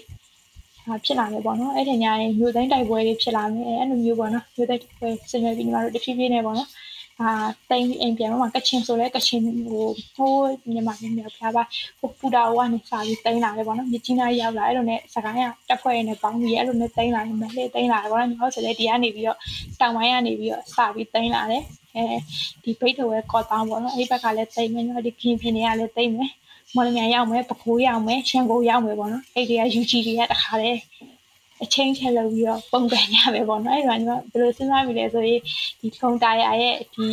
Speaker 2: ဖြစ်လာမယ်ပေါ့နော်အဲ့ဒီညရင်မြို့သိမ်းတိုက်ပွဲတွေဖြစ်လာမယ်အဲ့လိုမျိုးပေါ့နော်မြို့သိမ်းတိုက်ပွဲဆင်နွှဲပြီးညီမတို့တဖြည်းဖြည်းနဲ့ပေါ့နော် အာတိန်အိမ်ပြန်တော့ကချင်ဆိုလဲကချင်ဟိုဟိုးမြန်မာမြန်မာဖျားပါဟိုပူတာကနေစာပြီးတိန်လာတယ်ပေါ့နော်မြကြီးနားရောက်လာအဲ့လိုနဲ့စကိုင်းကတက်ဖွဲ့ရနေပေါင်းပြီးအဲ့လိုနဲ့တိန်လာတယ်မလှည့်တိန်လာတယ်ပေါ့နော်ညီမတို့ဆိုလဲဒီကနေပြီးတော့တောင်ပိုင်းကနေပြီးတော့စာပြီးတိန်လာတယ်အဲဒီဘိတ်တော်ဝဲကော့တောင်းပေါ့နော်အဲ့ဒီဘက်ကလည်းတိန်မယ်ညီမဒီခင်းပြင်းတွေကလည်းတိန်မယ်မော်လမြိုင်ရောက်မယ်ပခိုးရောက်မယ်ရှန်ကိုရောက်မယ်ပေါ့နော်အဲ့ဒီက UG တွေကတခါတည်း အချင်းချက်လုပ်ပြီးတော့ပုံကန်ရမယ်ပေါ့နော်အဲ့ဒါညီမဘယ်လိုစဉ်းစားမိလဲဆိုရင်ဒီထုံတာရရဲ့ဒီ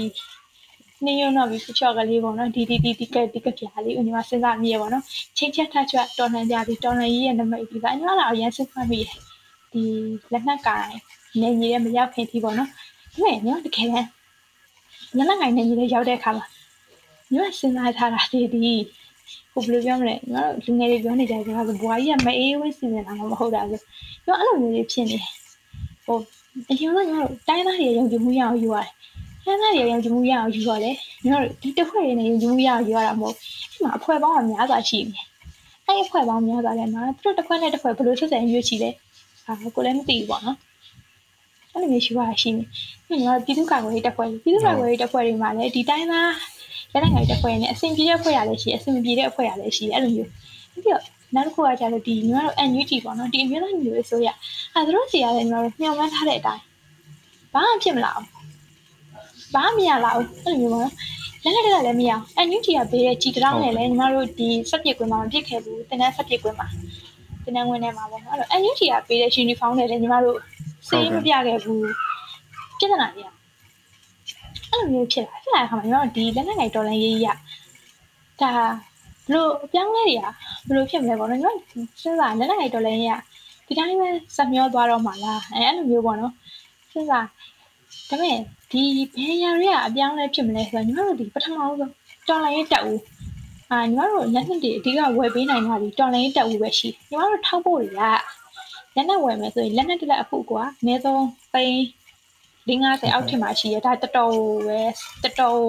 Speaker 2: နေရုံတော့ပြီးချော့ကလေးပေါ့နော်ဒီဒီဒီဒီကဒီကပြားလေးညီမစဉ်းစားမိရပေါ့နော်ချင်းချက်ထချွတ်တော်နှံကြပြီးတော်နှံကြီးရဲ့နမိတ်ဒီကညီမလာအရင်စဉ်းစားမိတယ်ဒီလက်နက်ကိုင်နေကြီးရဲ့မရောက်ခင်ဒီပေါ့နော်ဒါပေမဲ့ညီမတကယ်တမ်းလက်နက်ကိုင်နေကြီးရဲ့ရောက်တဲ့အခါမှာညီမစဉ်းစားထားတာဒီဒီ ကိုဘယ်လိုပြောမလဲငါတို့လူငယ်တွေပြောနေကြတယ်ဆိုတော့ဘွားကြီးကမအေးဝင်းစီစဉ်တာမှမဟုတ်တာဆိုကျွန်တော်အဲ့လိုမျိုးတွေဖြစ်နေဟိုအရင်ကငါတို့တိုင်းသားတွေယုံကြည်မှုရအောင်ယူရတယ်တိုင်းသားတွေယုံကြည်မှုရအောင်ယူရတယ်ငါတို့ဒီတစ်ဖွဲ့တွေနဲ့ယုံကြည်မှုရအောင်ယူရတာမဟုတ်အဲ့မှာအဖွဲ့ပေါင်းကများစွာရှိနေအဲ့ဒီအဖွဲ့ပေါင်းများစွာလည်းမှာသူတို့တစ်ဖွဲ့နဲ့တစ်ဖွဲ့ဘယ်လိုဆက်ဆံရွေးချီလဲအာကိုလည်းမသိဘူးပေါ့နော်အဲ့လိုမျိုးရှိပါရှိနေပြီးတော့ပြည်သူ့ကာကွယ်ရေးတပ်ဖွဲ့ပြည်သူ့ကာကွယ်ရေးတပ်ဖွဲ့တွေမှာလည်းဒီတိုင်းသား လက်နက်ငယ်တဲ့ဖွဲ့နဲ့အဆင်ပြေတဲ့ဖွဲ့ရလည်းရှိတယ်အဆင်မပြေတဲ့ဖွဲ့ရလည်းရှိတယ်အဲ့လိုမျိုးပြီးတော့နောက်တစ်ခုကကျတော့ဒီညီမတို့ NUG ပေါ့နော်ဒီအမျိုးသားမျိုးရေးဆိုရအဲတို့စီရတယ်ညီမတို့ညှောင်းမှန်းထားတဲ့အတိုင်းဘာမှဖြစ်မလာဘူးဘာမှမရလာဘူးအဲ့လိုမျိုးပေါ့နော်လက်လက်တကလည်းမရအောင် NUG ကဘေးတဲ့ကြည်တောင်းနဲ့လည်းညီမတို့ဒီစက်ပစ်ကွင်းမှာမပြစ်ခဲ့ဘူးတင်းတန်းစက်ပစ်ကွင်းမှာတင်းတန်းဝင်ထဲမှာပေါ့နော်အဲ့တော့ NUG ကဘေးတဲ့ uniform နဲ့လည်းညီမတို့စေးမပြခဲ့ဘူးပြဿနာကြီး အဲ့လိုမျိုးဖြစ်လာဖြစ်လာတဲ့အခါမှာကျွန်တော်ဒီလက်နက်ငယ်တော်လန်ရေးကြီးကဒါဘလို့အပြောင်းလဲတွေကဘလို့ဖြစ်မလဲပေါ့နော်ကျွန်တော်စဉ်းစားလက်နက်ငယ်တော်လန်ရေးကဒီတိုင်းပဲစမျောသွားတော့မှာလားအဲအဲ့လိုမျိုးပေါ့နော်စဉ်းစားဒါပေမဲ့ဒီဘယ်ရာတွေကအပြောင်းလဲဖြစ်မလဲဆိုတော့ညီမတို့ဒီပထမဆုံးတော်လန်ရေးတက်ဦးအာညီမတို့လက်နက်တွေအဓိကဝယ်ပေးနိုင်တာဒီတော်လန်ရေးတက်ဦးပဲရှိညီမတို့ထောက်ဖို့တွေကလက်နက်ဝယ်မယ်ဆိုရင်လက်နက်တစ်လက်အခုကအနည်းဆုံးသိန်း 50အောက်ထင်မှာရှိရဒါတတော်ပဲတတော်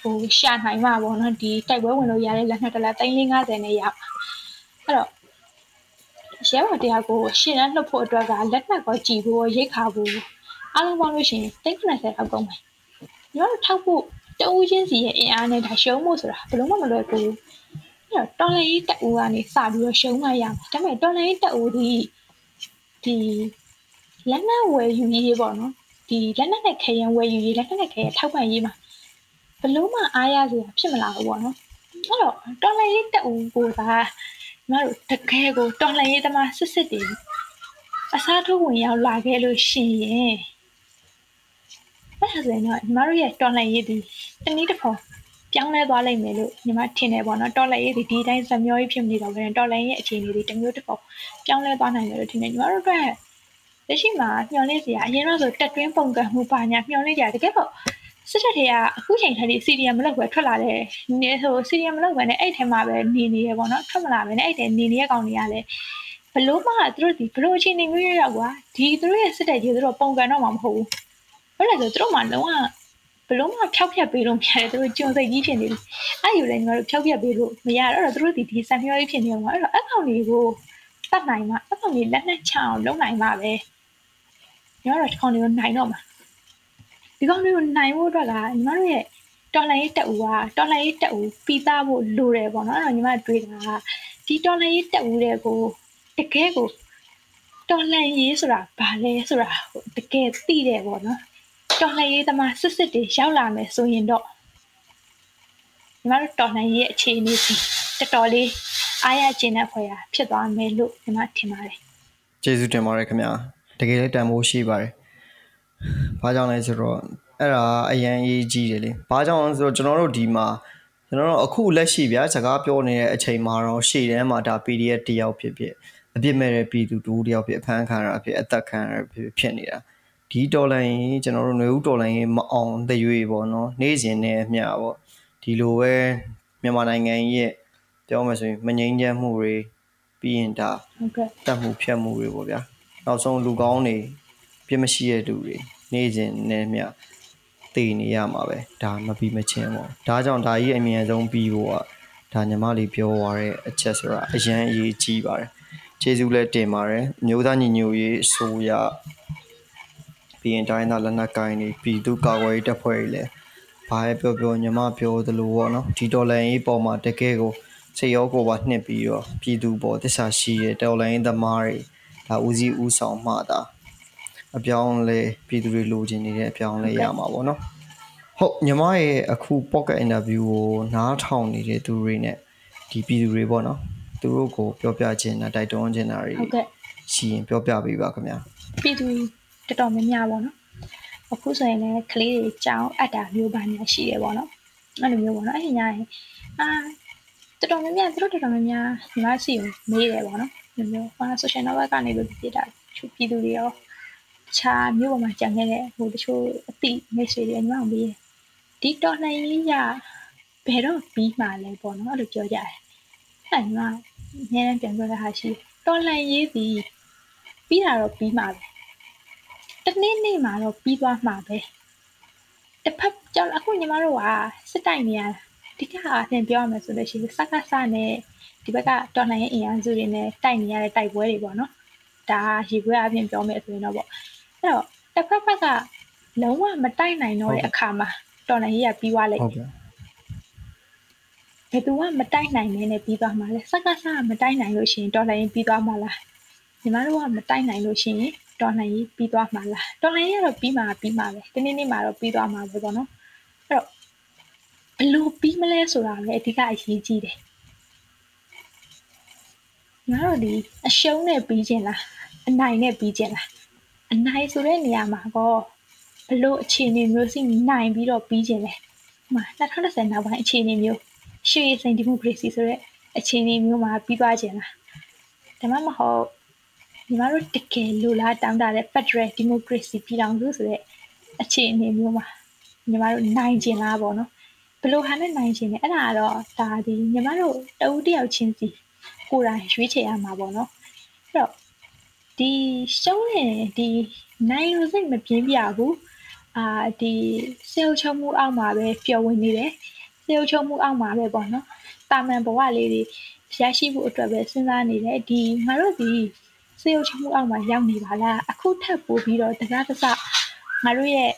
Speaker 2: ဟိုရှာနိုင်မှာပေါ့နော်ဒီတိုက်ပွဲဝင်လို့ရတဲ့လက်နှစ်တလက်350နဲ့ရပါအဲ့တော့ရဲဘော်တရားကိုရှင်းလန်းလှုပ်ဖို့အတွက်ကလက်နက်ကောကြည်ဖို့ရိတ်ခါဖို့အားလုံးပေါင်းလို့ရှိရင်390အောက်ကုန်မယ်ညီတို့ထောက်ဖို့တအူးချင်းစီရဲ့အင်အားနဲ့ဒါရှုံးဖို့ဆိုတာဘယ်လို့မှမလွယ်ဘူးအဲ့တော့တော်လန်ရေးတအူးကနေစပြီးတော့ရှုံးမှရမယ်ဒါပေမဲ့တော်လန်ရေးတအူးဒီဒီလက်နက်ဝယ်ယူရေးပေါ့နော် ဒီလက်နက်နဲ့ခရင်ဝယ်ယူရေးလက်နက်နဲ့ခရင်ထောက်ပံ့ရေးမှာဘလို့မှအားရစရာဖြစ်မလာဘူးပေါ့နော်အဲ့တော့တော်လှန်ရေးတက်ဦးကိုသာညီမတို့တကယ်ကိုတော်လှန်ရေးသမားစစ်စစ်တွေအစားထိုးဝင်ရောက်လာခဲ့လို့ရှိရင်အဲ့ဒါဆိုရင်တော့ညီမတို့ရဲ့တော်လှန်ရေးဒီတနည်းတစ်ပုံပြောင်းလဲသွားလိမ့်မယ်လို့ညီမထင်တယ်ပေါ့နော်တော်လှန်ရေးဒီဒီတိုင်းစမျောကြီးဖြစ်နေတော့ပဲတော်လှန်ရေးအခြေအနေတွေတမျိုးတစ်ပုံပြောင်းလဲသွားနိုင်တယ်လို့ထင်တယ်ညီမတို့အတွက် လက်ရှိမှာမျောလင့်စရာအရင်တော့ဆိုတက်တွင်းပုံကံမှုပါညာမျောလင့်ကြတကယ်တော့စစ်တပ်တွေကအခုချိန်ထိစီရီယံမလုပ်ပဲထွက်လာတယ်နေဟိုစီရီယံမလုပ်ပဲနဲ့အဲ့ထဲမှာပဲနေနေရပေါ့နော်ထွက်မလာပဲနဲ့အဲ့ထဲနေနေတဲ့ကောင်တွေကလည်းဘလို့မှသူတို့ဒီဘလို့အချိန်နေမျိုးရောက်ကွာဒီသူတို့ရဲ့စစ်တပ်ကြီးသူတို့ပုံကန်တော့မှမဟုတ်ဘူးဘာလဲဆိုသူတို့မှလုံးဝဘလို့မှဖြောက်ဖြက်ပေးလို့မရတယ်သူတို့ကြုံစိတ်ကြီးဖြစ်နေတယ်အဲ့ယူလည်းညီမတို့ဖြောက်ဖြက်ပေးလို့မရတော့သူတို့ဒီဒီဆန်မျောကြီးဖြစ်နေမှာအဲ့တော့အကောင်တွေကိုတတ်နိုင်မှာအကောင်တွေလက်နဲ့ချအောင်လုပ်နိုင်မှာပဲ ညီမတို့ဒီကောင်တွေကိုနိုင်တော့မှာဒီကောင်တွေကိုနိုင်ဖို့အတွက်ကညီမတို့ရဲ့တော်လိုင်းရေးတက်ဦးကတော်လိုင်းရေးတက်ဦးပြီးသားဖို့လိုတယ်ပေါ့နော်အဲ့တော့ညီမတွေးတာဒီတော်လိုင်းရေးတက်ဦးတွေကိုတကယ်ကိုတော်လှန်ရေးဆိုတာဘာလဲဆိုတာတကယ်သိတယ်ပေါ့နော်တော်လှန်ရေးသမားစစ်စစ်တွေရောက်လာမယ်ဆိုရင်တော့ညီမတို့တော်လှန်ရေးရဲ့အခြေအနေစီတော်တော်လေးအားရကျင်တဲ့ဖွယ်ရာဖြစ်သွားမယ်လို့ညီမထင်ပါတယ်
Speaker 1: ကျေးဇူးတင်ပါတယ်ခင်ဗျာ တကယ်လည်းတန်ဖိုးရှိပါတယ်ဘာကြောင့်လဲဆိုတော့အဲ့ဒါအရန်ရေးကြီးတယ်လေဘာကြောင့်လဲဆိုတော့ကျွန်တော်တို့ဒီမှာကျွန်တော်တို့အခုလက်ရှိဗျာစကားပြောနေတဲ့အချိန်မှာတော့ရှေ့တန်းမှာဒါ PDF တယောက်ဖြစ်ဖြစ်အပြစ်မဲ့တဲ့ပြည်သူတူတယောက်ဖြစ်အဖမ်းခံရဖြစ်အသက်ခံရဖြစ်ဖြစ်နေတာဒီတော်လိုင်းကျွန်တော်တို့ຫນွေဦးတော်လိုင်းမအောင်တရွေပေါ့နော်နေ့စဉ်နဲ့အမျှပေါ့ဒီလိုပဲမြန်မာနိုင်ငံရဲ့ပြောမှဆိုရင်မငြိမ်းချမ်းမှုတွေပြီးရင်ဒါ
Speaker 2: ဟုတ်ကဲ့
Speaker 1: တတ်မှုဖြတ်မှုတွေပေါ့ဗျာ နောက်ဆုံးလူကောင်းတွေပြစ်မရှိတဲ့သူတွေနေ့စဉ်နဲ့မျှတည်နေရမှာပဲဒါမပြီးမချင်းပေါ့ဒါကြောင့်ဒါကြီးအမြင်ဆုံးပြီးဖို့ကဒါညီမလေးပြောသွားတဲ့အချက်ဆိုတာအရန်အရေးကြီးပါတယ်ကျေးဇူးလည်းတင်ပါတယ်မျိုးသားညီညွတ်ရေးအစိုးရပြီးရင်တိုင်းသားလက်နက်ကိုင်းတွေပြည်သူ့ကာကွယ်ရေးတပ်ဖွဲ့တွေလည်းဘာပဲပြောပြောညီမပြောသလိုပေါ့နော်ဒီဒေါ်လာရေးပေါ်မှာတကယ်ကိုစိတ်ရောကိုယ်ပါနှစ်ပြီးတော့ပြည်သူပေါ်တစ္ဆာရှိတဲ့ဒေါ်လာရေးသမားတွေ ဒါဦးစီးဦးဆောင်မှသာအပြောင်းလဲပြည်သူတွေလိုချင်နေတဲ့အပြောင်းလဲရမှာပေါ့နော်ဟုတ်ညီမရဲ့အခု pocket interview ကိုနားထောင်နေတဲ့သူတွေနဲ့ဒီပြည်သူတွေပေါ့နော်သူတို့ကိုပြောပြခြင်းနဲ့တိုက်တွန်းခြင်းတွေ
Speaker 2: ဟုတ်ကဲ့
Speaker 1: ရှိရင်ပြောပြပေးပါခင်ဗျာ
Speaker 2: ပြည်သူတော်တော်များများပေါ့နော်အခုဆိုရင်လည်းကလေးတွေကြောင်းအပ်တာမျိုးပါညာရှိတယ်ပေါ့နော်အဲ့လိုမျိုးပေါ့နော်အဲ့ဒီညာရင်အာတော်တော်များများသူတို့တော်တော်များများညီမရှိကိုမေးတယ်ပေါ့နော်ဒီ မျိုးဟာ social network ကနေလို့ပြတာချူပြည်သူတွေရောခြားမျိုးပေါ်မှာကြံခဲ့တဲ့ဟိုတချို့အတိမိတ်ဆွေတွေညီမအောင်မေးတယ်ဒီတော်လှန်ရေးရဘယ်တော့ပြီးမှလဲပေါ့နော်အဲ့လိုပြောကြတယ်အဲ့ညီမအများနဲ့ပြန်ပြောတဲ့ဟာရှိတော်လှန်ရေးပြီးပြီးတာတော့ပြီးမှပဲတနေ့နေ့မှာတော့ပြီးသွားမှာပဲတစ်ဖက်ကြောင့်အခုညီမတို့ကစစ်တိုက်နေရတာဒီကအားဖြင့်ပြောရမယ်ဆိုလို့ရှိရင်စကားစနဲ့ ဒီဘက်ကတော်လှန်ရေးအင်အားစုတွေနဲ့တိုက်နေရတဲ့တိုက်ပွဲတွေပေါ့နော်ဒါရေခွဲအပြင်ပြောမယ်ဆိုရင်တော့ပေါ့အဲ့တော့တစ်ဖက်ဖက်ကလုံးဝမတိုက်နိုင်တော့တဲ့အခါမှာတော်လှန်ရေးကပြီးသွားလိုက်ဟုတ်ကဲ့ဘယ်သူကမတိုက်နိုင်နေနဲ့ပြီးသွားမှာလဲစကားစကမတိုက်နိုင်လို့ရှိရင်တော်လှန်ရေးပြီးသွားမှာလားညီမတို့ကမတိုက်နိုင်လို့ရှိရင်တော်လှန်ရေးပြီးသွားမှာလားတော်လှန်ရေးကတော့ပြီးမှာပြီးမှာပဲဒီနေ့နေ့မှာတော့ပြီးသွားမှာပဲပေါ့နော်အဲ့တော့ဘလို့ပြီးမလဲဆိုတာပဲအဓိကအရေးကြီးတယ် ငါတို့ဒီအရှုံးနဲ့ပြီးခြင်းလားအနိုင်နဲ့ပြီးခြင်းလားအနိုင်ဆိုတဲ့နေရာမှာကောဘလို့အခြေအနေမျိုးစီနိုင်ပြီးတော့ပြီးခြင်းလဲဟို2020နောက်ပိုင်းအခြေအနေမျိုးရှေ့စိန်ဒီမိုကရေစီဆိုတဲ့အခြေအနေမျိုးမှာပြီးသွားခြင်းလားဒါမှမဟုတ်ညီမတို့တကယ်လိုလားတောင်းတတဲ့ Federal Democracy ပြည်ထောင်စုဆိုတဲ့အခြေအနေမျိုးမှာညီမတို့နိုင်ကျင်လားပေါ့နော်ဘယ်လိုဟာနဲ့နိုင်ကျင်လဲအဲ့ဒါကတော့ဒါဒီညီမတို့တဦးတယောက်ချင်းစီ ကိုယ်တိုင်ရွေးချယ်ရမှာပေါ့နော်အဲ့တော့ဒီရှုံးနေဒီနိုင်လို့စိတ်မပြင်းပြဘူးအာဒီစေုံချုံမှုအောက်မှာပဲပျော်ဝင်နေတယ်စေုံချုံမှုအောက်မှာပဲပေါ့နော်တာမန်ဘဝလေးတွေရရှိဖို့အတွက်ပဲစဉ်းစားနေတယ်ဒီငါတို့ဒီစေရုပ်ချမှုအောက်မှာရောက်နေပါလားအခုထပ်ပို့ပြီးတော့တကားတစငါတို့ရဲ့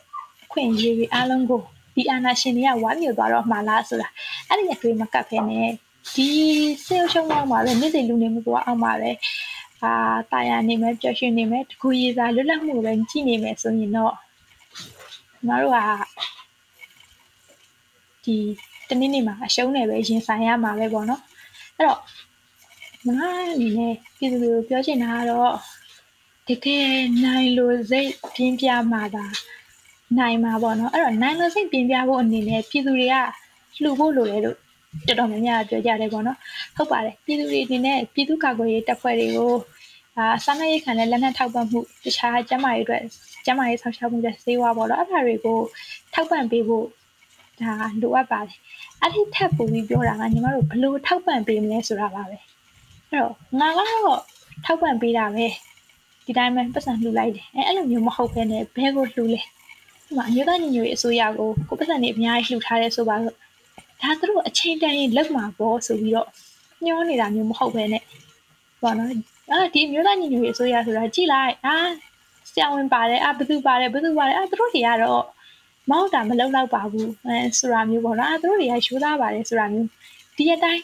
Speaker 2: အခွင့်အရေးတွေအားလုံးကိုဒီအာဏာရှင်တွေကဝါမျိုးသွားတော့မှာလားဆိုတာအဲ့ဒီအတွေ့မကပ်ဖ ೇನೆ ဒီစေရုပ်ချမှုအောက်မှာပဲနေ့စဉ်လူနေမှုကအောက်မှာပဲအာတာယာနေမယ်ပျော်ရွှင်နေမယ်တကူရည်စားလွတ်လပ်မှုပဲကြည့်နေမယ်ဆိုရင်တော့ငါတို့ကဒီတနေ့နေ့မှာအရှုံးနေပဲရင်ဆိုင်ရမှာပဲပေါ့နော်အဲ့တော့ငါအနေနဲ့ပြည်သူတွေကိုပြောချင်တာကတော့တကယ်နိုင်လို့စိတ်ပြင်းပြမှာသာနိုင်မှာပေါ့နော်အဲ့တော့နိုင်လို့စိတ်ပြင်းပြဖို့အနေနဲ့ပြည်သူတွေကလှူဖို့လိုတယ်လို့ တော်တော်များများပြောကြတယ်ပေါ့နော်ဟုတ်ပါတယ်ပြည်သူတွေအနေနဲ့ပြည်သူ့ကာကွယ်ရေးတပ်ဖွဲ့တွေကိုအာစာနာရေးခံတဲ့လက်နက်ထောက်ပံ့မှုတခြားကျန်းမာရေးအတွက်ကျန်းမာရေးဆောင်ရှားမှုတွေစေဝါပေါ့နော်အဲ့ဒါတွေကိုထောက်ပံ့ပေးဖို့ဒါလိုအပ်ပါတယ်အဲ့ဒီထပ်ပို့ပြီးပြောတာကညီမတို့ဘယ်လိုထောက်ပံ့ပေးမလဲဆိုတာပါပဲအဲ့တော့ငါကတော့ထောက်ပံ့ပေးတာပဲဒီတိုင်းပဲပတ်စံလှူလိုက်တယ်အဲအဲ့လိုမျိုးမဟုတ်ဘဲနဲ့ဘဲကိုလှူလဲဒီမှာအမျိုးသားညီညွတ်ရေးအစိုးရကိုကိုပတ်စံနေအများကြီးလှူထားတယ်ဆိုပါတော့ ဒါသူတို့အချိန်တန်ရင်လောက်မှာပေါ့ဆိုပြီးတော့ညှောနေတာမျိုးမဟုတ်ဘဲနဲ့ပေါ့နော်အာဒီမျိုးသားညီညွတ်ရေးအစိုးရဆိုတာကြည်လိုက်အာဆရာဝန်ပါတယ်အာဘသူပါတယ်ဘသူပါတယ်အာသူတို့တွေကတော့မဟုတ်တာမလောက်တော့ပါဘူးအဲဆိုတာမျိုးပေါ့နော်အာသူတို့တွေကရှိုးသားပါတယ်ဆိုတာမျိုးဒီအတိုင်း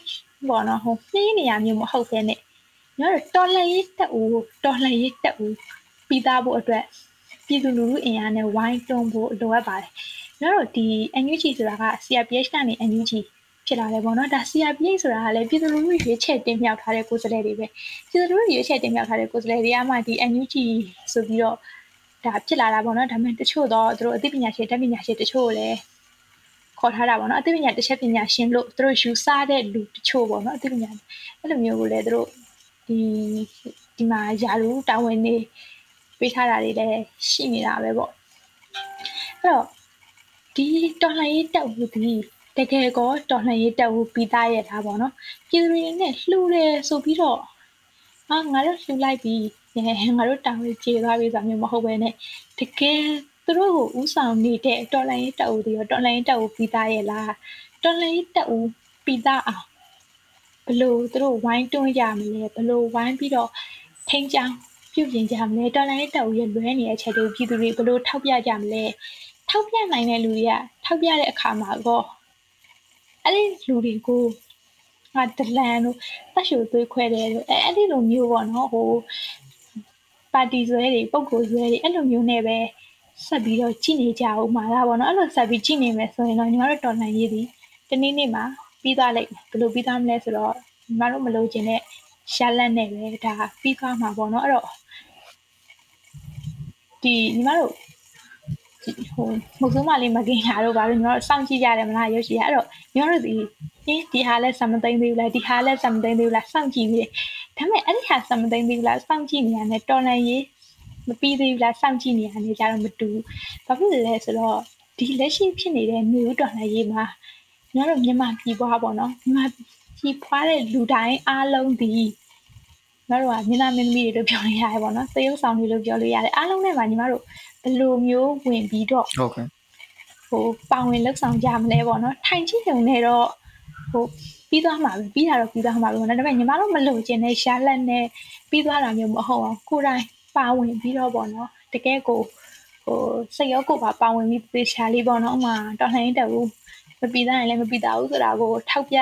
Speaker 2: ပေါ့နော်ဟိုနှင်းနေရမျိုးမဟုတ်ဘဲနဲ့ညီမတို့တော်လှန်ရေးတက်ဦးတော်လှန်ရေးတက်ဦးပြီးသားဖို့အတွက်ပြည်သူလူထုအင်အားနဲ့ဝိုင်းတွန်းဖို့လိုအပ်ပါတယ်။ ညီမတို့ဒီ NUG ဆိုတာက CRPH ကနေ NUG ဖြစ်လာတယ်ပေါ့နော်ဒါ CRPH ဆိုတာကလည်းပြည်သူလူထုရွေးချယ်တင်မြှောက်ထားတဲ့ကိုယ်စားလှယ်တွေပဲပြည်သူလူထုရွေးချယ်တင်မြှောက်ထားတဲ့ကိုယ်စားလှယ်တွေကမှဒီ NUG ဆိုပြီးတော့ဒါဖြစ်လာတာပေါ့နော်ဒါပေမဲ့တချို့တော့သူတို့အသိပညာရှင်တက်ပညာရှင်တချို့လည်းခေါ်ထားတာပေါ့နော်အသိပညာတစ်ချက်ပညာရှင်လို့သူတို့ယူဆတဲ့လူတချို့ပေါ့နော်အသိပညာအဲ့လိုမျိုးကိုလည်းသူတို့ဒီဒီမှာယာလူတာဝန်နေပေးထားတာတွေလည်းရှိနေတာပဲပေါ့အဲ့တော့ ဒီတော်လှန်ရေးတက်ဘူးဒီတကယ်ကောတော်လှန်ရေးတက်ဘူးပြီးသားရတာပေါ့နော်ပြည်သူတွေနဲ့လှူတယ်ဆိုပြီးတော့ဟာငါတို့လှူလိုက်ပြီငါတို့တောင်းရကြေသွားပြီဆိုတာမျိုးမဟုတ်ဘဲနဲ့တကယ်သူတို့ကိုဥဆောင်နေတဲ့တော်လိုင်းရေးတက်ဦးတွေရောတော်လိုင်းရေးတက်ဦးပြီးသားရဲ့လားတော်လိုင်းရေးတက်ဦးပြီးသားအောင်ဘလို့သူတို့ဝိုင်းတွန်းကြမလဲဘလို့ဝိုင်းပြီးတော့ထိန်းချောင်းပြုပြင်ကြမလဲတော်လိုင်းရေးတက်ဦးရဲ့လွဲနေတဲ့အချက်တွေပြည်သူတွေဘလို့ထောက်ပြကြမလဲ ထောက်ပြနိုင်တဲ့လူတွေကထောက်ပြတဲ့အခါမှာတော့အဲ့ဒီလူတွေကိုငါတလန်တို့တက်ရှူသွေးခွဲတယ်လို့အဲအဲ့ဒီလိုမျိုးပေါ့နော်ဟိုပါတီဆွဲတွေပုံကိုဆွဲတွေအဲ့လိုမျိုးနဲ့ပဲဆက်ပြီးတော့ကြည့်နေကြအောင်မှာလားပေါ့နော်အဲ့လိုဆက်ပြီးကြည့်နေမယ်ဆိုရင်တော့ညီမတို့တော်လှန်ရေးဒီတနေ့နေ့မှာပြီးသွားလိမ့်မယ်ဘယ်လိုပြီးသွားမလဲဆိုတော့ညီမတို့မလို့ခြင်းနဲ့ရှာလက်နဲ့ပဲဒါပြီးသွားမှာပေါ့နော်အဲ့တော့ဒီညီမတို့ ဟိုမုတ်ဆုံးမလေးမကင်လာတော့ဘာလို့ညီမတို့စောင့်ကြည့်ကြတယ်မလားရုပ်ရှင်အဲ့တော့ညီမတို့ဒီအင်းဒီဟာလဲစမသိမ့်သေးဘူးလားဒီဟာလဲစမသိမ့်သေးဘူးလားစောင့်ကြည့်နေတယ်ဒါပေမဲ့အဲ့ဒီဟာစမသိမ့်သေးဘူးလားစောင့်ကြည့်နေရတယ်တော်လန်ရေးမပြီးသေးဘူးလားစောင့်ကြည့်နေရတယ်ကြတော့မတူဘာဖြစ်လဲဆိုတော့ဒီလက်ရှိဖြစ်နေတဲ့မျိုးတော်လန်ရေးမှာညီမတို့မြန်မာပြည်ပွားပေါ့နော်မြန်မာပြည်ပွားတဲ့လူတိုင်းအားလုံးဒီညီမတို့ကမျက်နှာမင်းသမီးတွေလို့ပြောလို့ရတယ်ပေါ့နော်သရုပ်ဆောင်တွေလို့ပြောလို့ရတယ်အားလုံးနဲ့မှာညီမတို့ ဘယ်လိုမျိုးဝင်ပြီးတော့
Speaker 1: ဟုတ်ကဲ့
Speaker 2: ဟိုပါဝင်လှုပ်ဆောင်ကြမလဲပေါ့နော်ထိုင်ကြည့်ုံနဲ့တော့ဟိုပြီးသွားမှာပဲပြီးတာတော့ပြီးသွားမှာပဲဒါပေမဲ့ညီမတို့မလို့ခြင်းနဲ့ရှားလက်နဲ့ပြီးသွားတာမျိုးမဟုတ်အောင်ကိုယ်တိုင်ပါဝင်ပြီးတော့ပေါ့နော်တကယ်ကိုဟိုစိတ်ရောကိုယ်ပါပါဝင်ပြီးသေချာလေးပေါ့နော်ဥမာတော်လှန်တက်ဘူးမပြီးသားရင်လည်းမပြီးသားဘူးဆိုတာကိုထောက်ပြ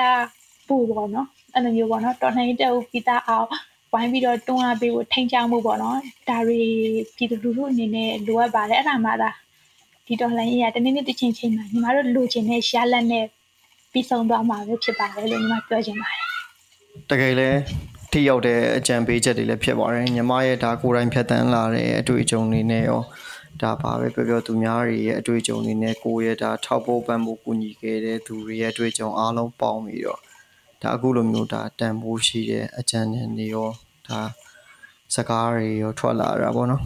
Speaker 2: ဖို့ပေါ့နော်အဲ့လိုမျိုးပေါ့နော်တော်လှန်တက်ဘူးပြီးသားအောင် ဝိုင်းပြီးတော့တွန်းအားပေးဖို့ထိန်းချောင်းမှုပေါ့နော်ဒါတွေပြည်သူလူထုအနေနဲ့လိုအပ်ပါတယ်အဲ့ဒါမှသာဒီတော်လှန်ရေးကတနေ့နေ့တစ်ချိန်ချိန်မှာညီမတို့လိုချင်တဲ့ရှားလက်နဲ့ပြီးဆုံးသွားမှာပဲဖြစ်ပါတယ်လို့ညီမပြောချင်ပါတယ်
Speaker 1: တကယ်လဲထိရောက်တဲ့အကြံပေးချက်တွေလည်းဖြစ်ပါတယ်ညီမရဲ့ဒါကိုယ်တိုင်ဖြတ်တန်းလာတဲ့အတွေ့အကြုံတွေနဲ့ရောဒါပါပဲပြောပြောသူများတွေရဲ့အတွေ့အကြုံတွေနဲ့ကိုယ့်ရဲ့ဒါထောက်ပို့ပံ့ပို့ကူညီခဲ့တဲ့သူတွေရဲ့အတွေ့အကြုံအားလုံးပေါင်းပြီးတော့ ဒါအခုလိုမျိုးဒါတန်ဖိုးရှိတဲ့အကြံဉာဏ်တွေရောဒါစကားတွေရောထွက်လာတာပေါ့နော်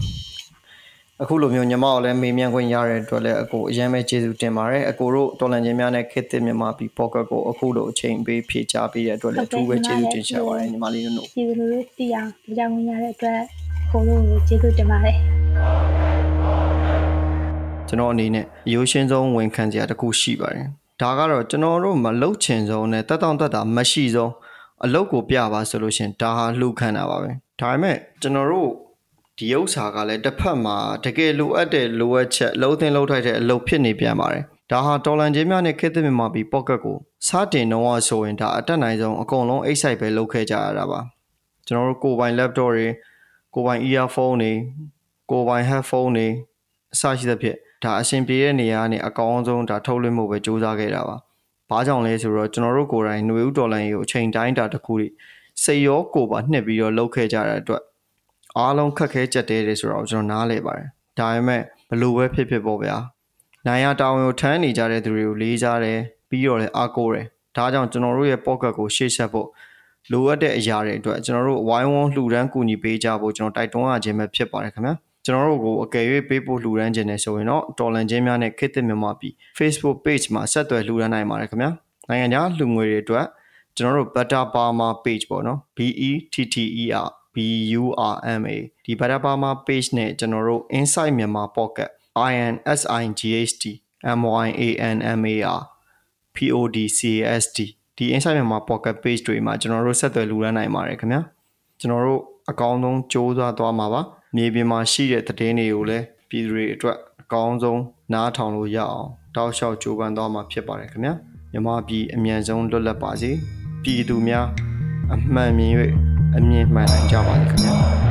Speaker 1: အခုလိုမျိုးညီမကိုလည်းမေးမြန်းခွင့်ရတဲ့အတွက်လည်းအကိုအရင်ပဲကျေးဇူးတင်ပါတယ်အကိုတို့တော်လန်ချင်းများနဲ့ခေတ်သစ်မြန်မာပြည် pocket ကိုအခုလိုအချိန်ပေးဖြည့်ချပေးတဲ့အတွက်လည်းအထူးပဲကျေးဇူးတင်ချပါတယ်ညီမလေးတို့
Speaker 2: ကျေးဇူးလို့သိအောင်ကြောင်းဝင်ရတဲ့အတွက်ကိုတို့ကျေးဇူးတင်ပါတယ်
Speaker 1: ကျွန်တော်အနေနဲ့ရိုးရှင်းဆုံးဝန်ခံစရာတစ်ခုရှိပါတယ် ဒါကတော့ကျွန်တော်တို့မလှုပ်ချင်ဆုံးနဲ့တက်တောင့်တက်တာမရှိဆုံးအလုပ်ကိုပြပါဆိုလို့ရှင်ဒါဟာလှူခံတာပါပဲဒါပေမဲ့ကျွန်တော်တို့ဒီဥစ္စာကလည်းတစ်ဖက်မှာတကယ်လိုအပ်တဲ့လိုအပ်ချက်လုံးသင်းလုံးထိုက်တဲ့အလုပ်ဖြစ်နေပြန်ပါတယ်ဒါဟာတော်လန်ချင်းများနဲ့ခေတ်သစ်မြန်မာပြည် pocket ကိုစတင်တော့ဆိုရင်ဒါအတက်နိုင်ဆုံးအကုန်လုံးအိတ်ဆိုင်ပဲလုပ်ခဲ့ကြရတာပါကျွန်တော်တို့ကိုယ်ပိုင် laptop တွေကိုယ်ပိုင် earphone တွေကိုယ်ပိုင် headphone တွေအစရှိသဖြင့် ဒါအရှင်ပြေတဲ့နေရာနဲ့အကောင်းဆုံးဒါထုတ်လွှင့်မှုပဲစူးစမ်းခဲ့တာပါ။ဘာကြောင့်လဲဆိုတော့ကျွန်တော်တို့ကိုယ်တိုင်ຫນွေဥဒေါ်လာကိုအချိန်တိုင်းတာတစ်ခုတွေစိတ်ရောကိုယ်ပါနှစ်ပြီးတော့လုပ်ခဲ့ကြတဲ့အတွက်အားလုံးခက်ခဲကြက်တဲတယ်ဆိုတော့ကျွန်တော်နားလဲပါတယ်ဒါပေမဲ့ဘလို့ပဲဖြစ်ဖြစ်ပေါ့ဗျာနိုင်ရတောင်းကိုထမ်းနေကြတဲ့သူတွေကိုလေးစားတယ်ပြီးတော့လည်းအားကိုးတယ်ဒါကြောင့်ကျွန်တော်တို့ရဲ့ pocket ကိုရှေ့ဆက်ဖို့လိုအပ်တဲ့အရာတွေအတွက်ကျွန်တော်တို့ဝိုင်းဝန်းလှူဒန်းကူညီပေးကြဖို့ကျွန်တော်တိုက်တွန်းရခြင်းပဲဖြစ်ပါတယ်ခင်ဗျာ ကျွန်တော်တို့ကိုအကယ်၍ပေးဖို့လှူဒန်းခြင်းနဲ့ဆိုရင်တော့တော်လန်ချင်းများနဲ့ခေတ်သစ်မြန်မာပြည် Facebook page မှာဆက်သွယ်လှူဒန်းနိုင်ပါတယ်ခင်ဗျာနိုင်ငံခြားလှူငွေတွေအတွက်ကျွန်တော်တို့ Butter Parma page ပေါ့နော် B E T T E R BURMA ဒီ Better Burma page နဲ့ကျွန်တော်တို့ Inside Myanmar Pocket INSIGHT MYANMAR PODCAST ဒီ Inside Myanmar Pocket page တွေမှာကျွန်တော်တို့ဆက်သွယ်လူရမ်းနိုင်ပါတယ်ခင်ဗျာကျွန်တော်တို့အကောင်းဆုံးစူးစမ်းသွားမှာပါ မြေပြင်မှာရှိတဲ့သတင်းတွေကိုလည်းပြည်သူတွေအတွက်အကောင်းဆုံးနားထောင်လို့ရအောင်တောက်လျှောက်ကြိုးပမ်းသွားမှာဖြစ်ပါတယ်ခင်ဗျာမြမပြည်အမြန်ဆုံးလွတ်လပ်ပါစေပြည်သူများအမှန်မြင်၍အမြင်မှန်နိုင်ကြပါစေခင်ဗျာ